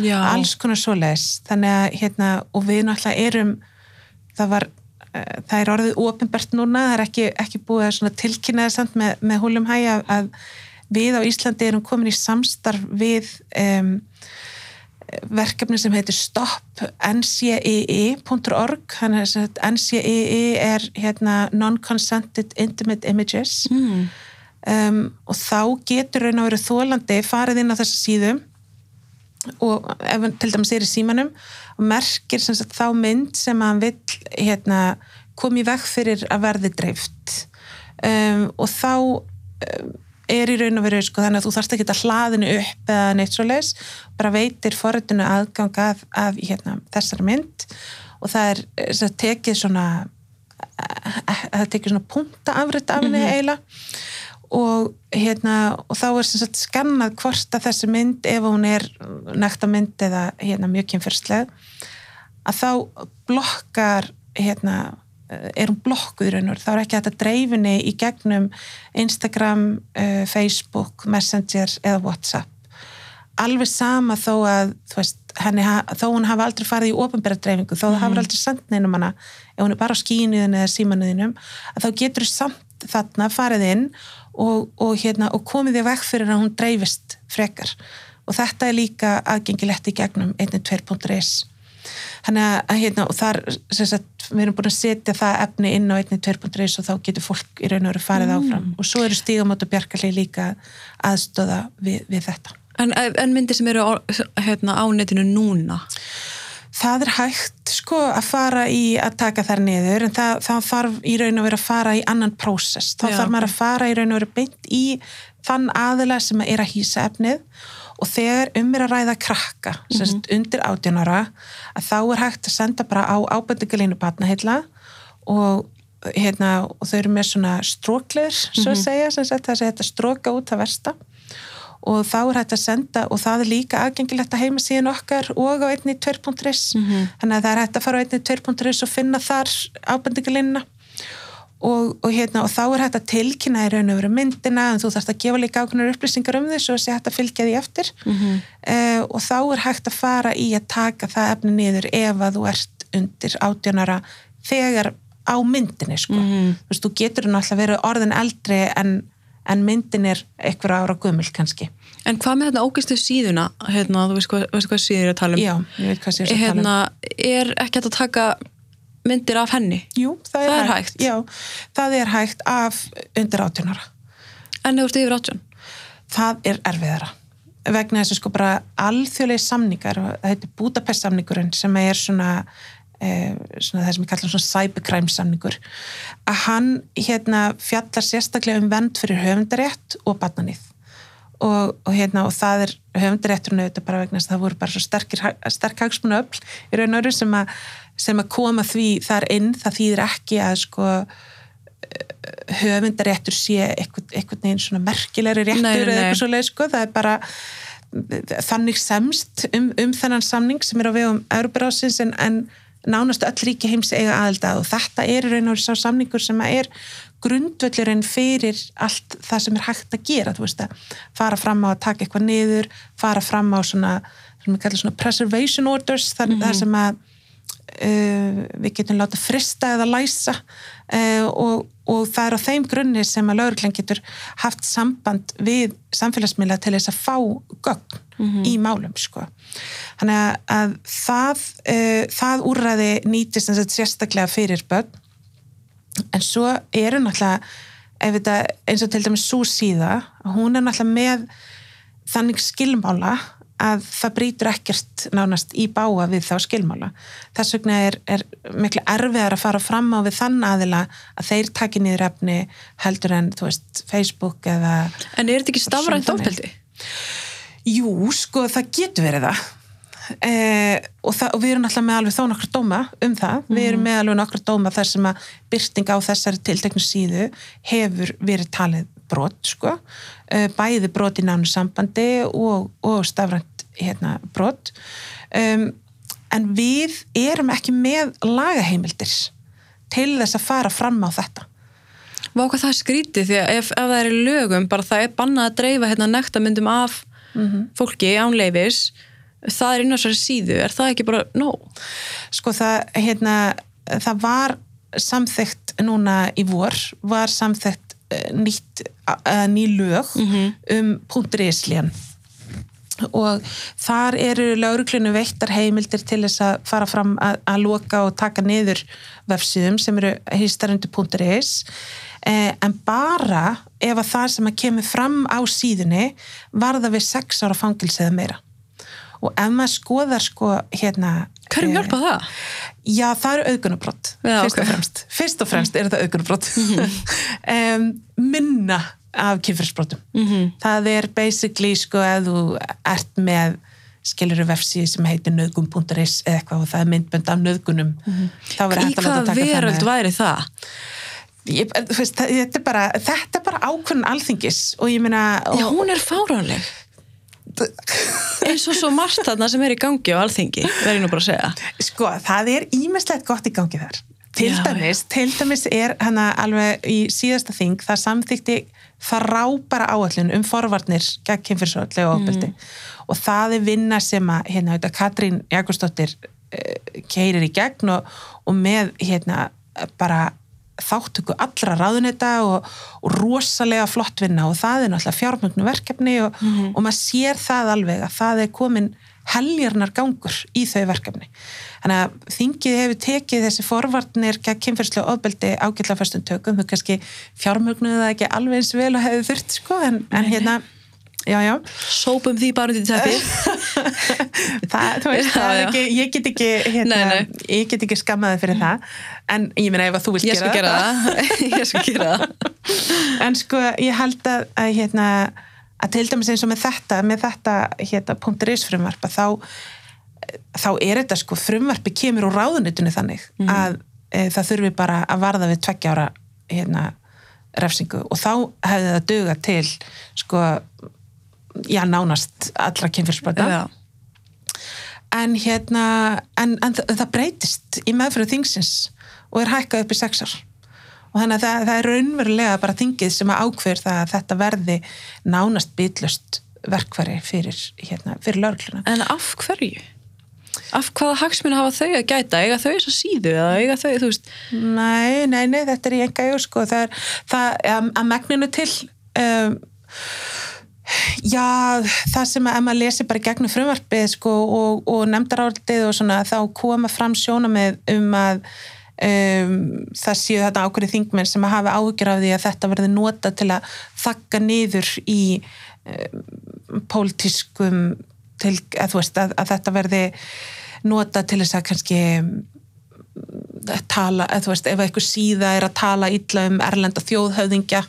Já. alls konar svoleiðis þannig að hérna, og við náttúrulega erum það var uh, það er orðið ofinbært núna, það er ekki, ekki búið að tilkynna það samt með, með húlum hæja að við á Íslandi erum komin í samstarf við um, verkefni sem heitir stopncee.org þannig að NCEE er hérna, non-consented intimate images mm. Um, og þá getur raun og verið þólandi farið inn á þessa síðu og ef til dæmis er í símanum og merkir sem sagt, þá mynd sem hann vill hérna, koma í veg fyrir að verði dreift. Um, og þá um, er í raun og veru sko, þannig að þú þarfst ekki að hlaðinu upp eða neitt svo leis bara veitir forritinu aðgang af, af hérna, þessari mynd. Og það er eh, sem sagt, tekið svona eh, eh, það tekið svona punta afrætt af henni eiginlega og, hérna, og þá er sagt skannað hvort að þessi mynd ef hún er nekta mynd eða hérna, mjög kynfyrsleg að þá blokkar hérna, er hún blokkuð í raun og veru, þá er ekki hægt að dreifinni í gegnum Instagram, uh, Facebook, Messenger eða Whatsapp. Alveg sama þó að veist, henni, þó hún hafa aldrei farið í ofinbæra dreifingu, þó það hafur aldrei sendt neinum hana, ef hún er bara á skínuðin eða símanuðinum, að þá getur þú samt þarna farið inn og, og, hérna, og komið þig vekk fyrir að hún dreifist frekar. Og þetta er líka aðgengilegt í gegnum 1.2.is þannig að hérna, og þar sagt, við erum búin að setja það efni inn á einni 2.1 og þá getur fólk í raun og veru farið áfram. Og svo eru stígamót og bjarkalegi líka aðstöða við, við þetta. En, en myndir sem eru á, hérna, á netinu núna? Það er hægt sko að fara í að taka þær niður en það, það þarf í raun og veru að fara í annan prósess. Þá Já, þarf maður að fara í raun og veru beint í þann aðila sem er að hýsa efnið og þegar um er að ræða krakka mm Mhm. -hmm. undir 18 ára að þá er hægt að senda bara á ábendingalínu batnaheilla og hérna og þau eru með svona strókleir svo að segja, sem sagt það sé þetta stróka út að versta og þá er hægt að senda og það er líka aðgengilegt að heima síðan okkar og á einni 2.is þannig að það er hægt að fara á einni 2.is og finna þar ábendingalínuna og, og, hérna, og þá er hægt að tilkynna í raun og veru myndina en þú þarfst að gefa líka ákveðnar upplýsingar um því svo sé hægt að fylgja því eftir Mhm. uh, og þá er hægt að fara í að taka það efni niður ef að þú ert undir átjónara þegar á myndinni sko. Mhm. þú veist, þú getur náttúrulega verið orðin eldri en, en myndin er einhver ára gömul kannski En hvað með þetta ógistu síðuna? Hérna, þú veist hvað, veist hvað síður er að tala um? já, ég veit hvað sér að tala um Hérna, er ekki hægt að taka myndir af henni? Jú, það er, Það er hægt. hægt. Já, það er hægt af undir átjónara En ef þú ert yfir átjón? það er erfiðara vegna þess að sko bara alþjóðlega samningar það heitir Budapest samningurinn sem er svona, svona það sem ég kalla svona cybercrime samningur að hann hérna fjallar sérstaklega um vend fyrir höfundarétt og barnanýð og, og hérna og það er höfundarétturinn auðvitað bara vegna þess að það voru bara svo sterkir, sterk hagsmunu öll í raun og öru sem sem að koma því þar inn, það þýðir ekki að sko höfundaréttur sé einhvern veginn svona merkilegri réttur Nei, nei, eða eitthvað svo leið sko, það er bara þannig semst um, um þennan samning sem er á vegum Európarásins en, en nánast öll ríki heims eiga aðelda og þetta er raun og sá samningur sem er grundvöllurinn fyrir allt það sem er hægt að gera, þú veist að fara fram á að taka eitthvað niður, fara fram á svona, sem við kallum svona preservation orders, þar, þar sem að uh, við getum láta frista eða læsa og, og það er á þeim grunni sem að lauruglan getur haft samband við samfélagsmiðla til þess að fá gögn í málum sko. Þannig að, að það, uh, það úrræði nýtist sérstaklega fyrir börn en svo eru náttúrulega þetta, eins og til dæmis svo síða hún er náttúrulega með þannig skilmála að það brýtur ekkert nánast í báa við þá skilmála. Þess vegna er, er miklu erfiðar að fara fram á við þann aðila að þeir taki niður efni heldur en, þú veist, Facebook eða... En er þetta ekki stafrænt ofbeldi? Jú, sko, það getur verið það. Eh, og, það, og við erum alltaf með alveg þó nokkra dóma um það, við erum með alveg nokkra dóma þar sem að byrting á þessari tilteknu síðu hefur verið talið brot sko, bæði brot í nánu sambandi og, og stafrænt hérna, brot. Um, en við erum ekki með lagaheimildir til þess að fara fram á þetta. Vá hvað það skrítið því að ef, ef það er lögum bara það er bannað að dreifa hérna nektarmyndum af fólki án leifis það er þessari síðu, er það ekki bara nóg? sko það, hérna, það var samþygt núna í vor var samþygt nýtt, uh, ný lög um .isljan og þar eru lauruglunu veittar heimildir til þess að fara fram að, að loka og taka niður vefsíðum sem eru hýstarundi.is eh, en bara ef að það sem að kemur fram á síðunni varða við sex ára fangilsi eða meira. Og ef maður skoðar sko hérna Hverjum hjálpa það? Já, það eru auðgunabrott Já, fyrst, ok. og fremst. fyrst og fremst er þetta auðgunabrott um, minna af kynfyrsbrotum Mhm. það er basically sko ef þú ert með skiluru vefsíð sem heitir nöðgum.is eða eitthvað og það er myndbönd af nöðgunum þá verður Í að hvað taka það veröld væri það? Ég, veist, það- þetta er bara, þetta er bara ákvörðun alþingis og ég meina Já, hún er fáránleg eins og svo margt þarna sem er í gangi á alþingi, verður ég nú bara að segja. Sko, það er ímislegt gott í gangi þar. Til Já, dæmis, til dæmis er hana alveg í síðasta þing það samþykti frábæra áallun um forvarnir gegn kynfyrsvöldu og ofbeldi. Og það er vinna sem að hérna, þetta, Katrín Jakobsdóttir uh, keirir í gegn og, og með hérna bara þáttöku allra ráðuneta og, og rosalega flott vinna og það er náttúrulega fjármögnu verkefni og, og maður sér það alveg að það er komin heljarnar gangur í þau verkefni. Þannig að þingið hefur tekið þessi forvarnir gegn kynferðslega ofbeldi ágætla fyrstum tökum, þú kannski fjármögnuðu það ekki alveg eins vel og hefur þurft sko, en, en hérna, já, já. Sópum því bara út í teppi. það, þú veist, það er ekki, ég get ekki, hérna, Nei, nei. ég get ekki skammaði fyrir það, en ég meina ef að þú vilt skal gera það. Ég skal gera það. en sko ég held að, að hérna að til dæmis eins og með þetta með þetta hérna .is frumvarpa þá, þá er þetta sko frumvarpi kemur úr ráðunitinu þannig að e, það þurfi bara að varða við tveggja ára hérna refsingu og þá hefði það duga til sko já nánast allra kynfyrsbrota Já. en hérna en, en það, það breytist í meðfyrir þingsins og er hækkað upp í sex ár og þannig að það, það er raunverulega bara þingið sem að ákveður það að þetta verði nánast bitlust verkfæri fyrir, hérna, fyrir lögregluna En af hverju? Af hvaða hagsminu hafa þau að gæta? Eiga þau þess að síðu eða eiga þau, þú veist, Nei, nei, nei, þetta er í enga jú sko, það er það, að, að megninu til um, já, það sem að ef maður lesi bara gegnum frumvarpið sko og, og nefndaráldið og svona þá koma fram sjónamið um að um, það séu þetta ákveðið þingmenn sem að hafa áhyggjur af því að þetta verði nota til að þakka niður í um, pólitískum til, að veist, að, að þetta verði nota til þess að kannski tala, eða þú veist, ef eitthvað síða er að tala illa um erlenda þjóðhöfðingja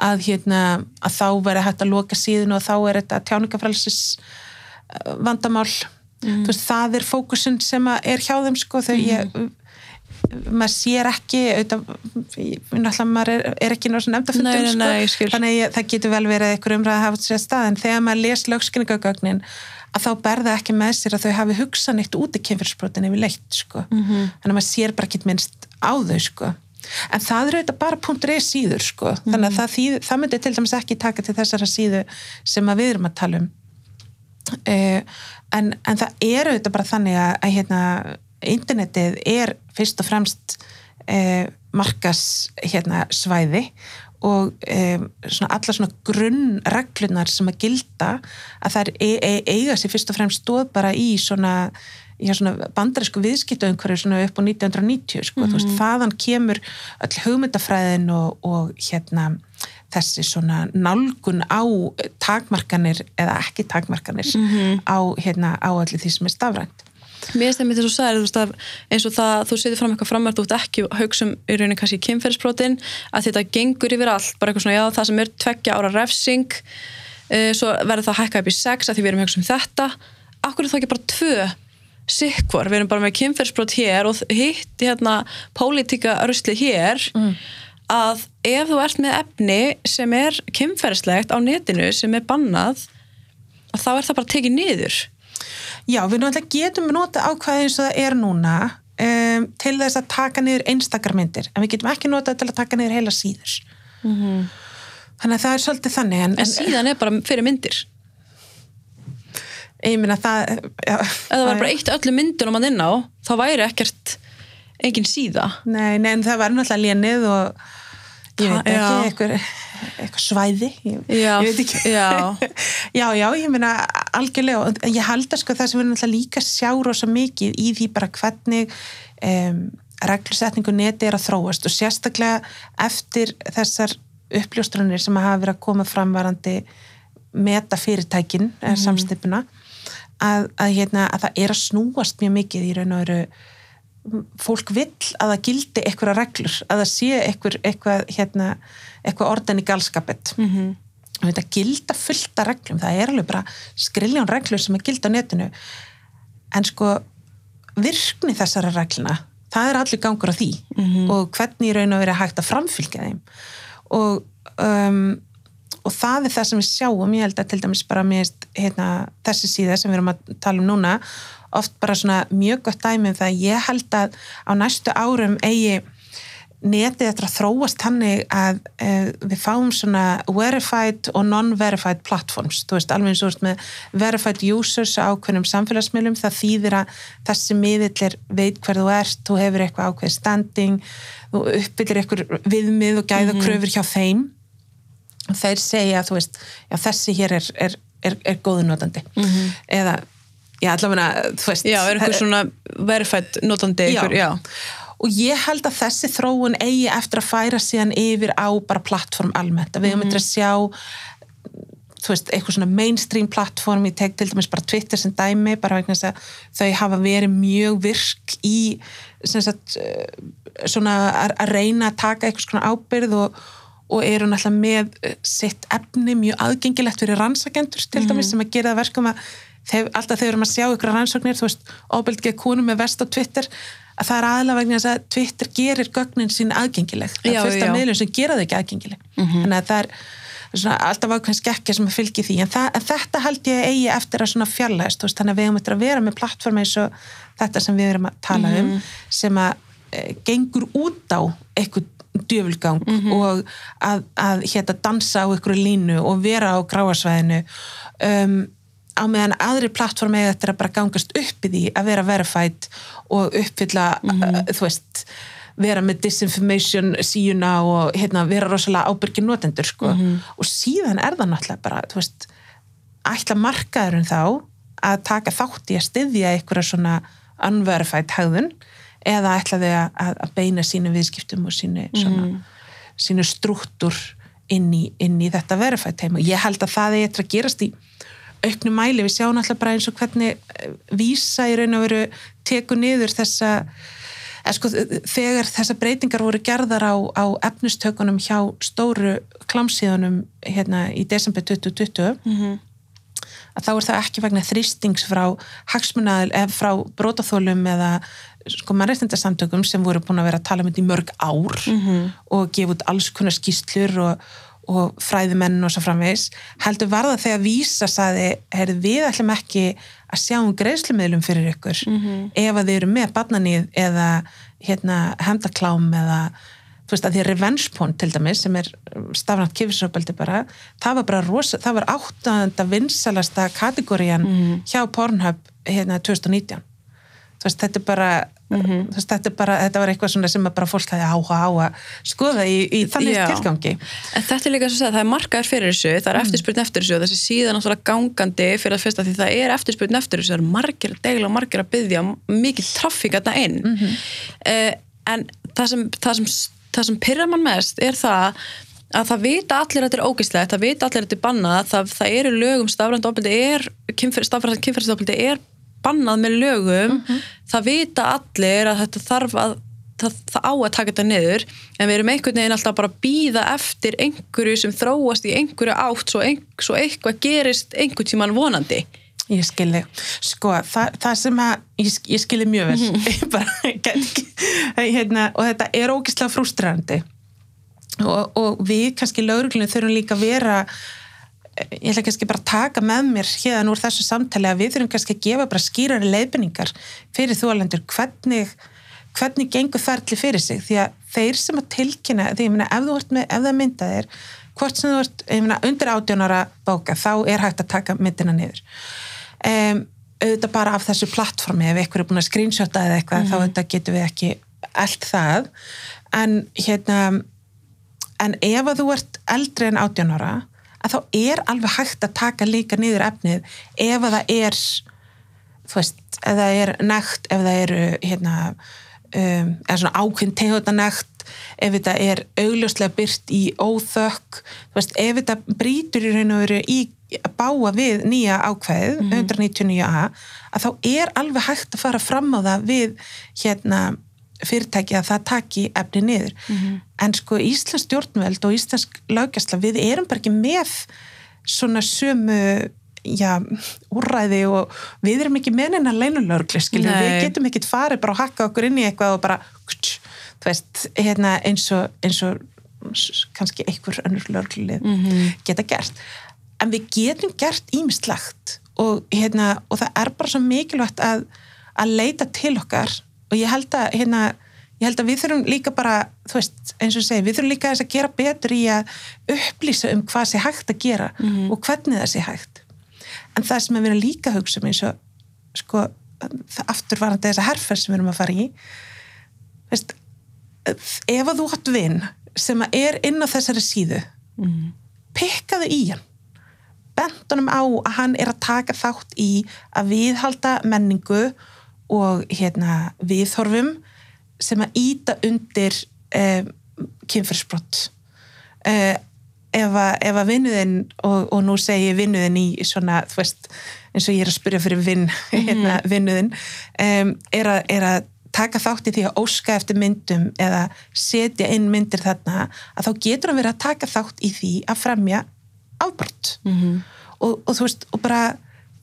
að hérna, að þá veri hægt að loka síðan og þá er þetta tjáningafrælsis vandamál þú veist, það er fókusin sem að er hjá þeim sko, þegar ég maður sér ekki náttúrulega maður er, er ekki náttúrulega nefnda Nei, nei, nei, sko, þannig að það getur vel verið eitthvað umræða að hafa sér stað en þegar maður les lögskinningagögnin að þá berða ekki með sér að þau hafi hugsað neitt út í kynfyrsbrotin yfir leitt sko. Mhm. -hmm. þannig að maður sér bara ekki minnst á þau sko. En það er auðvitað bara punktur eða síður sko. þannig að það, þýð, það myndi til dæmis ekki taka til þessara síðu sem að við erum að tala um uh, en, en það er auðvitað bara þannig að, að hérna, internetið er fyrst og fremst uh, markas hérna, svæði og um, svona alla svona grunnreglunar sem að gilda að það er e e eiga sér fyrst og fremst stóð bara í svona já, svona bandarísku viðskiptaumhverju svona upp á 1990 sko, þú veist, þaðan kemur öll hugmyndafræðin og, og hérna þessi svona nálgun á takmarkanir eða ekki takmarkanir á, hérna, á allir því sem er stafrænt. Mér með þess að þú sagðir, eins og það, þú setur fram eitthvað framvært, þú ert ekki að hugsa um í rauninni kannski kynferðisbrotin, að þetta gengur yfir allt, bara eitthvað svona, já, það sem er tveggja ára refsing, uh, svo verður það hækkað upp í sex, að því við erum að hugsa um þetta. Akkur er það ekki bara tvö sikkvar, við erum bara með kynferðisbrot hér og hitt hérna pólitíka rusli hér, að ef þú ert með efni sem er kynferðislegt á netinu, sem er bannað, að þá er það bara tekið niður. Já, við náttúrulega getum nota ákvæði eins og það er núna um, til þess að taka niður einstakar myndir, en við getum ekki notað til að taka niður heila síður. Þannig að það er svolítið þannig. En, En síðan er bara fyrir myndir. Ég minna það... Já, Ef það var bara eitt öllu myndunum að inn á, þá væri ekkert engin síða. Nei, nei, en það var náttúrulega lénið og ég veit ekki, eitthvað, eitthvað svæði, ég, Já, ég veit ekki. já. já, já, ég meina algjörlega, og ég held að sko það sem við náttúrulega líka sjá rosa mikið í því bara hvernig um, reglusetningu neti er að þróast og sérstaklega eftir þessar uppljóstrunir sem hafa verið að koma fram varandi meta fyrirtækin, mm samstipuna að, að, hérna, að það er að snúast mjög mikið í raun og veru. Fólk vill að það gildi eitthvað reglur, að það sé eitthvað, eitthvað, hérna, eitthvað orðan í galskapet mm -hmm. þetta gilda fullt af reglum, það er alveg bara skriljón reglur sem er gilda á netinu. En sko virkni þessara regluna, það er allir gangur á því og hvernig í raun og verið hægt að framfylgja þeim. Og um, og það er það sem við sjáum, ég held að til dæmis bara mér, hérna, þessi síða sem við erum að tala um núna, oft bara svona mjög gott dæmi um það, ég held að á næstu árum eigi netið eftir að þróast hannig að uh, við fáum svona verified og non-verified platforms, þú veist, alveg eins og þú veist með verified users á ákveðnum samfélagsmiðlum, það þýðir að þessi miðill veit hver þú ert, þú hefur eitthvað ákveð standing, þú uppbyllir eitthvað viðmið og gæða kröfur hjá þeim þeir segja, þú veist, já þessi hér er, er, er, er góðunotandi -hmm. eða já, allavega, þú veist Já, er einhver svona verifætt notandi Já. já. og ég held að þessi þróun eigi eftir að færa síðan yfir á bara plattform almennt, að við höfum eftir að sjá þú veist, eitthvað svona mainstream plattform, ég tek til dæmis bara Twitter sem dæmi, bara vegna þess að þau hafa verið mjög virk í sagt eh, svona að, að reyna að taka eitthvað svona ábyrð og, og eru náttúrulega með eh, sitt efni mjög aðgengilegt fyrir rannsakendur til dæmis sem að gera það verkum að þeir, alltaf þegar að sjá ykkur rannsóknir, þú veist, óbyrgið konum með vest á Twitter að það er aðalega vegna að Twitter gerir gögnin sín aðgengileg. Það er fullt af já. miðlum sem gera þau ekki aðgengileg. Þannig að það er svona, alltaf ákveðin skekkja sem að fylgi því. En, það, en þetta held ég eigi eftir að veist, þannig að við hefum eftir að vera með plattform eins og þetta sem við erum að tala um sem að e, gengur út á eitthvað djöfulgang og að, að hérna dansa á einhverju línu og vera á gráasvæðinu um, á meðan aðri plattform eða þetta er að bara gangast upp í því að vera verified og uppfylla uh, þú veist vera með disinformation síuna og hérna, vera rosalega ábyrgir notendur sko. og síðan er það náttúrulega bara þú veist, ætla markaðurinn þá að taka þátt í að styðja einhverja svona unverified hegðun eða ætla þau að, að- beina sínu viðskiptum og sínu svona, sínu struktúr inn í, inn í þetta verified heim og ég held að það er eitthvað að gerast í auknu mæli, við sjáum alltaf bara eins og hvernig eh, vísa í raun og veru teku niður þessa eða sko, þegar þessa breytingar voru gerðar á, á efnistökunum hjá stóru klamsíðunum hérna í desember 2020 að þá er það ekki vegna þrýstings frá hagsmunaðil eða frá brótaþólum eða sko mannreitindarsamtökum sem voru búin að vera að tala um þetta í mörg ár og gefa út alls konar skýslur og, og fræðimenn og svo framvegs heldur var það þegar vísa saði, heyrðu við ætlum ekki að sjá um greiðslumiðlum fyrir ykkur ef að þið eru með barnanið eða hérna hendaklám eða þú veist að því revenge porn til dæmis sem er stafnætt kifisöpöldi bara það var bara rosa, það var áttanda vinsalasta kategórian hjá Pornhub hérna 2019 þú veist þetta er bara þú veist þetta er bara, þetta var eitthvað sem bara fólk hafi áhuga á að skoða í, í þannig Já. tilgangi En þetta er líka svo að það er markaður fyrir þessu, það er eftirspurn eftir þessu og þessi síðan náttúrulega gangandi fyrir að fyrsta því það er eftirspurn eftir þessu, það eru margir að degla og margir að byggja, mikið traffík að það inn. Eh, en það sem, það sem, það sem pyrra mann mest er það að það vita allir að þetta er ógislegt, það vita allir að þetta er bannað, það, það eru lögum stafrænt ofbeldi er, stafrænt kynferðisofbeldi er bannað með lögum, það vita allir að þetta þarf að það, það á að taka þetta niður en við erum einhvern veginn alltaf bara að býða eftir einhverju sem þróast í einhverju átt svo, ein, svo eitthvað gerist einhvern tímann vonandi. Ég skilji, sko, það, það sem að, ég, ég skilji mjög vel, ég bara, get ekki, hérna, og þetta er ógislega frústrandi. Og, og við kannski lauruglunum þurfum líka að vera, ég ætla kannski bara að taka með mér hérna úr þessu samtali að við þurfum kannski að gefa bara skýrari leiðbendingar fyrir þólendur hvernig, hvernig gengur ferli fyrir sig, því að þeir sem að tilkynna, því ég meina, ef þú ert með, ef það mynda þér, hvort sem þú ert, ég meina, undir átjónara bóka, þá er hægt að taka myndina niður. Um, auðvitað bara af þessu plattformi ef eitthvað er búin að screenshota eða eitthvað þá auðvitað getum við ekki allt það. En hérna en ef að þú ert eldri en 18 ára að þá er alveg hægt að taka líka niður efnið ef að það er þú veist, ef það er nekt ef það eru hérna um, eða svona ákveðin tegunda nekt ef þetta er augljóslega byrt í óþökk, þú veist, ef þetta brýtur í raun og veru í að báa við nýja ákveðið, 199a að þá er alveg hægt að fara fram á það við hérna fyrirtæki að það taki efni niður. En sko Íslands stjórnveld og Íslands lögjastla, við erum bara ekki með svona sömu já, úrræði og við erum ekki með neina leinulörgli við getum ekkit farið bara að hakka okkur inn í eitthvað og bara kutsch, veist, hérna eins og, eins og kannski einhver önnur lörglið geta gert. En við getum gert ímislegt og, hérna, og það er bara svo mikilvægt að, að leita til okkar og ég held að hérna, ég held að við þurfum líka bara þú veist, eins og segi, við þurfum líka að gera betur í að upplýsa um hvað sé hægt að gera og hvernig það sé hægt. En það sem við erum líka að hugsa um eins og sko, afturvarandi þessa herferð sem við erum að fara í veist, ef að þú hatt vinn sem er inn á þessari síðu pikkaðu í hann. Bent honum á að hann er að taka þátt í að viðhalda menningu og hérna viðhorfum sem að íta undir um, kynferðsbrott uh, ef að, að vinnuðin og, og nú segi ég vinnuðin í svona, þú veist, eins og ég er að spyrja fyrir vinn, hérna, vinnuðin um, er, að, er að taka þátt í því að óska eftir myndum eða setja inn myndir þarna að þá getur hann verið að taka þátt í því að fremja afbrott Mhm. og, og þú veist, og bara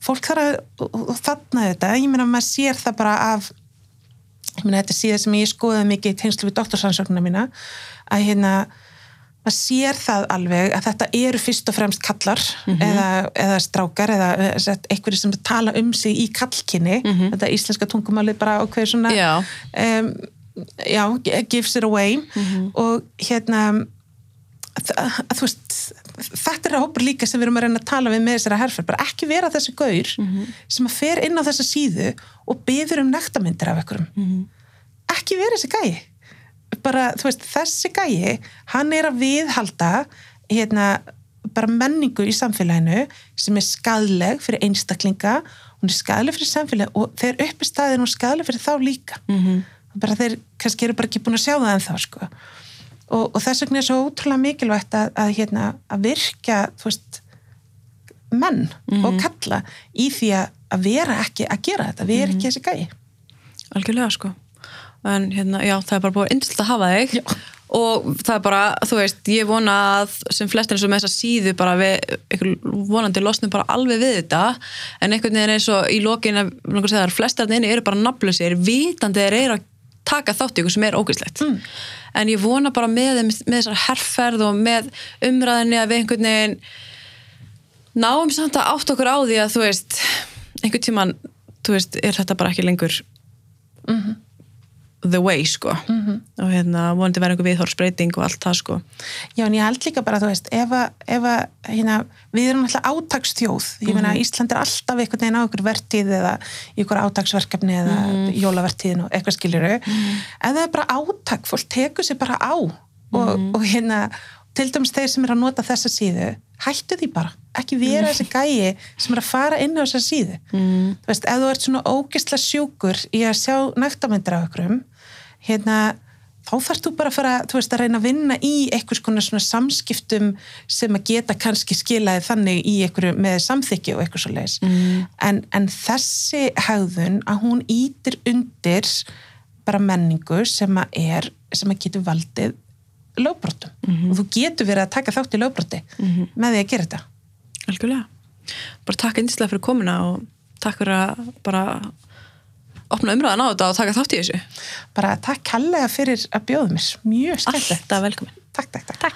fólk þarf að, þarna þetta. Ég meina maður sér það bara af ég meina þetta er síðan sem ég skoðaði mikið í tengslu við doktorsansögnuna mína að hérna maður sér það alveg að þetta eru fyrst og fremst kallar eða, eða strákar eða einhverju sem tala um sig í kallkinni þetta íslenska tungumálið bara og hver svona Já. um, já, gives it away. Og hérna að, að þú veist þetta er hópur líka sem við erum að reyna að tala við með þessara herfer, bara ekki vera þessi gaur sem að fer inn á þessa síðu og byður um nektarmyndir af einhverjum. Ekki vera þessi gæi. Bara, þú veist, þessi gæi hann er að viðhalda hérna, bara menningu í samfélaginu sem er skadleg fyrir einstaklinga, hún er skadleg fyrir samfélagi og þeir uppi staðin og skadleg fyrir þá líka. Mhm. bara þeir kannski eru bara ekki búin að sjá það ennþá sko. Og, og þess vegna er svo ótrúlega mikilvægt að, að, hérna, að virka veist menn og kalla í því að, vera ekki að gera þetta, vera ekki þessi gæi. Algjörlega sko. En hérna, já, það er bara búið indislegt að hafa þig. Já. og það er bara, þú veist, ég vona að sem flestir eins og með þessa síðu bara við, vonandi losnum bara alveg við þetta, en einhvern veginn eins og í lokin að, langar að segja það, flestar inni eru bara nafnlausir, vitandi þeir eru að taka þátt í ykkur sem er ógæslegt mm. en ég vona bara með, með þessar herrferð og með umræðinni að við einhvern veginn náum samt að átt okkur á því að þú veist, einhvern tíman þú veist, er þetta bara ekki lengur the way sko. Og hérna vonandi verður einhver viðhórsbreyting og allt það sko. Já, en ég held líka bara, þú veist, ef að, ef að hérna, við erum alltaf átaksþjóð. Ég meina, Ísland er alltaf einhvern veginn á ykkur vertíð eða í ykkur átaksverkefni eða jólavertíðin og eitthvað skiljuru en það er bara átak, fólk tekur sér bara á. Og, og hérna til dæmis þeir sem er að nota þessa síðu hættu því bara, ekki vera þessi gæi sem er að fara inn á þessa síðu mm. þú veist, ef þú ert svona ógisla sjúkur í að sjá nægtamyndir af okkurum hérna þá þarfst þú bara að fara, þú veist, að reyna að vinna í konar svona samskiptum sem að geta kannski skilaði þannig í einhverju með samþykki og eitthvað svo leiðis. Mm. En, en þessi hegðun að hún ítir undir bara menningu sem að er, sem að getur valdið lögbrotum og þú getur verið að taka þátt í lögbroti með því að gera þetta. algjörlega bara takk einslega fyrir komuna og takk fyrir að bara opna umræðan á þetta og taka þátt í þessu Bara takk kallega fyrir að bjóða mér. Mjög skemmtilegt. alltaf velkomin Takk, takk, takk. takk